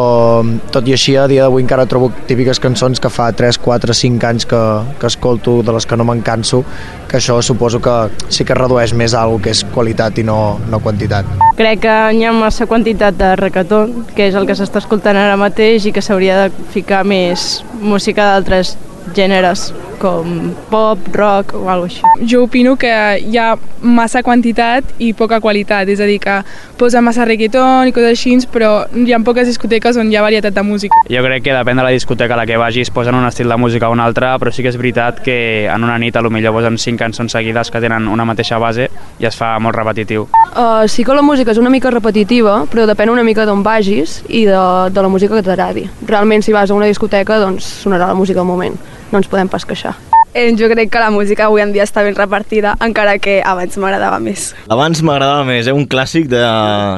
tot i així a dia d'avui encara trobo típiques cançons que fa 3, 4, 5 anys que, que escolto, de les que no me'n canso, que això suposo que sí que redueix més algo que és qualitat i no, no quantitat. Crec que hi ha massa quantitat de reggaeton, que és el que s'està escoltant ara mateix i que s'hauria de ficar més música d'altres gèneres, com pop, rock o alguna així. Jo opino que hi ha massa quantitat i poca qualitat, és a dir, que posa massa reggaeton i coses així, però hi ha poques discoteques on hi ha varietat de música. Jo crec que depèn de la discoteca a la que vagis, posen un estil de música o un altre, però sí que és veritat que en una nit a lo millor posen cinc cançons seguides que tenen una mateixa base i es fa molt repetitiu. Uh, sí que la música és una mica repetitiva, però depèn una mica d'on vagis i de, de la música que t'agradi. Realment, si vas a una discoteca, doncs sonarà la música al moment. No ens podem pas queixar. Eh, jo crec que la música avui en dia està ben repartida, encara que abans m'agradava més. Abans m'agradava més, eh? un clàssic de...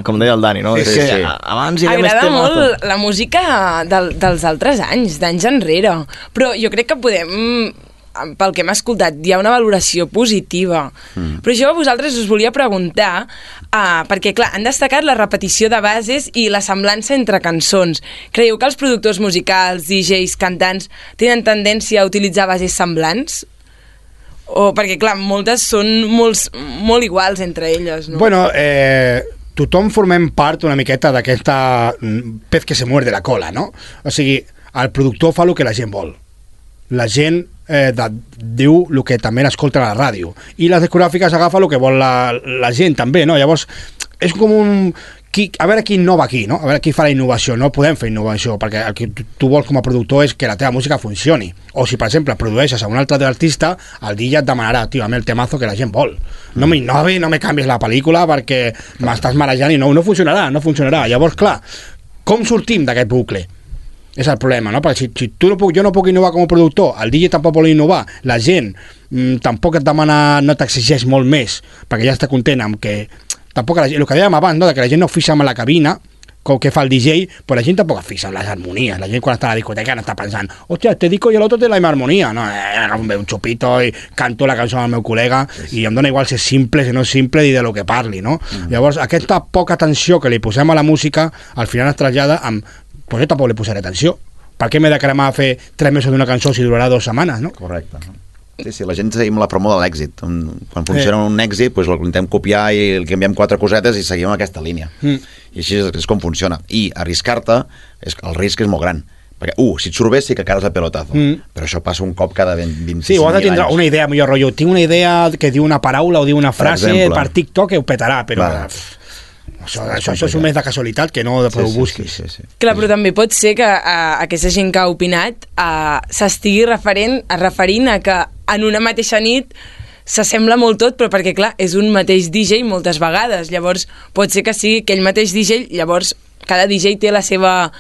com deia el Dani, no? Sí, És sí, que sí. Abans hi havia més Agrada temes. molt la música del, dels altres anys, d'anys enrere. Però jo crec que podem pel que hem escoltat, hi ha una valoració positiva. Mm. Però jo a vosaltres us volia preguntar, uh, perquè clar, han destacat la repetició de bases i la semblança entre cançons. Creieu que els productors musicals, DJs, cantants, tenen tendència a utilitzar bases semblants? O, perquè clar, moltes són molts, molt iguals entre elles, no? Bueno, eh, tothom formem part una miqueta d'aquesta mm, pez que se muerde la cola, no? O sigui, el productor fa el que la gent vol. La gent eh, de, diu el que també escolta a la ràdio. I les discogràfiques agafa el que vol la, la gent també, no? Llavors, és com un... Qui, a veure qui innova aquí, no? A veure qui fa la innovació. No podem fer innovació, perquè el que tu, tu vols com a productor és que la teva música funcioni. O si, per exemple, produeixes a un altre artista, el DJ et demanarà, tio, amb el temazo que la gent vol. No m'innovi, no me canvies la pel·lícula perquè m'estàs marejant i no, no funcionarà, no funcionarà. Llavors, clar, com sortim d'aquest bucle? És el problema, no? Perquè si, si tu no puc, jo no puc innovar com a productor, el DJ tampoc vol innovar, la gent mm, tampoc et demana, no t'exigeix molt més, perquè ja està content amb que... Tampoc la gent, el que dèiem abans, no? de que la gent no fixa amb la cabina, com que fa el DJ, però la gent tampoc es fixa en les harmonies. La gent quan està a la discoteca no està pensant, hòstia, te dico y el otro te la misma armonía. No, eh, agafo un chupito i canto la cançó del meu col·lega i em dóna igual si és simple, si no és simple i de lo que parli, no? Mm. Llavors, aquesta poca atenció que li posem a la música, al final es trasllada amb pues jo tampoc li posaré atenció. Per què m'he de cremar a fer tres mesos d'una cançó si durarà dues setmanes, no? Correcte. Sí, sí, la gent seguim la promo de l'èxit. Quan funciona Eh. un èxit, doncs l'intentem copiar i el canviem quatre cosetes i seguim aquesta línia. Mm. I així és, és com funciona. I arriscar-te, el risc és molt gran. Perquè, uh, si et surt bé sí que cares el pelotazo. Mm. Però això passa un cop cada 20, 25 Sí, o has de tindre anys. una idea, millor rotllo. Tinc una idea que diu una paraula o diu una Per frase exemple. per, TikTok que ho petarà, però... Això, això, això és un més de casualitat que no de Sí, ho sí, busquis. Sí, sí, sí. Clar, però també pot ser que uh, aquesta gent que ha opinat uh, s'estigui referent, referint a que en una mateixa nit s'assembla molt tot, però perquè, clar, és un mateix DJ moltes vegades. Llavors, pot ser que sigui aquell mateix DJ, llavors cada DJ té la seva,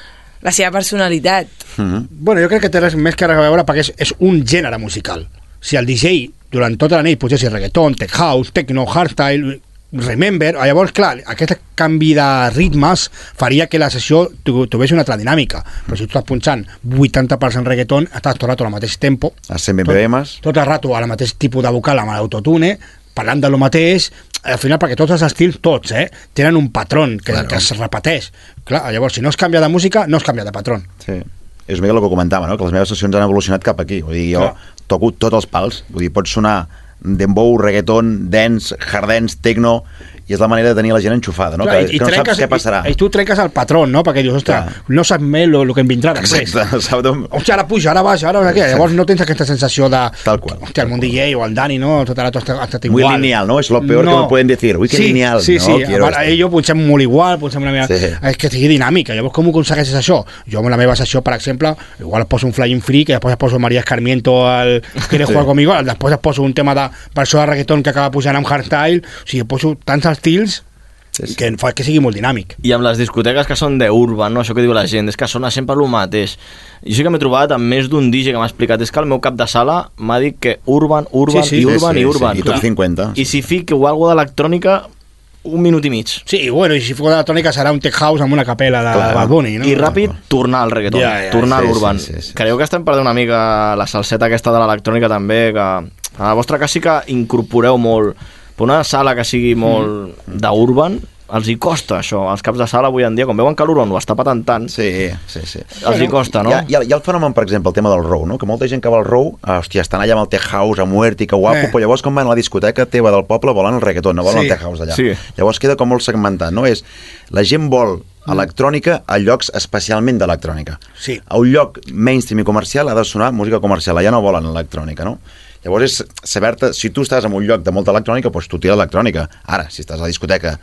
la seva personalitat. Mm -hmm. Bueno, jo crec que té res més que res a veure perquè és, és un gènere musical. Si el DJ durant tota la nit posés reggaeton, tech house, techno, hardstyle, remember, llavors, clar, aquest canvi de ritmes faria que la sessió tuvies una altra dinàmica. Però si tu estàs punxant 80% reggaeton, estàs tot el rato al mateix tempo, A 100 BPMs, tot el rato al mateix tipus de vocal amb l'autotune, parlant de lo mateix, al final, perquè tots els estils, tots, eh, tenen un patró que, claro. que es repeteix. Clar, llavors, si no es canvia de música, no es canvia de patró. Sí. És una mica el que comentava, no? que les meves sessions han evolucionat cap aquí. Vull dir, jo Clar. toco tots els pals. Vull dir, pot sonar dembow, reggaeton, dance, hard dance, techno, i és la manera de tenir la gent enxufada, no? Clar, que, que no saps què passarà. I, I tu trenques el patró, no? Perquè dius, ostres, no saps més el que em vindrà després. Exacte, saps d'on... Hòstia, ara puja, ara baixa, ara no què. Llavors no tens aquesta sensació de... Tal qual. Hòstia, el món DJ o el Dani, no? Tot ara tot estat Muy igual. lineal, ¿no? Es lo peor que me pueden decir. Uy, qué sí, lineal. Sí, no, sí, quiero Ara, ells potser molt igual, potser una mica... Sí. És que sigui dinàmica. Llavors, com ho aconsegueixes això? Jo amb la meva sessió, per exemple, igual poso un Flying Free, que després poso María Escarmiento al Quieres Sí. jugar conmigo, després poso un tema de versió de reggaeton que acaba pujant amb hardstyle, o sigui, poso tants estils que fa que sigui molt dinàmic. I amb les discoteques que són d'urban, no? això que diu la gent, és que sona sempre el mateix. Jo sí que m'he trobat amb més d'un DJ que m'ha explicat, és que el meu cap de sala m'ha dit que urban, urban Sí, sí, i urban sí, i sí, urban. i top 50, I si fico alguna d'electrònica, un minut i mig. Sí, bueno, i si fos electrònica serà un tech house amb una capella de Clar. Bad Bunny, no? I ràpid, tornar al reggaeton, Ja, ja, tornar sí, a l'urban. sí, sí, sí. Creieu que estem perdent una mica la salseta aquesta de l'electrònica també, que a la vostra casa sí que incorporeu molt, per una sala que sigui molt Mm. d'urban, els hi costa això, els caps de sala avui en dia, com veuen que l'Uron ho està patant tant, sí, sí, sí. els hi costa, no? Hi ha, hi, ha, hi ha el fenomen, per exemple, el tema del row, no? que molta gent que va al row, ah, hòstia, estan allà amb el tech house, a muert i que guapo, Eh. eh. però llavors quan van a la discoteca teva del poble volen el reggaeton, no volen Sí. el tech house allà. Sí. Llavors queda com molt segmentat, no? És, la gent vol electrònica a llocs especialment d'electrònica. Sí. A un lloc mainstream i comercial ha de sonar música comercial, allà no volen electrònica, no? Llavors és saber-te, si tu estàs en un lloc de molta electrònica, doncs tu tira electrònica. Ara, si estàs a la discoteca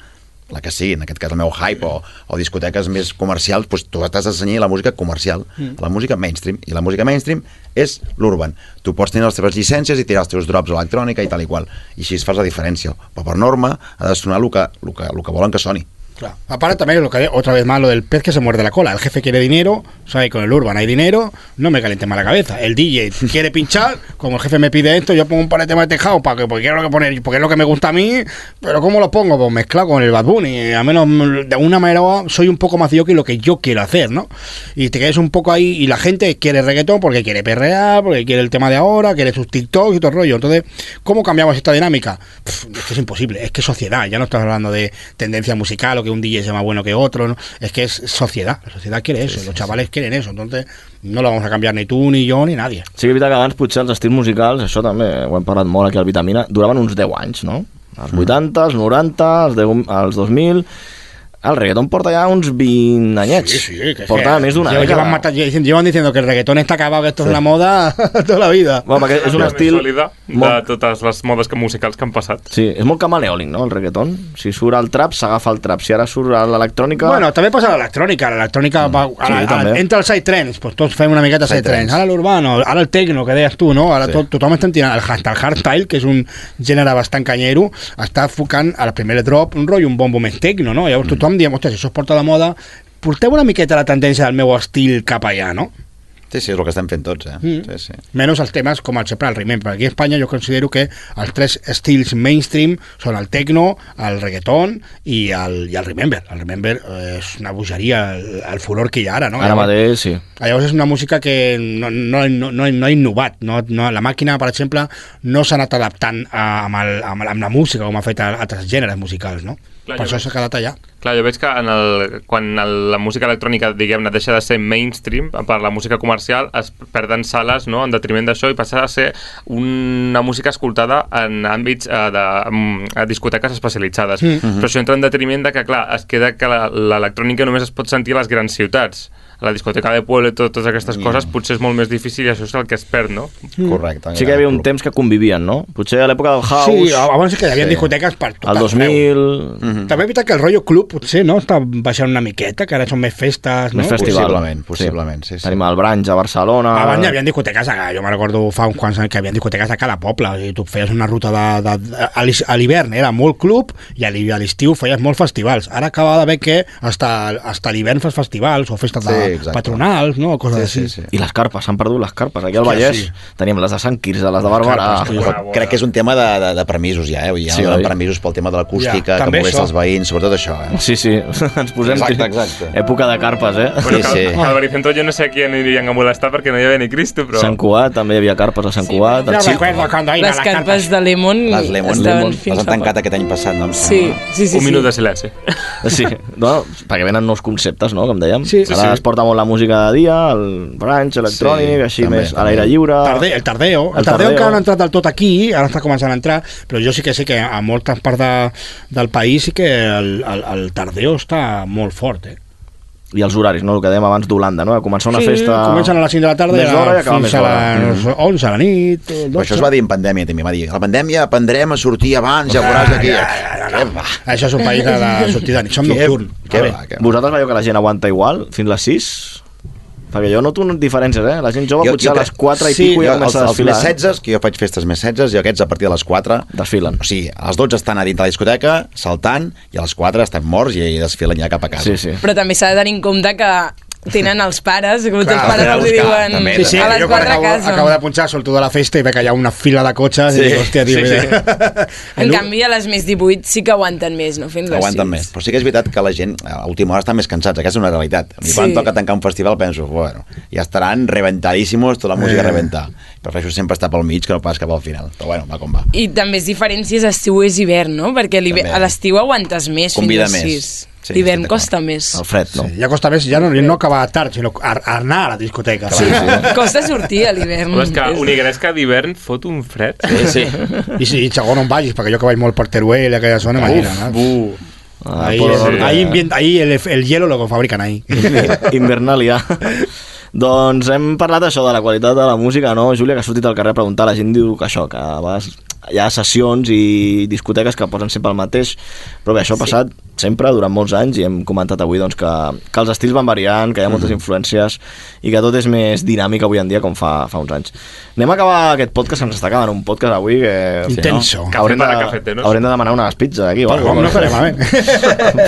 la que sigui, en aquest cas el meu hype o, o discoteques més comercials, doncs tu t'has de cenyir a la música comercial, Mm. mm. la música mainstream, i la música mainstream és l'urban. Tu pots tenir les teves llicències i tirar els teus drops electrònica i tal i qual, i així es fas la diferència. Però per norma ha de sonar el que, el que, el que volen que soni. Claro. Aparte también lo que otra vez más lo del pez que se muerde la cola. El jefe quiere dinero, sabe con el urban hay dinero, no me caliente más la cabeza. El DJ quiere pinchar, como el jefe me pide esto, yo pongo un par de temas de tejado para que porque quiero lo que poner, porque es lo que me gusta a mí, pero ¿cómo lo pongo? Pues mezclado con el Bad Bunny. A menos de una manera soy un poco más yo que lo que yo quiero hacer, ¿no? Y te quedas un poco ahí y la gente quiere reggaetón porque quiere perrear, porque quiere el tema de ahora, quiere sus TikToks y todo el rollo. Entonces, ¿cómo cambiamos esta dinámica? Pff, es que es imposible, es que sociedad, ya no estás hablando de tendencia musical o que un DJ sea más bueno que otro, ¿no? es que es sociedad, la sociedad quiere eso, los chavales quieren eso, entonces no lo vamos a cambiar ni tú, ni yo, ni nadie. Sí que és veritat que abans potser els estils musicals, això també ho hem parlat molt aquí al Vitamina, duraven uns 10 anys, no? Els 80, els 90, els, 10, els 2000... El reggaeton porta ja uns 20 anyets. Sí, sí, que es porta que més d'una llevan, dècada. llevan, mata- llevan- llevan diciendo que el reggaetón está acabado, que esto Sí. es la moda [laughs] toda la vida. Bueno, perquè és un La estil... més sòlida de totes les modes que musicals que han passat. Sí, és molt camaleòlic, no, el reggaeton? Si surt el trap, s'agafa el trap. Si ara surt l'electrònica... Bueno, també passa l'electrònica, l'electrònica va, ara, Sí, ara, també. entra el side trends, pues tots fem una miqueta side Side trends, trends. ara l'urbano, ara el techno, que deies tu, no? Ara Sí. tot, tothom està tirant el, hard- el hardstyle, que és un gènere bastant canyero, està focant al primer drop un rotllo, un bombo més techno, no? Llavors tothom diem, ostres, això es porta de moda, porteu una miqueta la tendència del meu estil cap allà, no? Sí, sí, és el que estem fent tots, eh? Mm. Sí, sí. Menys els temes com el sempre el Remember. Aquí a Espanya jo considero que els tres estils mainstream són el techno, el reggaeton i el, i el Remember. El Remember eh, és una bogeria, el, el furor que hi ha ara, no? Ara mateix, sí. Llavors és una música que no, no, no, no, no ha innovat. No, no, la màquina, per exemple, no s'ha anat adaptant a, amb, el, amb, amb la música com ha fet a altres gèneres musicals, no? Clar, per això s'ha quedat allà. Clar, jo veig que en el, quan el, la música electrònica, diguem-ne, deixa de ser mainstream per la música comercial, es perden sales no? en detriment d'això i passa a ser una música escoltada en àmbits eh, de em, a discoteques especialitzades. Mm. Mm. Però això entra en detriment de que, clar, es queda que l'electrònica només es pot sentir a les grans ciutats. A la discoteca de pueblo i tot, totes aquestes Mm. coses potser és molt més difícil i això és el que es perd, no? Correcte. Sí que hi havia un temps que convivien, no? Potser a l'època del house... Sí, abans que hi havia discoteques per tot El arreu. 2000... També és veritat que el rotllo club potser no està baixant una miqueta, que ara són més festes, no? Més festival. Possiblement, possiblement, sí, sí. Tenim el Branch a Barcelona... Abans hi havia discoteques, a, jo me recordo fa uns quants anys que hi havia discoteques a cada poble, o sigui, tu feies una ruta de, de, de a l'hivern era molt club i a l'estiu feies molts festivals. Ara acaba d'haver que hasta, hasta l'hivern fas festivals o festes de Sí, exacte. patronals, no? Coses així. I les carpes, s'han perdut les carpes. Aquí al Vallès sí. teníem les de Sant Quirze, les de Barberà... Però crec que és un tema de, de, de permisos ja, eh? Dir, Sí, sí, donen oi? permisos pel tema de l'acústica, Ja, que molesta això. els veïns, sobretot això, eh? Sí, sí, [laughs] ens posem... Exacte, exacte. Època de carpes, eh? Bueno, sí, sí. Al Baricentro yo no sé a quién irían a molestar perquè no hi havia ni Cristo, però... Sant Cugat, també hi havia carpes a Sant Cugat. Xip. recuerdo cuando iba a Les las carpes carpas. de Lemon Les Lemon, estaven Lemon fins les han tancat aquest any passat, no? Sí, sí, sí. Un sí. minut de silenci. Sí, no, perquè venen nous conceptes, no?, com dèiem. Sí, sí, Ara sí. es porta molt la música de dia, el branch electrònic, Sí, així també, més a també. l'aire lliure. Tarde, el tardeo. El, El tardeo tardeo. encara no ha entrat del tot aquí, ara està començant a entrar, però jo sí que sé que a moltes parts de, del país sí que el, el, el tardeo està molt fort, eh? I els horaris, no?, el que dèiem abans d'Holanda, no?, començar una sí, festa... Comencen a les 5 de la tarda més d'hora i fins a les Mm. 11 a la nit, o Però 12. això es va dir en pandèmia, també. Va dir, a la pandèmia aprendrem a sortir abans, ja veuràs aquí. Què va? Això és un país de, de sortir de nit, som nocturn. va, què va? vosaltres veieu que la gent aguanta igual fins les 6? Perquè jo noto diferències, eh? La gent jove potser a les 4 i sí, pico ja jo, els, comença a els desfilar. més 16, que jo faig festes més 16, i aquests a partir de les 4... Desfilen. O sigui, a les 12 estan a dintre la discoteca, saltant, i a les 4 estan morts i desfilen ja cap a casa. Sí, sí. Però també s'ha de tenir en compte que tenen els pares, que molts Clar, pares els diuen també, Sí, sí, a les jo quan 4 a acabo, casa. acabo de punxar surto de la festa i veig que hi ha una fila de cotxes Sí, i dic, hòstia, tio, sí, sí. En canvi, a les més 18 sí que aguanten més, no? Fins les aguanten 6. més. Però sí que és veritat que la gent a última hora estan més cansats, aquesta és una realitat. A mi quan Sí. toca tancar un festival penso, bueno, ja estaran reventadíssimos, tota la música Eh. reventar. Prefereixo sempre estar pel mig que no pas cap al final. Però bueno, va com va. I també és diferent si és estiu o és hivern, no? Perquè a l'estiu aguantes més Convida fins a més. 6. Sí, L'hivern costa més. El fred, no? Sí, ja costa més, ja no, no acabar tard, sinó a, a anar a la discoteca. Sí, sí. [laughs] Costa sortir a l'hivern. Però és que Unigresca d'hivern fot un fred. Sí, sí. I, sí, i segon on vagis, perquè jo que vaig molt per Teruel, aquella zona, imagina, no? Bu. Ah, Ahí, el, Norte. ahí, ahí el, el hielo lo fabrican ahí. Invernalia. doncs hem parlat això de la qualitat de la música, no, Júlia, que ha sortit al carrer a preguntar, la gent diu que això, que a vegades hi ha sessions i discoteques que posen sempre el mateix, però bé, això ha passat sempre durant molts anys i hem comentat avui doncs, que, que els estils van variant, que hi ha moltes influències i que tot és més dinàmic avui en dia com fa, fa uns anys. Anem a acabar aquest podcast, que ens està acabant un podcast avui que... Intenso. Que haurem, de, cafeteros. haurem de demanar unes pizzas aquí. Pues, alguna no faré malament.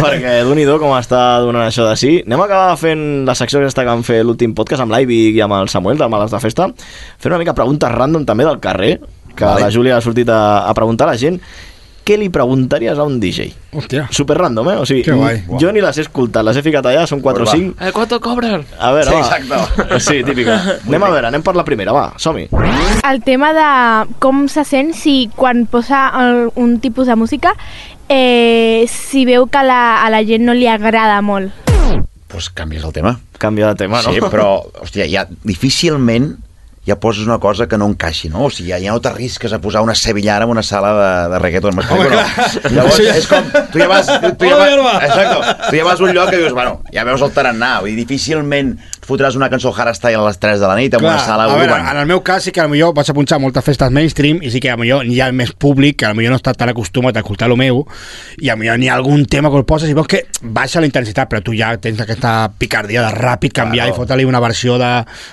perquè d'un i do com està donant això de sí. Anem a acabar fent la secció que està vam fer l'últim podcast amb l'Ivy i amb el Samuel del Males de Festa. Fer una mica preguntes random també del carrer, que Vale. la Júlia ha sortit a, a preguntar a la gent. Què li preguntaries a un DJ? Hòstia. Super random, eh? O sigui, Que guai. jo ni les he escoltat, les he ficat allà, són 4 o Pues va. 5. Eh, ¿Cuánto cobran? A veure, Sí, va. exacte. [laughs] Sí, típica. anem a veure, anem per la primera, va, som-hi. El tema de com se sent si quan posa el, un tipus de música eh, si veu que la, a la gent no li agrada molt. pues canvies el tema. Canvia de tema, no? Sí, però, hòstia, ja difícilment ja poses una cosa que no encaixi, no? O sigui, ja, ja no t'arrisques a posar una sevillana en una sala de, de reggaeton, m'explico, no? Llavors, Sí. és com, tu ja vas... Tu ja Hola, vas, exacto, tu ja vas a un lloc que dius, bueno, ja veus el tarannà, vull dir, difícilment fotràs una cançó hardstyle a les 3 de la nit en una sala a veure, urban. en el meu cas sí que potser vaig a punxar moltes festes mainstream i sí que potser hi ha més públic que potser no està tan acostumat a escoltar el meu i potser n'hi ha algun tema que el poses i veus que baixa la intensitat però tu ja tens aquesta picardia de ràpid canviar Claro. i fotre-li una versió de,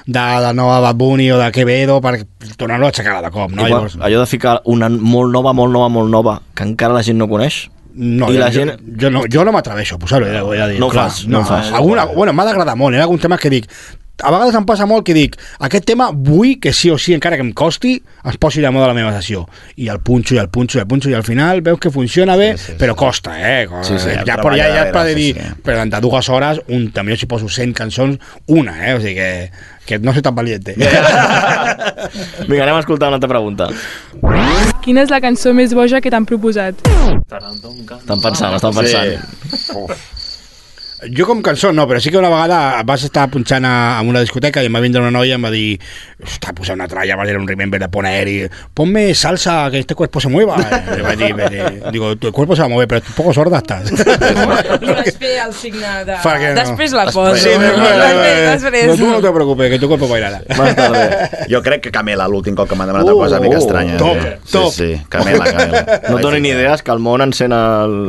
de, de nova Bad Bunny o de Quevedo per tornar-lo a aixecar de cop no? Igual, allò de ficar una molt nova, molt nova, molt nova, que encara la gent no coneix, No, I jo, la jo, gent- jo no, jo no m'atreveixo a posar-ho, ja, ja dic. No clar, fas, no ho fas. Alguna, bueno, m'ha d'agradar molt, hi ha alguns temes que dic, a vegades em passa molt que dic, aquest tema vull que sí o sí, encara que em costi, es posi de moda a la meva sessió. I el punxo, i el punxo, i el punxo, i al final veus que funciona bé, Sí, sí, sí. però costa, eh? Sí, sí, ja, però ja, ja pot dir, sí, sí. però de dues hores, un, també si poso 100 cançons, una, eh? O sigui que, que no soy tan valiente. [laughs] Vinga, anem a escoltar una altra pregunta. Quina és la cançó més boja que t'han proposat? Estan pensant, estan pensant. Jo com cançó no, però sí que una vegada vas estar punxant a, a una discoteca i em va vindre una noia i em va dir està posant una tralla, va un remember de poner y ponme salsa, que este cuerpo se mueva. [laughs] I vaig dir, digo, tu cuerpo se va a mover, però un poco sorda estàs. [laughs] Vaig fer el signe de... No? Després la poso. Sí, després, després. No, tu no te preocupes, que tu cuerpo bailarà. [laughs] Jo crec que Camela, l'últim cop que m'ha demanat uh, cosa mica estranya. top, sí, top. Sí, sí, Camela, Camela. No et donin ni idees que el món encén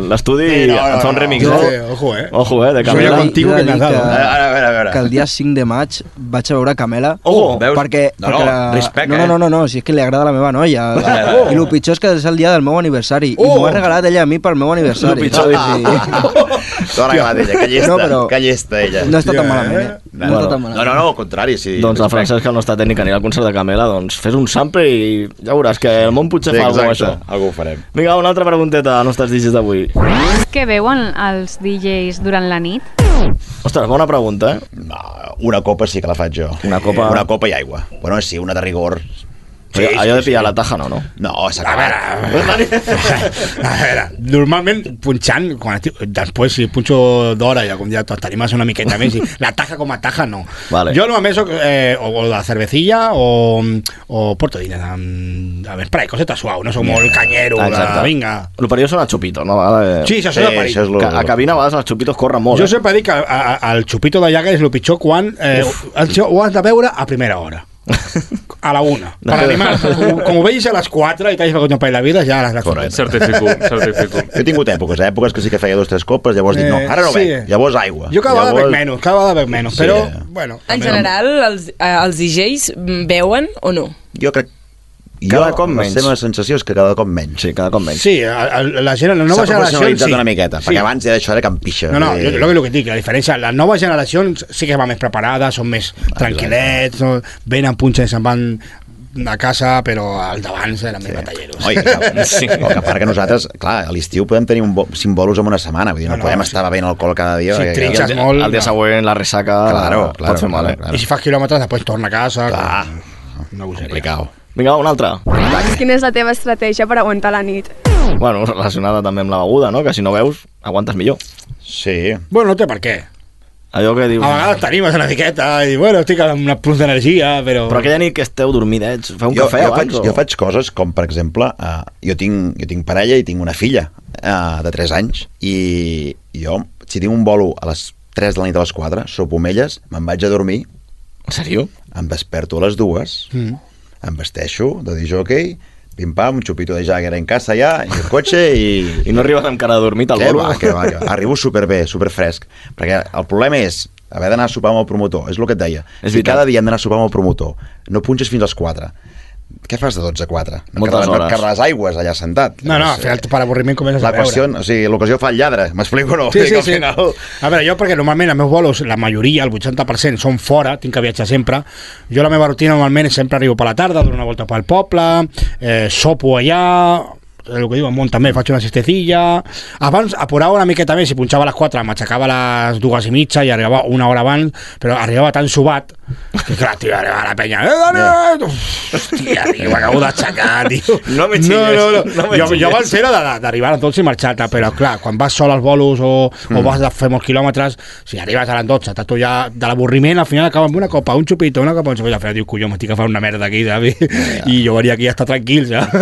l'estudi Sí, i no, no, et fa un no, remix. no, eh? ojo, eh. Ojo, eh, de Camela. contigo que de me has dir dado. que- A veure, a veure, que el dia 5 de maig vaig a veure Camela Oh, veus? perquè, No, no, perquè la... respecte, no, no, eh? no, no, no, si és que li agrada a la meva noia [laughs] Oh. i el pitjor és que és el dia del meu aniversari i Oh. m'ho ha regalat ella a mi pel meu aniversari Lo pitjor, Sí. [laughs] [laughs] Ha regalat ella, que llesta, No, però- que llesta ella. no està tan Hòstia, malament eh? eh? No, no, no, no, no, al contrari, sí. Doncs la Francesca, el nostre tècnic, anirà al concert de Camela, doncs fes un sample i ja veuràs que el món potser Sí, fa alguna cosa exacte, amb això. algú ho farem. Vinga, una altra pregunteta als nostres DJs d'avui. Què veuen els DJs durant la nit? Ostres, bona pregunta, eh? No, una copa sí que la faig jo. Una copa- Una copa i aigua. Bueno, sí, una de rigor. Sí, allò de pillar la taja no, no? No, s'ha acabat. A veure, [laughs] normalment punxant, quan estic, després si punxo d'hora ja com ja t'animes una miqueta més i la taja com a taja no. Vale. Jo normalment soc eh, o, o de cervecilla o, o porto diners amb, amb spray, coseta suau, no soc molt canyero, de, vinga. El perilloso són els xupitos, no? Vale. Sí, això és el perill. Que a cabina a vegades els xupitos corren molt, Jo eh? sempre dic que a- a- el xupito de llaga és el pitjor quan eh, ho, ho has de veure a primera hora. A la una. Per animar com, com ho veis a les 4 i t'has begut un paell de vides, ja a les Correcte. Certifico, certifico. Jo he tingut èpoques, eh? èpoques que sí que feia dos o tres copes, llavors dic, no, ara no Eh, sí. bec, llavors aigua. Jo cada vegada llavors... bec menys, cada vegada bec menys, Sí. però, bueno... En general, els, eh, els DJs beuen o no? Jo crec... Cada jo, cop La menys. seva sensació és que cada cop menys. Sí, cada cop menys. Sí, a- a- la, gent, la nova S'ha generació... professionalitzat Sí. una miqueta, perquè abans ja això era campixa. No, no, vull jo, lo, que- lo que dic, la diferència, les noves generacions sí que van més preparades, són més tranquil·lets, no, venen, punxen i se'n van a casa, però els d'abans eren més batalleros. Oi, que, [laughs] sí. El que passa que nosaltres, clar, a l'estiu podem tenir un bo, cinc bolos en una setmana, vull dir, no, No, no no, podem sí. estar bevent alcohol cada dia. Si trinxes el, molt, el dia no. següent la ressaca Claro, pot claro, fer mal, eh? claro, I si fas quilòmetres, després torna a casa... Clar. Una bogeria. Complicat. Vinga, una altra. Quina és la teva estratègia per aguantar la nit? Bueno, relacionada també amb la beguda, no? Que si no veus, aguantes millor. Sí. Bueno, no té per què. Allò que dius... A vegades t'animes una miqueta i, bueno, estic amb una plus d'energia, però... Però aquella nit que esteu dormidets, feu un jo, cafè jo, abans? faig, o... jo faig coses com, per exemple, uh, jo, tinc, jo tinc parella i tinc una filla uh, de 3 anys i jo, si tinc un bolo a les 3 de la nit a les 4, sopo amb elles, me'n vaig a dormir. En sèrio? Em desperto a les dues, Mm. Em vesteixo de disjockey, pim-pam, un xupito de Jagger en casa ja, i el cotxe i... [laughs] I no arribes amb cara de dormit al bolo? va, què va, què va. Arribo superbé, superfresc. Perquè el problema és haver d'anar a sopar amb el promotor, és el que et deia. És si cada dia hem d'anar a sopar amb el promotor, no punxes fins als 4. Què fas de 12 a 4? No Moltes hores. carregues aigües allà sentat. No, no, al final per avorriment comences la a beure. qüestió, o sigui, l'ocasió fa el lladre, m'explico o no? Sí, [laughs] sí, que al sí. Final... A veure, jo perquè normalment els meus bolos, la majoria, el 80%, són fora, tinc que viatjar sempre. Jo la meva rutina normalment és sempre arribo per la tarda, dono una volta pel poble, eh, sopo allà, el que diu món també, faig una siestecilla abans apurava una miqueta més i punxava a les 4 m'aixecava a les dues i mitja i arribava una hora abans però arribava tan subat que clar, tio, arribava la penya eh, Dani, eh, hòstia, tio, m'acabo d'aixecar [laughs] tio. No me no, xilles, no, no. no me jo, jo abans era d'arribar a tots i marxar-te però clar, quan vas sol als bolos o, Mm. o vas a fer molts quilòmetres si arribes a les 12, estàs tu ja de l'avorriment al final acaba amb una copa, un xupito, una copa un xupito, al final dius, colló, m'estic agafant una merda aquí saps? i jo venia aquí a estar tranquil saps?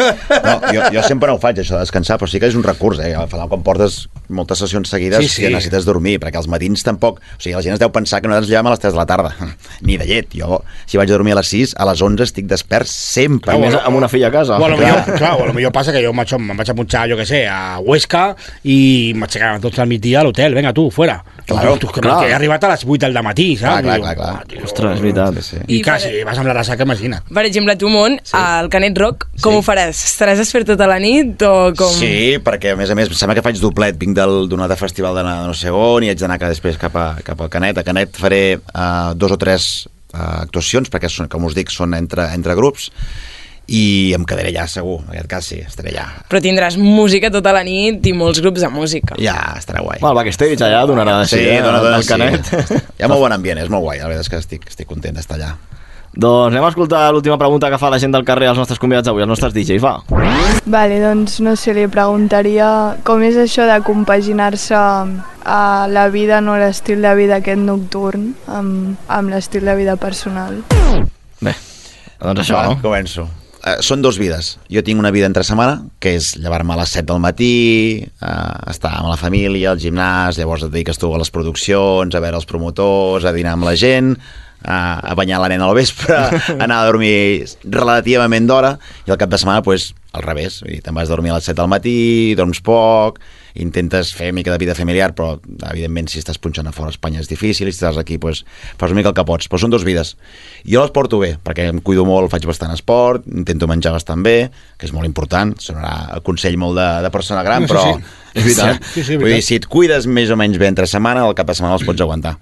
No, jo, jo sempre no ho faig, això de descansar, però sí que és un recurs, eh? Al final, quan portes moltes sessions seguides, Sí, sí, sí. necessites dormir, perquè als matins tampoc... O sigui, la gent es deu pensar que nosaltres ens llevem a les 3 de la tarda. [laughs] Ni de llet. Jo, si vaig a dormir a les 6, a les 11 estic despert sempre. I més amb una filla a casa. O a lo Clar. millor, clar, o a lo millor passa que jo me'n me'n vaig a punxar, jo que sé, a Huesca i m'aixecaven tots al migdia a l'hotel, vinga tu, fora. Claro, tu, que, clar. que he arribat a les 8 del matí, saps? Clar, clar, clar, clar. "Uah, tio". Ostres, és veritat. Sí, sí. I I clar, per- si vas amb la ressaca, imagina't. Per exemple, tu, Mont, sí. al Canet Rock, com Sí. ho faràs? Estaràs despert tota la nit o com... Sí, perquè a més a més em sembla que faig doblet, vinc del- d'un altre festival de no sé on i haig d'anar que després cap, a, cap al Canet. A Canet faré uh, dos o tres uh, actuacions, perquè són, com us dic, són entre, entre grups i em quedaré allà segur, en aquest cas sí, estaré allà. Però tindràs música tota la nit i molts grups de música. Ja, estarà guai. Bueno, el backstage allà donarà de Sí, sí, eh, dona, dona, del sí. canet. Hi ha molt bon ambient, és molt guai, la veritat és que estic, estic content d'estar allà. Doncs anem a escoltar l'última pregunta que fa la gent del carrer als nostres convidats avui, els nostres DJs, va. Vale, doncs no sé, li preguntaria com és això de compaginar-se a la vida, no l'estil de vida aquest nocturn, amb, amb l'estil de vida personal. Bé, doncs això, Va, no? Començo. Uh, són dos vides. Jo tinc una vida entre setmana, que és llevar-me a les 7 del matí, uh, estar amb la família, al gimnàs, llavors et dediques tu a les produccions, a veure els promotors, a dinar amb la gent, uh, a banyar la nena al vespre, [laughs] anar a dormir relativament d'hora, i al cap de setmana, pues, al revés. Te'n vas a dormir a les 7 del matí, dorms poc, intentes fer mica de vida familiar, però evidentment si estàs punxant a fora Espanya és difícil, i si estàs aquí pues, fas una mica el que pots, però són dos vides. Jo les porto bé, perquè em cuido molt, faig bastant esport, intento menjar bastant bé, que és molt important, sonarà el consell molt de, de persona gran, Sí, però sí. és veritat. Sí, sí, és Vull dir, veritat. si et cuides més o menys bé entre setmana, al cap de setmana els pots aguantar.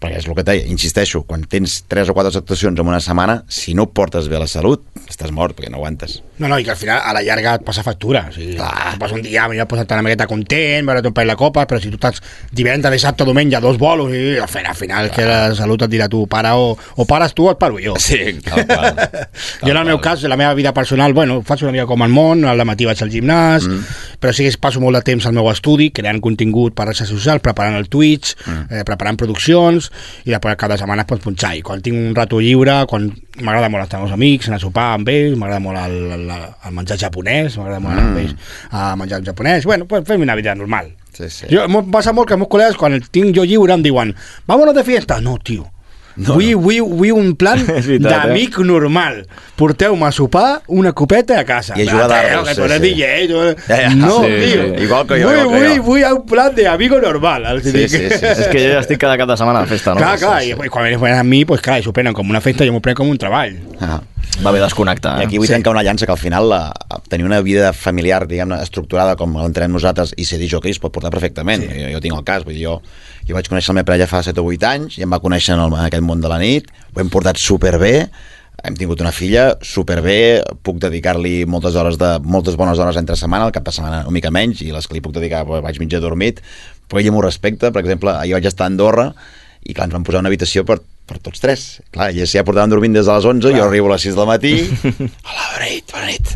Perquè és el que et deia, insisteixo, quan tens 3 o 4 actuacions en una setmana, si no portes bé la salut, estàs mort, perquè no aguantes. No, no, i que al final a la llarga et passa factura. O sigui, tu passes un dia, ja posat una miqueta content, veure un parell de copes, però si tu estàs divendres, dissabte, diumenge, dos bolos, i al final, al final que la salut et dirà tu, para o, o pares tu o et paro jo. Sí, tal qual. [laughs] jo en el meu cas, la meva vida personal, bueno, faig una mica com el món, al matí vaig al gimnàs, mm. però sí que passo molt de temps al meu estudi, creant contingut per xarxes socials, preparant el Twitch, mm. eh, preparant produccions, i després cada setmana pots punxar. I quan tinc un rato lliure, quan m'agrada molt estar amb els amics, anar a sopar amb ells, m'agrada molt el, el, el menjar japonès, m'agrada molt anar amb Mm. ells a menjar japonès, bueno, pues fem una vida normal. Sí, sí. Jo, passa molt que els meus col·legues, quan el tinc jo lliure, em diuen vámonos de fiesta. No, tio. No, vull, vull, vull un plan [laughs] veritat, eh? d'amic normal. Porteu-me a sopar una copeta a casa. I a jugar Ah, tu sí, sí. DJ, tu... Ja, ja, no, sí, tio. sí. Igual que jo, vull, igual que vull, jo. vull un plan de amigo normal. Els Sí, dic. sí, sí, sí. És que jo ja estic cada cap de setmana a la festa, no? Clar, clar, i, i quan venen a mi, pues, clar, s'ho prenen com una festa, jo m'ho prenc com un treball. Ah. Va bé desconnectar. I Eh? aquí vull sí. trencar una llança que al final la, tenir una vida familiar, diguem-ne, estructurada com l'entenem nosaltres i ser DJ es pot portar perfectament. Sí. Jo, jo tinc el cas, vull dir, jo, jo vaig conèixer la meva parella fa 7 o 8 anys i em va conèixer en, el, en aquest món de la nit, ho hem portat superbé, hem tingut una filla superbé, puc dedicar-li moltes hores de moltes bones hores entre setmana, el cap de setmana una mica menys, i les que li puc dedicar pues, vaig mitja dormit, però ella m'ho respecta, per exemple, ahir vaig estar a Andorra i clar, ens van posar una habitació per, per tots tres. Clar, ella ja portaven dormint des de les 11, jo arribo a les 6 del matí, [laughs] hola, bona nit, bona nit.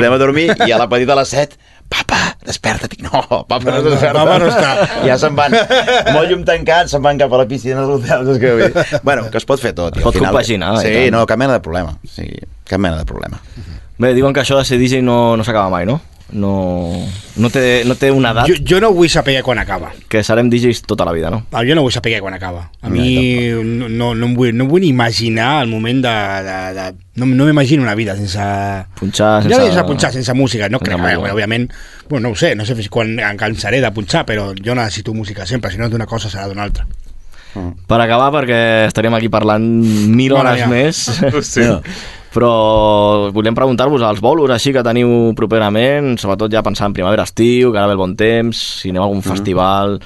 Anem a dormir i a la petita a les 7, papa, desperta't. Dic, no, papa no, No, no, desperta. papa no està. Ja se'n van, molt llum tancat, se'n van cap a la piscina dels hotels. És que, vull dir, bueno, que es pot fer tot. i pot compaginar, i Sí, no, cap mena de problema. Sí, cap mena de problema. Bé, diuen que això de ser DJ no, no s'acaba mai, no? No, no, té, no té una edat Jo, jo no vull saber quan acaba. que serem DJs tota la vida, no? Ah, Jo no vull saber quan acaba. A No, mi no, no, no, em vull, no em vull ni imaginar el moment de... de, de no no m'imagino una vida sense... Punxar Sense... Ja sense... punxar, sense música. No sense crec, música. bueno, òbviament, bueno, no ho sé, no sé fins quan em cansaré de punxar, però jo necessito música sempre, si no d'una cosa serà d'una altra. Per acabar, perquè estaríem aquí parlant mil hores ja. més. Sí. No. Però volem preguntar-vos als bolos així que teniu properament, sobretot ja pensant en primavera-estiu, que ara ve el bon temps, si aneu a algun festival...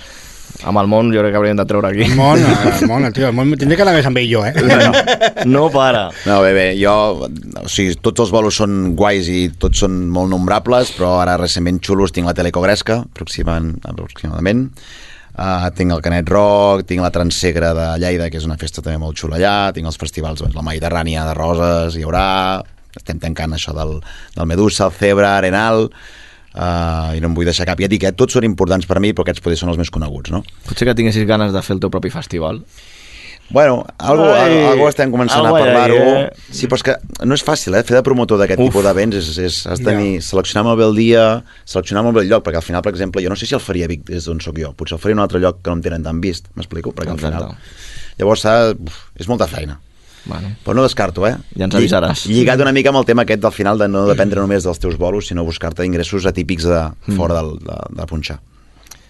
Amb el món jo crec que hauríem de treure aquí. El món, el [laughs] món, tio, el món tindré que anar més amb ell jo, eh? No para. No, bé, bé, jo... O sigui, tots els bolos són guais i tots són molt nombrables, però ara recentment xulos tinc la Telecogresca, aproximant, aproximadament. Uh, tinc el Canet Rock, tinc la Transsegra de Lleida, que és una festa també molt xula allà, tinc els festivals, doncs, la Mediterrània de Roses, hi haurà, estem tancant això del, del Medusa, el Cebre, Arenal, uh, i no em vull deixar cap. Ja dic, eh, tots són importants per mi, però aquests potser són els més coneguts, no? Potser que tinguessis ganes de fer el teu propi festival. Bueno, algo, Ai, algo, estem començant algo a parlar-ho. eh? Sí, però és que no és fàcil, eh? Fer de promotor d'aquest tipus d'events és, és, has de tenir, seleccionar molt bé el dia, seleccionar molt bé el lloc, perquè al final, per exemple, jo no sé si el faria a Vic des d'on sóc jo, potser el faria a un altre lloc que no em tenen tan vist, m'explico? Perquè al final... Llavors, és molta feina. Bueno. Però no descarto, eh? Ja ens avisaràs. Lligat una mica amb el tema aquest del final de no dependre només dels teus bolos, sinó buscar-te ingressos atípics de, Mm. fora del, de, de punxar.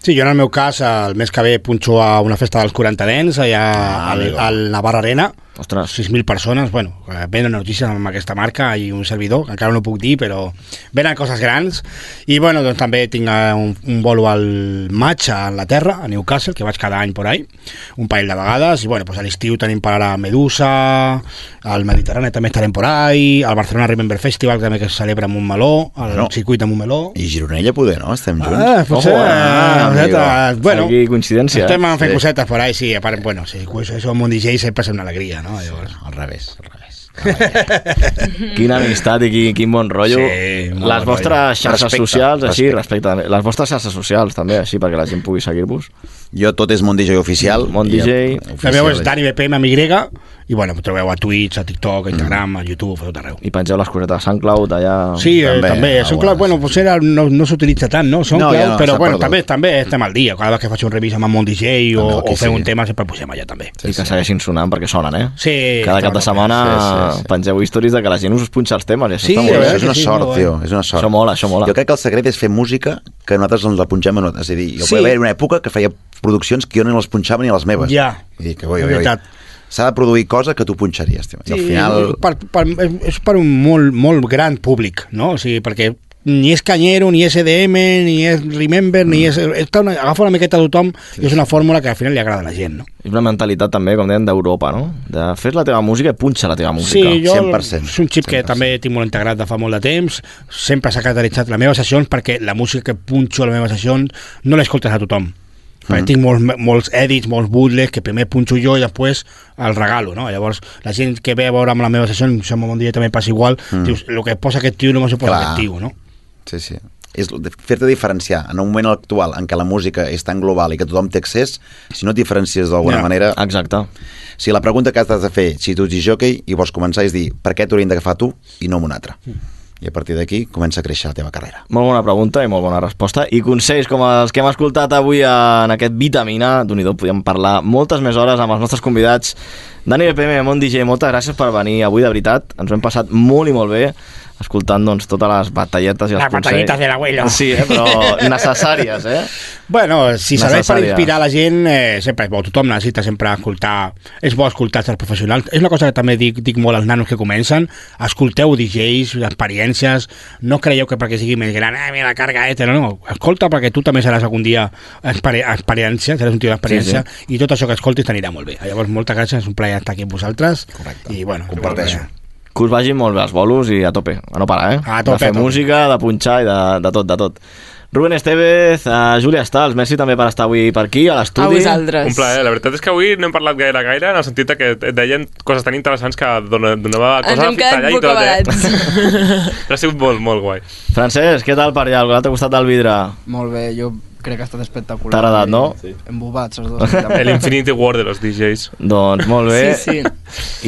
Sí, jo en el meu cas, el mes que ve punxo a una festa dels 40 dents, allà Ah, al, al Navarra Arena. Ostres. 6.000 persones, bueno, eh, venen notícies amb aquesta marca i un servidor, que encara no puc dir, però venen coses grans. I, bueno, doncs també tinc eh, un, un bolo al maig a Anglaterra, a Newcastle, que vaig cada any por ahí, un parell de vegades, i, bueno, doncs a l'estiu tenim per ara Medusa, al Mediterrani també estarem por ahí, al Barcelona Remember Festival, també que es celebra a Montmeló, al No. circuit de Montmeló. I Gironella poder, no? Estem junts. Ah, potser, eh, ah, amigo. cosetes, bueno, Aquí coincidència. estem fent Sí. cosetes por ahí, sí, a part, bueno, sí, eso amb un DJ sempre és una alegria, no? Llavors. Al revés, al revés. [laughs] Quina amistat i quin, quin bon rotllo. Sí, les vostres rotllo. xarxes Respecte, socials, així, respecte. respecte. Les vostres xarxes socials, també, així, perquè la gent pugui seguir-vos. Jo tot és Mont DJ oficial. Mont I- DJ. La meva és. Dani BPM amb Y, i bueno, em trobeu a Twitch, a TikTok, a Instagram, a YouTube, a tot arreu. I pengeu les cosetes a SoundCloud, allà... Sí, també, eh, també. algunes, SoundCloud, bueno, potser ara no, no s'utilitza tant, no? SoundCloud, ja no, però bueno, perdut. també, també estem al dia. Cada vegada que faig un revís amb Mont DJ o, que o fem sigui. un tema sempre posem allà també. I que segueixin sonant perquè sonen, eh? Sí, Cada cap de setmana sí, sí, sí. pengeu històries de que la gent us punxa els temes. I això Sí, està a molt veure bé. és una que sí, sort, tio, és una sort. Això mola, això mola. Jo crec que el secret és fer música que nosaltres ens la punxem en... És a dir, jo Sí. sí. va haver una època que feia produccions que jo no les punxava ni a les meves. Ja, I dic, oi, és oi, oi. S'ha de produir cosa que tu punxaries, tio. I al final... per, per, és- per un molt, molt gran públic, no? O sigui, perquè ni és canyero, ni és EDM, ni és Remember, ni és... Està una, agafa una miqueta a tothom i és una fórmula que al final li agrada a la gent, no? És una mentalitat també, com deien, d'Europa, no? De fes la teva música i punxa la teva música. Sí, jo és un xip que també tinc molt integrat de fa molt de temps, sempre s'ha caracteritzat les meves sessions perquè la música que punxo a les meves sessions no l'escoltes a tothom. Perquè Mm. tinc molts, molts edits, molts bootlegs que primer punxo jo i després el regalo, no? Llavors, la gent que ve a veure amb la meva sessió, em sembla un dia també passa igual, Mm. dius, el que posa aquest tio no s'ho posa Clar. aquest tio, no? Sí, sí. És fer-te diferenciar en un moment actual en què la música és tan global i que tothom té accés, si no et diferencies d'alguna Ja, manera... Exacte. Si la pregunta que has de fer, si tu ets jockey i vols començar és dir per què t'haurien d'agafar tu i no amb un altre. I a partir d'aquí comença a créixer la teva carrera. Molt bona pregunta i molt bona resposta. I consells com els que hem escoltat avui en aquest Vitamina, d'un i podíem parlar moltes més hores amb els nostres convidats. Dani BPM, Mont DJ, moltes gràcies per venir avui, de veritat. Ens ho hem passat molt i molt bé escoltant doncs, totes les batalletes i els Las batallitas del abuelo. Sí, eh? però [laughs] necessàries, eh? Bueno, si serveix per inspirar la gent, eh, sempre és bo. Tothom necessita sempre escoltar... És bo escoltar els professionals. És una cosa que també dic, dic molt als nanos que comencen. Escolteu DJs, experiències. No creieu que perquè sigui més gran, eh, mira la carga ETA. No, no. Escolta perquè tu també seràs algun dia experi experiència, seràs un tio d'experiència, Sí, i tot això que escoltis t'anirà molt bé. Llavors, moltes gràcies, és un plaer estar aquí amb vosaltres. Correcte. I, bueno, Comparteixo. Que us vagin molt bé els bolos i a tope, a no parar, eh? A tope, de fer a tope. música, de punxar i de, de tot, de tot. Rubén Estevez, uh, Júlia Stals, merci també per estar avui per aquí, a l'estudi. Un plaer. La veritat és que avui no hem parlat gaire gaire, en el sentit de que et deien coses tan interessants que dona- donava Ens cosa hem quedat tallar i tot, bocabadats. eh? [laughs] ha sigut molt, molt guai. Francesc, què tal per allà, al l'altre costat del vidre? Molt bé, jo crec que ha estat espectacular. T'ha agradat, no? Sí. Embobats, els dos. [laughs] El Infinity War de los DJs. Doncs molt bé. Sí,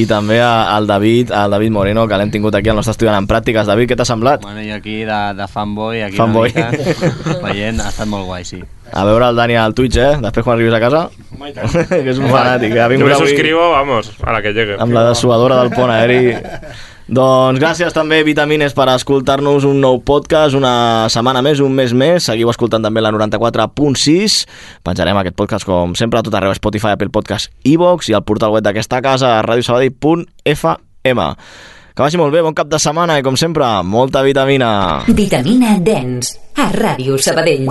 I també a- al David, al David Moreno, que l'hem tingut aquí al nostre estudiant en pràctiques. David, què t'ha semblat? Bueno, i aquí de, de fanboy, aquí Fanboy. una mica, veient, ha estat molt guai, sí. A veure el Dani al Twitch, eh? Després quan arribis a casa. [laughs] que és un fanàtic. Ha Yo vingut me avui suscribo, vamos, a la que llegue. amb la dessuadora del pont aeri. [laughs] Doncs gràcies també, Vitamines, per escoltar-nos un nou podcast, una setmana més, un mes més. Seguiu escoltant també la 94.6. Penjarem aquest podcast, com sempre, a tot arreu, Spotify, Apple Podcast, iVox i al portal web d'aquesta casa, radiosabadell.fm. Que vagi molt bé, bon cap de setmana i, com sempre, molta vitamina. Vitamina Dance a Ràdio Sabadell.